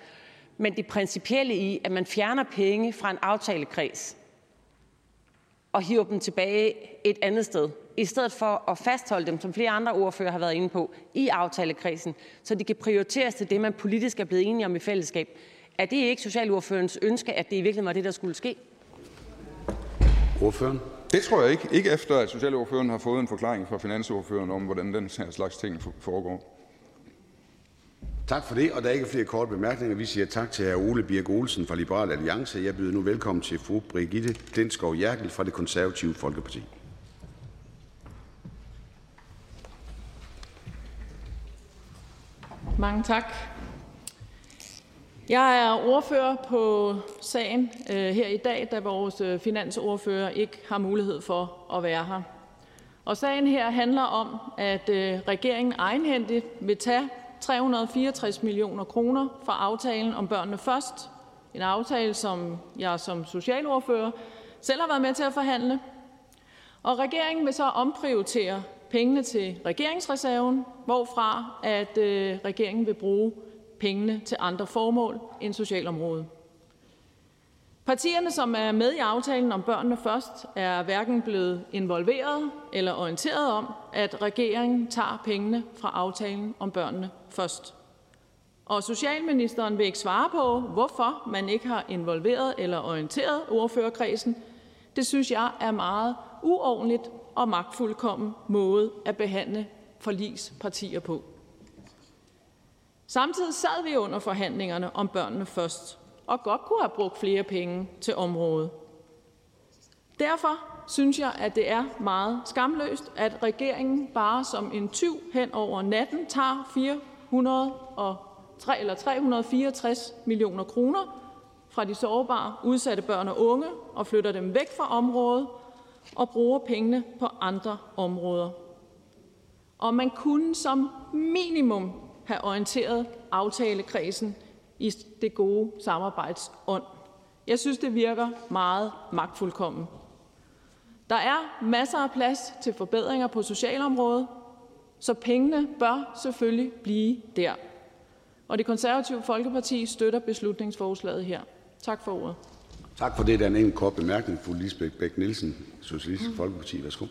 men det principielle i, at man fjerner penge fra en aftalekreds og hiver dem tilbage et andet sted, i stedet for at fastholde dem, som flere andre ordfører har været inde på, i aftalekredsen, så de kan prioriteres til det, man politisk er blevet enige om i fællesskab. Er det ikke socialordførens ønske, at det i virkeligheden var det, der skulle ske? Ordføreren. Det tror jeg ikke. Ikke efter, at socialordføreren har fået en forklaring fra finansordføreren om, hvordan den her slags ting foregår. Tak for det. og Der er ikke flere korte bemærkninger. Vi siger tak til hr. Ole Birk Olsen fra Liberal Alliance. Jeg byder nu velkommen til fru Brigitte Klintskov Jerkel fra Det Konservative Folkeparti. Mange tak. Jeg er ordfører på sagen øh, her i dag, da vores øh, finansordfører ikke har mulighed for at være her. Og sagen her handler om, at øh, regeringen egenhændigt vil tage 364 millioner kroner fra aftalen om børnene først. En aftale, som jeg som socialordfører selv har været med til at forhandle. Og regeringen vil så omprioritere pengene til regeringsreserven, hvorfra at øh, regeringen vil bruge pengene til andre formål end socialområdet. Partierne, som er med i aftalen om børnene først, er hverken blevet involveret eller orienteret om, at regeringen tager pengene fra aftalen om børnene først. Og socialministeren vil ikke svare på, hvorfor man ikke har involveret eller orienteret ordførerkredsen. Det synes jeg er meget uordentligt og magtfuldkommen måde at behandle forlispartier på. Samtidig sad vi under forhandlingerne om børnene først, og godt kunne have brugt flere penge til området. Derfor synes jeg, at det er meget skamløst, at regeringen bare som en tyv hen over natten tager 403 eller 364 millioner kroner fra de sårbare udsatte børn og unge og flytter dem væk fra området og bruger pengene på andre områder. Og man kunne som minimum have orienteret aftalekredsen i det gode samarbejds ånd. Jeg synes, det virker meget magtfuldkommen. Der er masser af plads til forbedringer på socialområdet, så pengene bør selvfølgelig blive der. Og det konservative Folkeparti støtter beslutningsforslaget her. Tak for ordet. Tak for det. Der er en kort bemærkning. Fru Lisbeth Bæk Nielsen, Socialistisk Folkeparti. Værsgo.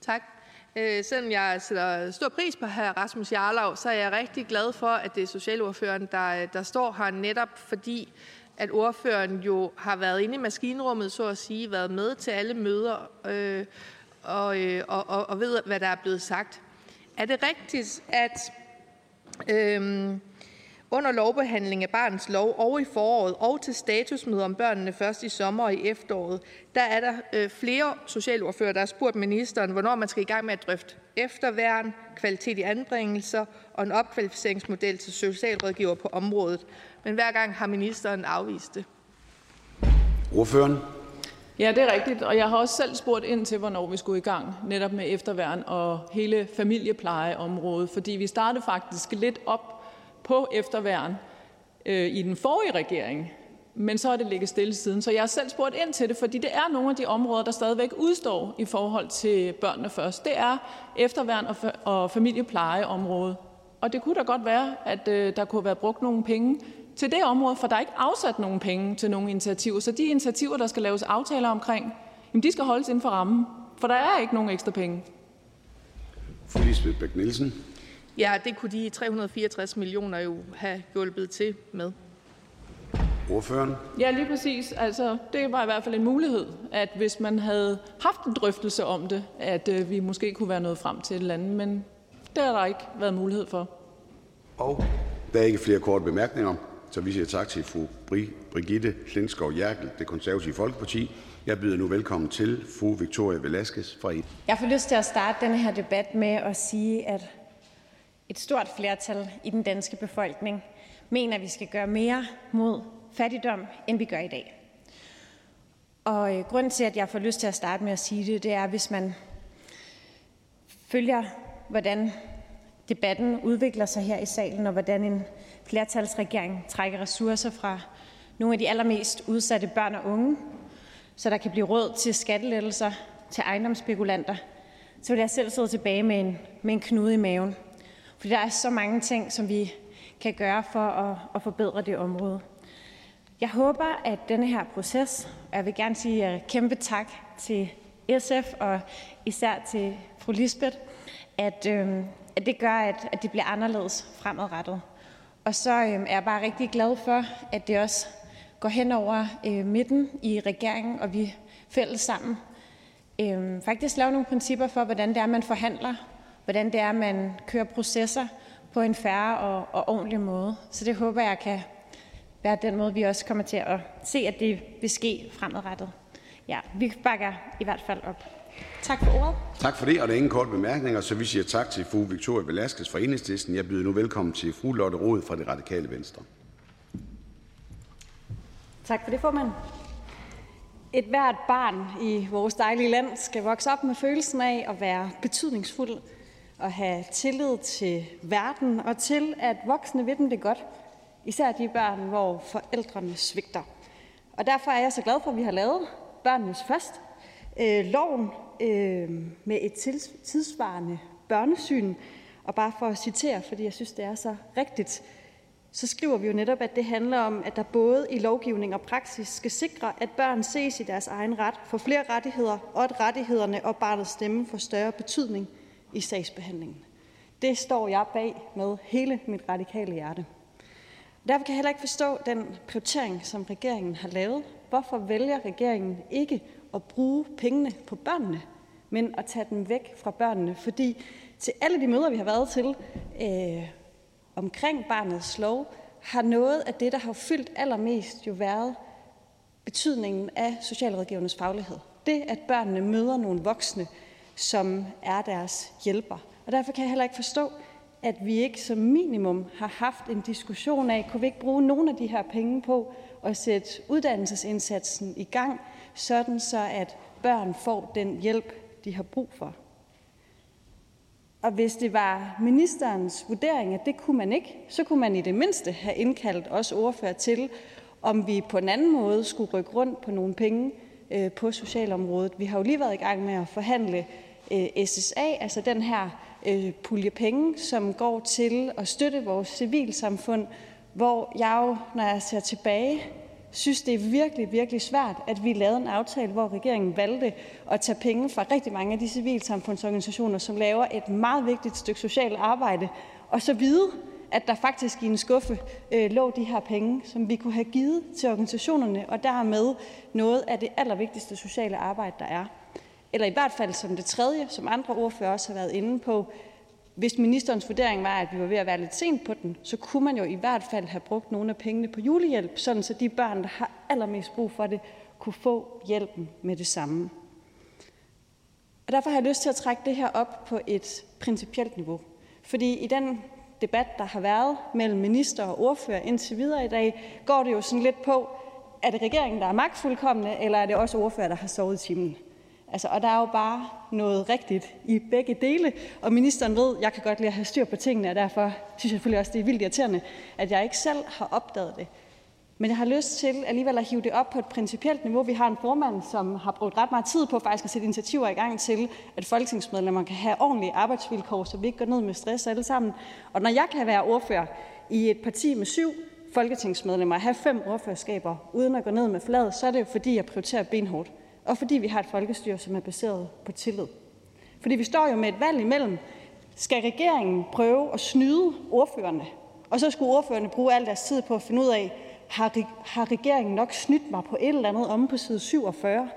Tak. Øh, selvom jeg sætter stor pris på hr. Rasmus Jarlov, så er jeg rigtig glad for, at det er socialordføreren, der, der står her, netop fordi at ordføreren jo har været inde i maskinrummet, så at sige, været med til alle møder øh, og, øh, og, og, og ved, hvad der er blevet sagt. Er det rigtigt, at øh, under lovbehandling af barnets lov og i foråret og til statusmøder om børnene først i sommer og i efteråret, der er der øh, flere socialordfører, der har spurgt ministeren, hvornår man skal i gang med at drøfte efterværn, kvalitet i anbringelser og en opkvalificeringsmodel til socialrådgiver på området. Men hver gang har ministeren afvist det. Ordføreren. Ja, det er rigtigt, og jeg har også selv spurgt ind til, hvornår vi skulle i gang netop med efterværn og hele familieplejeområdet, fordi vi startede faktisk lidt op på efterværn øh, i den forrige regering, men så har det ligget stille siden. Så jeg har selv spurgt ind til det, fordi det er nogle af de områder, der stadigvæk udstår i forhold til børnene først. Det er efterværn og, fa- og familieplejeområdet. Og det kunne da godt være, at øh, der kunne være brugt nogle penge til det område, for der er ikke afsat nogen penge til nogle initiativer. Så de initiativer, der skal laves aftaler omkring, jamen de skal holdes inden for rammen, for der er ikke nogen ekstra penge. Fru Lisbeth Bæk Nielsen. Ja, det kunne de 364 millioner jo have hjulpet til med. Ordføreren. Ja, lige præcis. Altså, det var i hvert fald en mulighed, at hvis man havde haft en drøftelse om det, at øh, vi måske kunne være nået frem til et eller andet, men det har der ikke været mulighed for. Og der er ikke flere korte bemærkninger, så vi siger tak til fru Brigitte Klintskov Jerkel, det konservative Folkeparti. Jeg byder nu velkommen til fru Victoria Velasquez fra I. Jeg får lyst til at starte denne her debat med at sige, at et stort flertal i den danske befolkning mener, at vi skal gøre mere mod fattigdom, end vi gør i dag. Og øh, grunden til, at jeg får lyst til at starte med at sige det, det er, hvis man følger, hvordan debatten udvikler sig her i salen, og hvordan en flertalsregering trækker ressourcer fra nogle af de allermest udsatte børn og unge, så der kan blive råd til skattelettelser til ejendomsspekulanter, så vil jeg selv sidde tilbage med en, med en knude i maven. Fordi der er så mange ting, som vi kan gøre for at, at forbedre det område. Jeg håber, at denne her proces, og jeg vil gerne sige øh, kæmpe tak til SF og især til fru Lisbeth, at, øh, at det gør, at, at det bliver anderledes fremadrettet. Og så øh, er jeg bare rigtig glad for, at det også går hen over øh, midten i regeringen, og vi fælles sammen øh, faktisk laver nogle principper for, hvordan det er, man forhandler, hvordan det er, man kører processer på en færre og, og ordentlig måde. Så det håber jeg kan være den måde, vi også kommer til at se, at det vil ske fremadrettet. Ja, vi bakker i hvert fald op. Tak for ordet. Tak for det, og der er ingen korte bemærkninger, så vi siger tak til fru Victoria Velasquez fra Enhedslisten. Jeg byder nu velkommen til fru Lotte Rod fra det radikale Venstre. Tak for det, formand. Et hvert barn i vores dejlige land skal vokse op med følelsen af at være betydningsfuld at have tillid til verden og til, at voksne ved dem det godt. Især de børn, hvor forældrene svigter. Og derfor er jeg så glad for, at vi har lavet børnenes først. Øh, loven øh, med et tidsvarende børnesyn. Og bare for at citere, fordi jeg synes, det er så rigtigt, så skriver vi jo netop, at det handler om, at der både i lovgivning og praksis skal sikre, at børn ses i deres egen ret, får flere rettigheder, og at rettighederne og barnets stemme får større betydning i sagsbehandlingen. Det står jeg bag med hele mit radikale hjerte. Derfor kan jeg heller ikke forstå den prioritering, som regeringen har lavet. Hvorfor vælger regeringen ikke at bruge pengene på børnene, men at tage dem væk fra børnene? Fordi til alle de møder, vi har været til øh, omkring barnets lov, har noget af det, der har fyldt allermest, jo været betydningen af socialrådgivernes faglighed. Det, at børnene møder nogle voksne, som er deres hjælper. Og derfor kan jeg heller ikke forstå, at vi ikke som minimum har haft en diskussion af, kunne vi ikke bruge nogle af de her penge på at sætte uddannelsesindsatsen i gang, sådan så at børn får den hjælp, de har brug for. Og hvis det var ministerens vurdering, at det kunne man ikke, så kunne man i det mindste have indkaldt os ordfører til, om vi på en anden måde skulle rykke rundt på nogle penge øh, på socialområdet. Vi har jo lige været i gang med at forhandle Øh, SSA, altså den her øh, pulje penge, som går til at støtte vores civilsamfund, hvor jeg jo, når jeg ser tilbage, synes, det er virkelig, virkelig svært, at vi lavede en aftale, hvor regeringen valgte at tage penge fra rigtig mange af de civilsamfundsorganisationer, som laver et meget vigtigt stykke socialt arbejde, og så vide, at der faktisk i en skuffe øh, lå de her penge, som vi kunne have givet til organisationerne, og dermed noget af det allervigtigste sociale arbejde, der er. Eller i hvert fald som det tredje, som andre ordfører også har været inde på, hvis ministerens vurdering var, at vi var ved at være lidt sent på den, så kunne man jo i hvert fald have brugt nogle af pengene på julehjælp, sådan så de børn, der har allermest brug for det, kunne få hjælpen med det samme. Og derfor har jeg lyst til at trække det her op på et principielt niveau. Fordi i den debat, der har været mellem minister og ordfører indtil videre i dag, går det jo sådan lidt på, er det regeringen, der er magtfuldkommende, eller er det også ordfører, der har sovet i timen? Altså, og der er jo bare noget rigtigt i begge dele, og ministeren ved, at jeg kan godt lide at have styr på tingene, og derfor synes jeg selvfølgelig også, det er vildt irriterende, at jeg ikke selv har opdaget det. Men jeg har lyst til alligevel at hive det op på et principielt niveau. Vi har en formand, som har brugt ret meget tid på faktisk at sætte initiativer i gang til, at folketingsmedlemmer kan have ordentlige arbejdsvilkår, så vi ikke går ned med stress alle sammen. Og når jeg kan være ordfører i et parti med syv folketingsmedlemmer og have fem ordførerskaber uden at gå ned med fladet, så er det jo fordi, jeg prioriterer benhårdt og fordi vi har et folkestyre, som er baseret på tillid. Fordi vi står jo med et valg imellem. Skal regeringen prøve at snyde ordførerne? Og så skulle ordførerne bruge al deres tid på at finde ud af, har, har regeringen nok snydt mig på et eller andet om på side 47?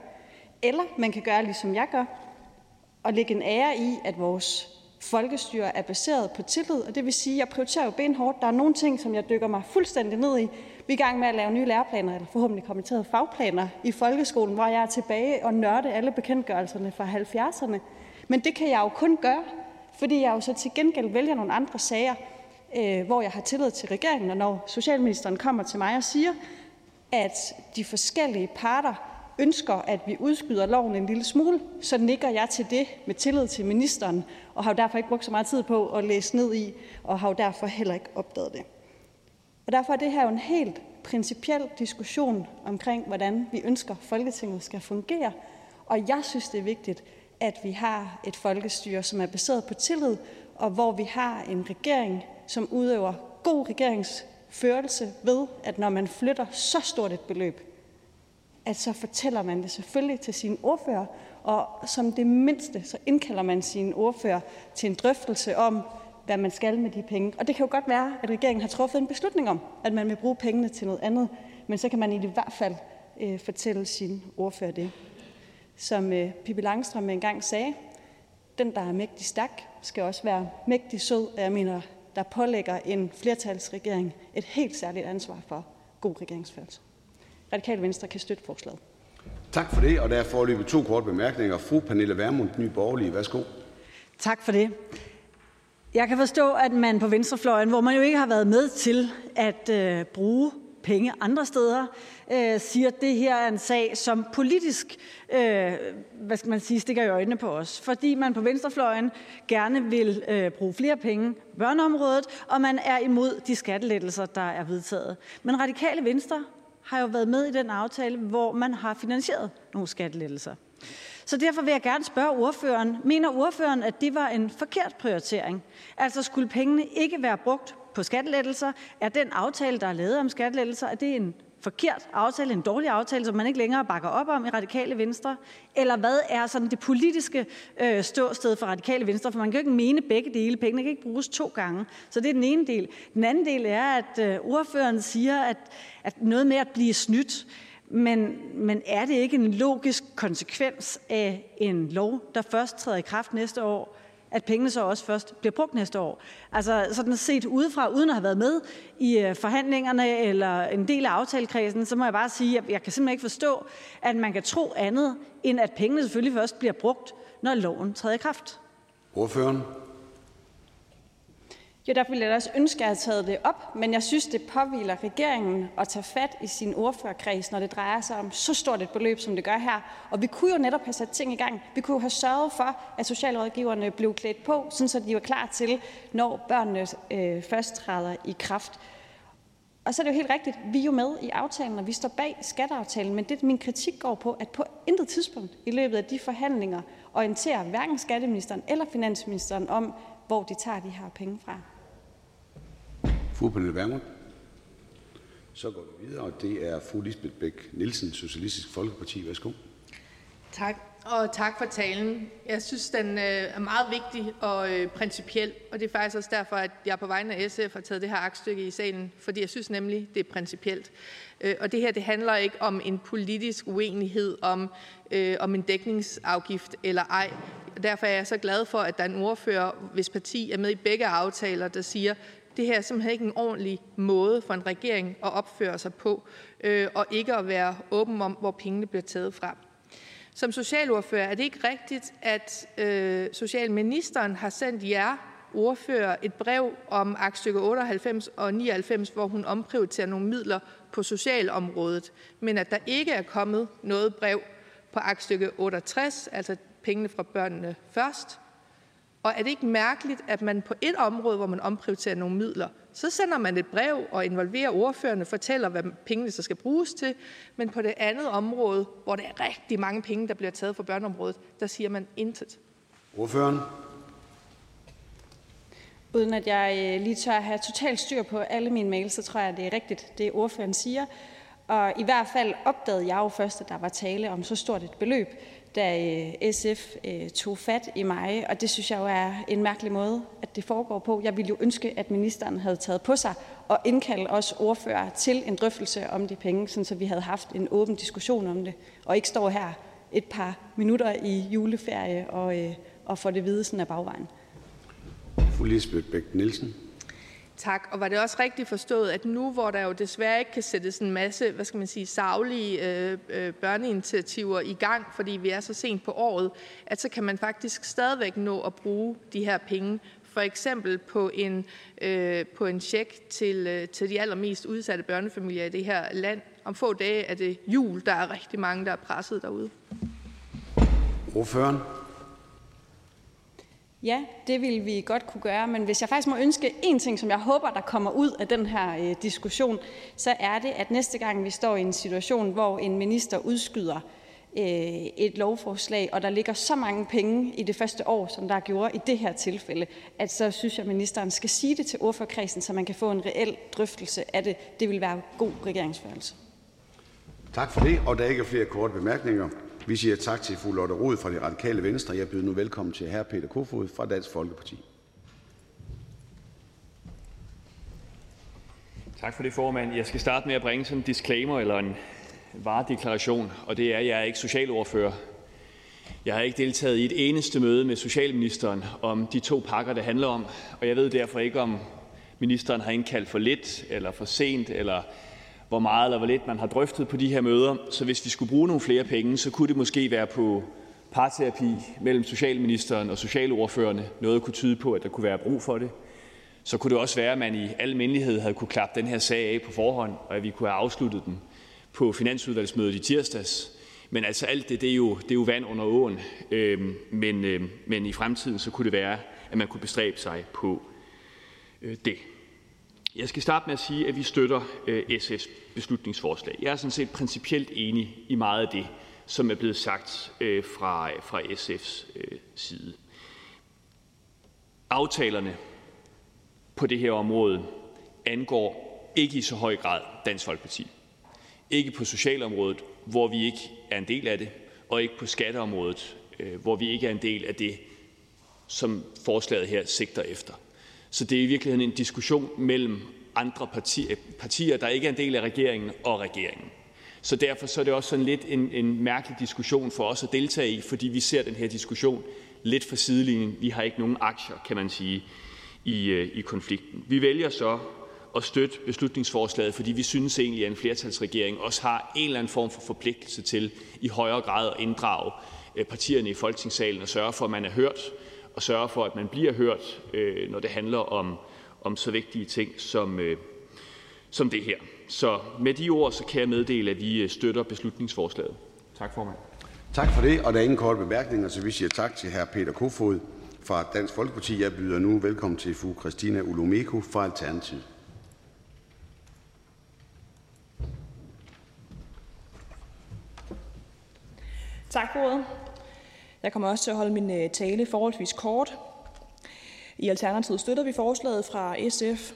Eller man kan gøre, ligesom jeg gør, og lægge en ære i, at vores folkestyre er baseret på tillid, og det vil sige, at jeg prioriterer jo benhårdt. Der er nogle ting, som jeg dykker mig fuldstændig ned i, vi er i gang med at lave nye læreplaner, eller forhåbentlig kommenterede fagplaner i folkeskolen, hvor jeg er tilbage og nørde alle bekendtgørelserne fra 70'erne. Men det kan jeg jo kun gøre, fordi jeg jo så til gengæld vælger nogle andre sager, øh, hvor jeg har tillid til regeringen. Og når socialministeren kommer til mig og siger, at de forskellige parter ønsker, at vi udskyder loven en lille smule, så nikker jeg til det med tillid til ministeren, og har derfor ikke brugt så meget tid på at læse ned i, og har derfor heller ikke opdaget det. Og derfor er det her jo en helt principiel diskussion omkring, hvordan vi ønsker, Folketinget skal fungere. Og jeg synes, det er vigtigt, at vi har et folkestyre, som er baseret på tillid, og hvor vi har en regering, som udøver god regeringsførelse ved, at når man flytter så stort et beløb, at så fortæller man det selvfølgelig til sine ordfører, og som det mindste, så indkalder man sine ordfører til en drøftelse om, hvad man skal med de penge. Og det kan jo godt være, at regeringen har truffet en beslutning om, at man vil bruge pengene til noget andet, men så kan man i det hvert fald øh, fortælle sin ordfører det. Som øh, Pippi Langstrøm engang sagde, den, der er mægtig stærk, skal også være mægtig sød, og jeg mener, der pålægger en flertalsregering et helt særligt ansvar for god regeringsførelse. Radikale Venstre kan støtte forslaget. Tak for det, og der er forløbet to korte bemærkninger. Fru Pernille Vermund, Ny Borgerlige. Værsgo. Tak for det. Jeg kan forstå, at man på venstrefløjen, hvor man jo ikke har været med til at øh, bruge penge andre steder, øh, siger, at det her er en sag, som politisk øh, hvad skal man sige, stikker i øjnene på os. Fordi man på venstrefløjen gerne vil øh, bruge flere penge på børneområdet, og man er imod de skattelettelser, der er vedtaget. Men radikale venstre har jo været med i den aftale, hvor man har finansieret nogle skattelettelser. Så derfor vil jeg gerne spørge ordføreren, mener ordføreren, at det var en forkert prioritering? Altså skulle pengene ikke være brugt på skattelettelser? Er den aftale, der er lavet om skattelettelser, er det en forkert aftale, en dårlig aftale, som man ikke længere bakker op om i Radikale Venstre? Eller hvad er sådan det politiske øh, ståsted for Radikale Venstre? For man kan jo ikke mene begge dele. Pengene kan ikke bruges to gange. Så det er den ene del. Den anden del er, at øh, ordføreren siger, at, at noget med at blive snydt, men, men er det ikke en logisk konsekvens af en lov, der først træder i kraft næste år, at pengene så også først bliver brugt næste år. Altså sådan set udefra, uden at have været med i øh, forhandlingerne eller en del af aftalekredsen, så må jeg bare sige, at jeg kan simpelthen ikke forstå, at man kan tro andet, end at pengene selvfølgelig først bliver brugt, når loven træder i kraft. Ordføreren. Jo, derfor ville jeg også ønske, at jeg havde taget det op, men jeg synes, det påviler regeringen at tage fat i sin ordførerkreds, når det drejer sig om så stort et beløb, som det gør her. Og vi kunne jo netop have sat ting i gang. Vi kunne jo have sørget for, at socialrådgiverne blev klædt på, sådan så de var klar til, når børnene øh, først træder i kraft. Og så er det jo helt rigtigt, vi er jo med i aftalen, og vi står bag skatteaftalen, men det min kritik går på, at på intet tidspunkt i løbet af de forhandlinger orienterer hverken skatteministeren eller finansministeren om, hvor de tager de her penge fra. Fru Pernille Vermund. Så går vi videre, og det er fru Lisbeth Bæk Nielsen, Socialistisk Folkeparti. Værsgo. Tak, og tak for talen. Jeg synes, den øh, er meget vigtig og øh, principiel, og det er faktisk også derfor, at jeg på vegne af SF har taget det her aktstykke i salen, fordi jeg synes nemlig, det er principielt. Øh, og det her det handler ikke om en politisk uenighed om, om en dækningsafgift eller ej. Derfor er jeg så glad for, at der er en ordfører, hvis parti er med i begge aftaler, der siger, det her er simpelthen ikke en ordentlig måde for en regering at opføre sig på, og ikke at være åben om, hvor pengene bliver taget fra. Som socialordfører er det ikke rigtigt, at øh, socialministeren har sendt jer ordfører et brev om aktstykke 98 og 99, hvor hun omprioriterer nogle midler på socialområdet, men at der ikke er kommet noget brev på aktstykke 68, altså pengene fra børnene først, og er det ikke mærkeligt, at man på et område, hvor man omprioriterer nogle midler, så sender man et brev og involverer ordførerne, fortæller, hvad pengene så skal bruges til, men på det andet område, hvor det er rigtig mange penge, der bliver taget fra børneområdet, der siger man intet. Ordføreren? Uden at jeg øh, lige tør at have totalt styr på alle mine mails, så tror jeg, det er rigtigt, det ordføreren siger. Og i hvert fald opdagede jeg jo først, at der var tale om så stort et beløb, da øh, SF øh, tog fat i mig, og det synes jeg jo er en mærkelig måde, at det foregår på. Jeg ville jo ønske, at ministeren havde taget på sig og indkalde os ordfører til en drøftelse om de penge, sådan så vi havde haft en åben diskussion om det, og ikke står her et par minutter i juleferie og, øh, og får det vide sådan af bagvejen. Fru Lisbeth Bæk Nielsen. Tak. Og var det også rigtigt forstået, at nu, hvor der jo desværre ikke kan sættes en masse hvad skal man sige, savlige øh, øh, børneinitiativer i gang, fordi vi er så sent på året, at så kan man faktisk stadigvæk nå at bruge de her penge for eksempel på en, øh, på en check til, øh, til de allermest udsatte børnefamilier i det her land. Om få dage er det jul, der er rigtig mange, der er presset derude. Ordføreren? Ja, det vil vi godt kunne gøre, men hvis jeg faktisk må ønske en ting, som jeg håber, der kommer ud af den her øh, diskussion, så er det, at næste gang vi står i en situation, hvor en minister udskyder øh, et lovforslag, og der ligger så mange penge i det første år, som der gjorde i det her tilfælde, at så synes jeg, at ministeren skal sige det til ordførerkredsen, så man kan få en reel drøftelse af det. Det vil være god regeringsførelse. Tak for det, og der er ikke flere korte bemærkninger. Vi siger tak til fru Lotte Rod fra Det Radikale Venstre. Jeg byder nu velkommen til hr. Peter Kofod fra Dansk Folkeparti. Tak for det, formand. Jeg skal starte med at bringe sådan en disclaimer eller en varedeklaration, og det er, at jeg er ikke socialordfører. Jeg har ikke deltaget i et eneste møde med socialministeren om de to pakker, det handler om, og jeg ved derfor ikke, om ministeren har indkaldt for lidt eller for sent, eller hvor meget eller hvor lidt man har drøftet på de her møder. Så hvis vi skulle bruge nogle flere penge, så kunne det måske være på parterapi mellem socialministeren og socialordførerne. Noget kunne tyde på, at der kunne være brug for det. Så kunne det også være, at man i almindelighed havde kunne klappe den her sag af på forhånd, og at vi kunne have afsluttet den på finansudvalgsmødet i tirsdags. Men altså alt det, det er jo, det er jo vand under åen. Øhm, men, øhm, men i fremtiden så kunne det være, at man kunne bestræbe sig på øh, det. Jeg skal starte med at sige, at vi støtter øh, SF's beslutningsforslag. Jeg er sådan set principielt enig i meget af det, som er blevet sagt øh, fra, fra SF's øh, side. Aftalerne på det her område angår ikke i så høj grad Dansk Folkeparti. Ikke på socialområdet, hvor vi ikke er en del af det, og ikke på skatteområdet, øh, hvor vi ikke er en del af det, som forslaget her sigter efter. Så det er i virkeligheden en diskussion mellem andre partier, partier, der ikke er en del af regeringen, og regeringen. Så derfor så er det også sådan lidt en, en mærkelig diskussion for os at deltage i, fordi vi ser den her diskussion lidt fra sidelinjen. Vi har ikke nogen aktier, kan man sige, i, øh, i konflikten. Vi vælger så at støtte beslutningsforslaget, fordi vi synes egentlig, at en flertalsregering også har en eller anden form for forpligtelse til i højere grad at inddrage øh, partierne i folketingssalen og sørge for, at man er hørt, og sørge for, at man bliver hørt, øh, når det handler om, om så vigtige ting som, øh, som det her. Så med de ord så kan jeg meddele, at vi øh, støtter beslutningsforslaget. Tak, formand. Tak for det, og der er ingen korte bemærkninger, så vi siger tak til hr. Peter Kofod fra Dansk Folkeparti. Jeg byder nu velkommen til fru Christina Ulumeko fra Alternativet. Tak for ordet. Jeg kommer også til at holde min øh, tale forholdsvis kort. I Alternativet støtter vi forslaget fra SF,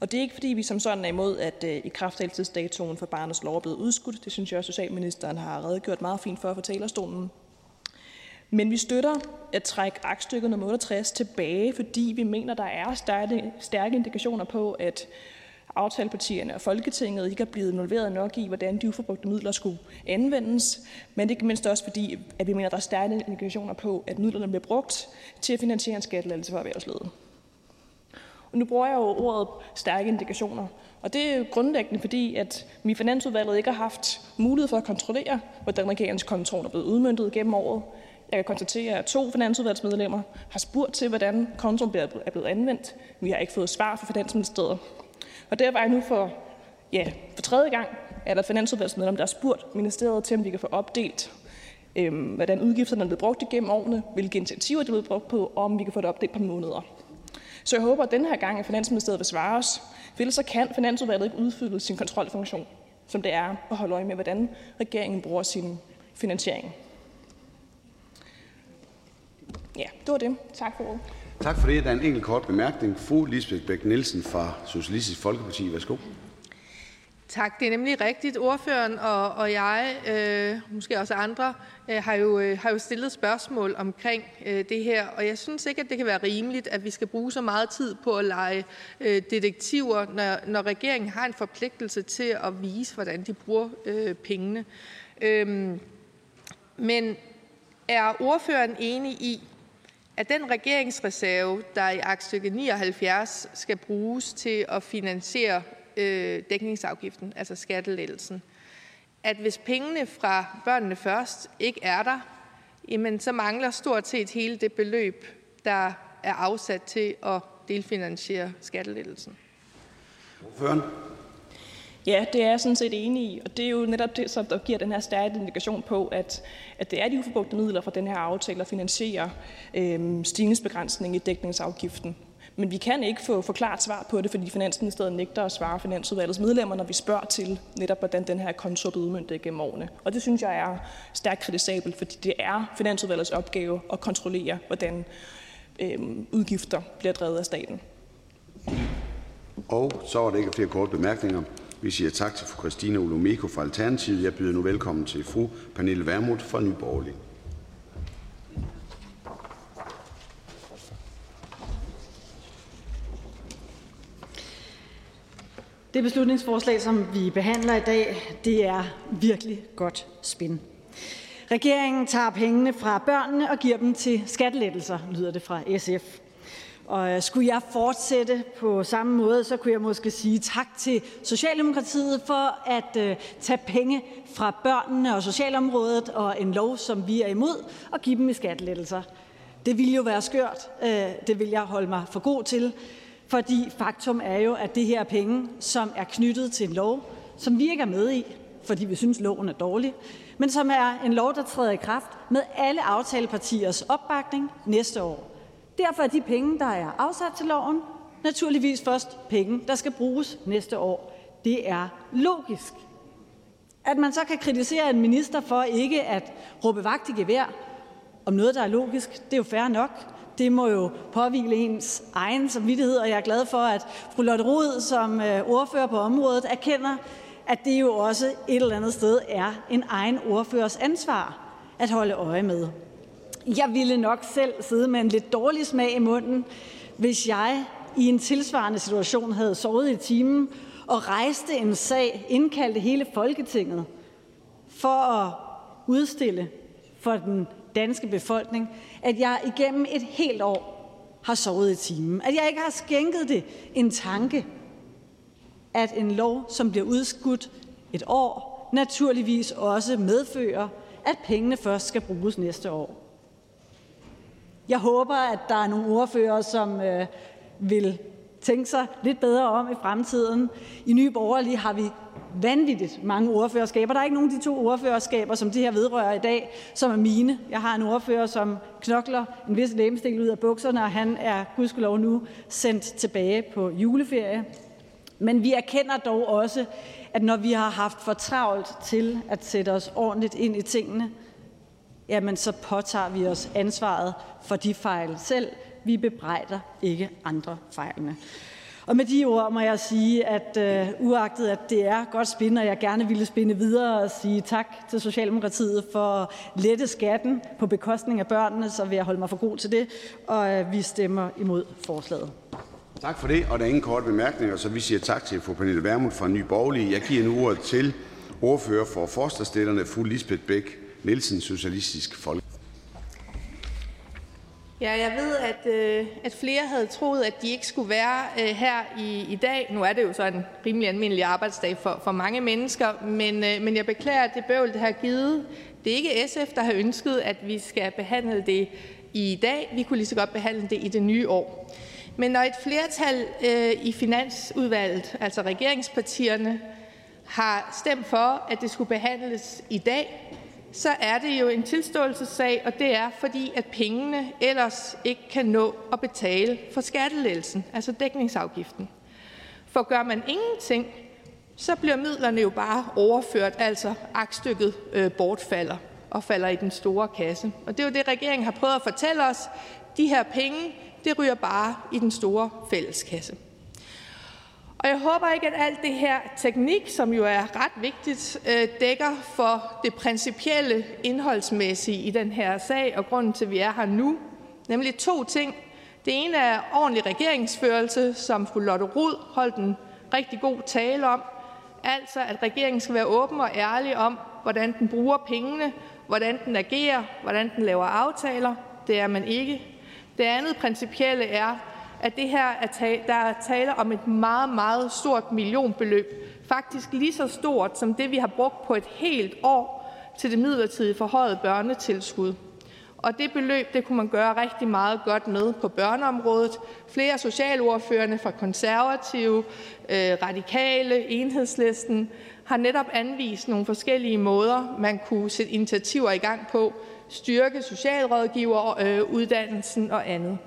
Og det er ikke, fordi vi som sådan er imod, at øh, i ikrafttagelsesdatoen for barnets lov er blevet udskudt. Det synes jeg, også, Socialministeren har redegjort meget fint for fra talerstolen. Men vi støtter at trække aktstykket nummer 68 tilbage, fordi vi mener, der er stærke, stærke indikationer på, at aftalepartierne og Folketinget ikke er blevet involveret nok i, hvordan de uforbrugte midler skulle anvendes, men ikke mindst også fordi, at vi mener, at der er stærke indikationer på, at midlerne bliver brugt til at finansiere en skattelettelse for erhvervslivet. Og nu bruger jeg jo ordet stærke indikationer, og det er jo grundlæggende, fordi at vi i Finansudvalget ikke har haft mulighed for at kontrollere, hvordan regeringskontoren er blevet udmyndtet gennem året. Jeg kan konstatere, at to finansudvalgsmedlemmer har spurgt til, hvordan kontoen er blevet anvendt. Vi har ikke fået svar fra Finansministeriet. Og der var jeg nu for, ja, for tredje gang, at der et finansudvalgsmedlem, der har spurgt ministeriet til, om vi kan få opdelt, øhm, hvordan udgifterne er blevet brugt igennem årene, hvilke initiativer de er blevet brugt på, og om vi kan få det opdelt på måneder. Så jeg håber, at den her gang, at Finansministeriet vil svare os, for ellers så kan Finansudvalget ikke udfylde sin kontrolfunktion, som det er at holde øje med, hvordan regeringen bruger sin finansiering. Ja, det var det. Tak for ordet. Tak for det. Der er en enkelt kort bemærkning. Fru Lisbeth Bæk Nielsen fra Socialistisk Folkeparti. Værsgo. Tak. Det er nemlig rigtigt. Ordføreren og, og jeg, øh, måske også andre, øh, har, jo, øh, har jo stillet spørgsmål omkring øh, det her, og jeg synes ikke, at det kan være rimeligt, at vi skal bruge så meget tid på at lege øh, detektiver, når, når regeringen har en forpligtelse til at vise, hvordan de bruger øh, pengene. Øh, men er ordføreren enig i, at den regeringsreserve, der i aktstykke 79 skal bruges til at finansiere øh, dækningsafgiften, altså skattelettelsen, at hvis pengene fra Børnene Først ikke er der, jamen så mangler stort set hele det beløb, der er afsat til at delfinansiere skattelettelsen. Ordføreren. Ja, det er jeg sådan set enig i, og det er jo netop det, som der giver den her stærke indikation på, at, at det er de uforbrugte midler fra den her aftale, der finansierer øh, stigningsbegrænsning i dækningsafgiften. Men vi kan ikke få forklaret svar på det, fordi Finansministeriet nægter at svare Finansudvalgets medlemmer, når vi spørger til netop, hvordan den her konto er udmyndtet gennem årene. Og det synes jeg er stærkt kritisabelt, fordi det er Finansudvalgets opgave at kontrollere, hvordan øh, udgifter bliver drevet af staten. Og så er der ikke flere korte bemærkninger. Vi siger tak til fru Christina Olumeko fra Alternativet. Jeg byder nu velkommen til fru Pernille Vermund fra Nye Borgerlige. Det beslutningsforslag, som vi behandler i dag, det er virkelig godt spin. Regeringen tager pengene fra børnene og giver dem til skattelettelser, lyder det fra SF. Og øh, skulle jeg fortsætte på samme måde, så kunne jeg måske sige tak til Socialdemokratiet for at øh, tage penge fra børnene og socialområdet og en lov, som vi er imod, og give dem i skattelettelser. Det ville jo være skørt. Øh, det vil jeg holde mig for god til, fordi faktum er jo, at det her er penge, som er knyttet til en lov, som vi ikke er med i, fordi vi synes, loven er dårlig, men som er en lov, der træder i kraft med alle aftalepartiers opbakning næste år. Derfor er de penge, der er afsat til loven, naturligvis først penge, der skal bruges næste år. Det er logisk. At man så kan kritisere en minister for ikke at råbe vagt i gevær om noget, der er logisk, det er jo fair nok. Det må jo påvile ens egen samvittighed, og jeg er glad for, at fru Lotte Rod som øh, ordfører på området erkender, at det jo også et eller andet sted er en egen ordførers ansvar at holde øje med. Jeg ville nok selv sidde med en lidt dårlig smag i munden, hvis jeg i en tilsvarende situation havde sovet i timen og rejste en sag, indkaldte hele Folketinget for at udstille for den danske befolkning, at jeg igennem et helt år har sovet i timen. At jeg ikke har skænket det en tanke, at en lov, som bliver udskudt et år, naturligvis også medfører, at pengene først skal bruges næste år. Jeg håber, at der er nogle ordfører, som øh, vil tænke sig lidt bedre om i fremtiden. I Nye Borgerlige har vi vanvittigt mange ordførerskaber. Der er ikke nogen af de to ordførerskaber, som det her vedrører i dag, som er mine. Jeg har en ordfører, som knokler en vis lægemstil ud af bukserne, og han er gudskelov nu sendt tilbage på juleferie. Men vi erkender dog også, at når vi har haft for travlt til at sætte os ordentligt ind i tingene, jamen så påtager vi os ansvaret for de fejl selv. Vi bebrejder ikke andre fejlene. Og med de ord må jeg sige, at øh, uagtet at det er godt spin, og jeg gerne ville spinde videre og sige tak til Socialdemokratiet for at lette skatten på bekostning af børnene, så vil jeg holde mig for god til det, og øh, vi stemmer imod forslaget. Tak for det, og der er ingen korte bemærkninger, så vi siger tak til fru Pernille Vermund fra Nye Borgerlige. Jeg giver nu ordet til ordfører for forslagstillerne, fru Lisbeth Bæk Nielsen, Socialistisk Folk. Ja, jeg ved, at, øh, at flere havde troet, at de ikke skulle være øh, her i, i dag. Nu er det jo så en rimelig almindelig arbejdsdag for, for mange mennesker, men, øh, men jeg beklager, at det bøvl, det har givet. Det er ikke SF, der har ønsket, at vi skal behandle det i dag. Vi kunne lige så godt behandle det i det nye år. Men når et flertal øh, i Finansudvalget, altså regeringspartierne, har stemt for, at det skulle behandles i dag, så er det jo en tilståelsessag, og det er, fordi at pengene ellers ikke kan nå at betale for skattelettelsen, altså dækningsafgiften. For gør man ingenting, så bliver midlerne jo bare overført, altså aktstykket øh, bortfalder og falder i den store kasse. Og det er jo det, regeringen har prøvet at fortælle os. De her penge, det ryger bare i den store fælleskasse. Og jeg håber ikke, at alt det her teknik, som jo er ret vigtigt, øh, dækker for det principielle indholdsmæssige i den her sag og grunden til, at vi er her nu, nemlig to ting. Det ene er ordentlig regeringsførelse, som fru Lotte Rod holdt en rigtig god tale om, altså at regeringen skal være åben og ærlig om, hvordan den bruger pengene, hvordan den agerer, hvordan den laver aftaler. Det er man ikke. Det andet principielle er, at det her er der er tale om et meget, meget stort millionbeløb, faktisk lige så stort som det, vi har brugt på et helt år til det midlertidige forhøjede børnetilskud. Og det beløb det kunne man gøre rigtig meget godt med på børneområdet. Flere socialordførende fra konservative, øh, radikale, enhedslisten har netop anvist nogle forskellige måder, man kunne sætte initiativer i gang på, styrke socialrådgiveruddannelsen øh, og andet.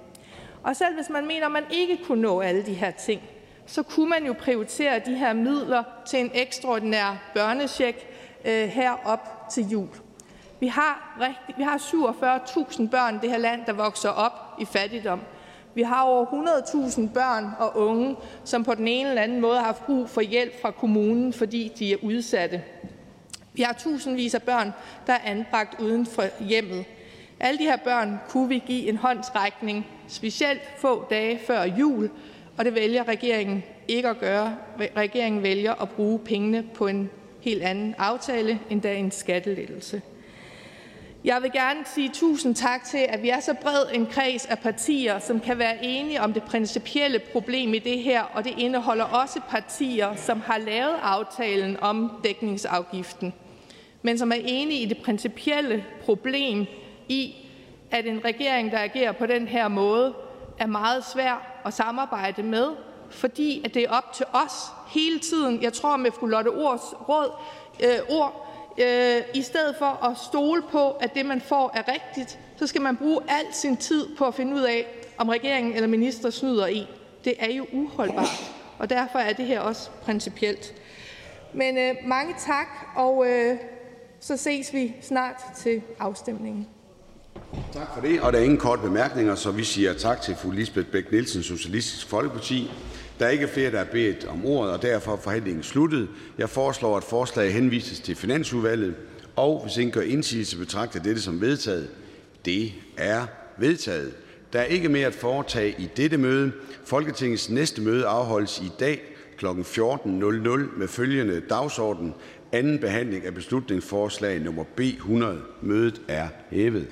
Og selv hvis man mener, at man ikke kunne nå alle de her ting, så kunne man jo prioritere de her midler til en ekstraordinær børnecheck øh, herop til jul. Vi har, rigtig, vi har 47.000 børn i det her land, der vokser op i fattigdom. Vi har over 100.000 børn og unge, som på den ene eller anden måde har haft brug for hjælp fra kommunen, fordi de er udsatte. Vi har tusindvis af børn, der er anbragt uden for hjemmet. Alle de her børn kunne vi give en håndsrækning, specielt få dage før jul, og det vælger regeringen ikke at gøre. Regeringen vælger at bruge pengene på en helt anden aftale, endda en skattelettelse. Jeg vil gerne sige tusind tak til, at vi er så bred en kreds af partier, som kan være enige om det principielle problem i det her, og det indeholder også partier, som har lavet aftalen om dækningsafgiften, men som er enige i det principielle problem i, at en regering, der agerer på den her måde, er meget svær at samarbejde med, fordi at det er op til os hele tiden. Jeg tror med fru Lotte Ords råd, øh, ord, øh, i stedet for at stole på, at det, man får, er rigtigt, så skal man bruge al sin tid på at finde ud af, om regeringen eller minister snyder i. Det er jo uholdbart, og derfor er det her også principielt. Men øh, mange tak, og øh, så ses vi snart til afstemningen. Tak for det, og der er ingen korte bemærkninger, så vi siger tak til fru Lisbeth Bæk Nielsen, Socialistisk Folkeparti. Der er ikke flere, der er bedt om ordet, og derfor er forhandlingen sluttet. Jeg foreslår, at forslaget henvises til Finansudvalget, og hvis ingen gør indsigelse, betragter dette som vedtaget. Det er vedtaget. Der er ikke mere at foretage i dette møde. Folketingets næste møde afholdes i dag kl. 14.00 med følgende dagsorden. Anden behandling af beslutningsforslag nummer B 100. Mødet er hævet.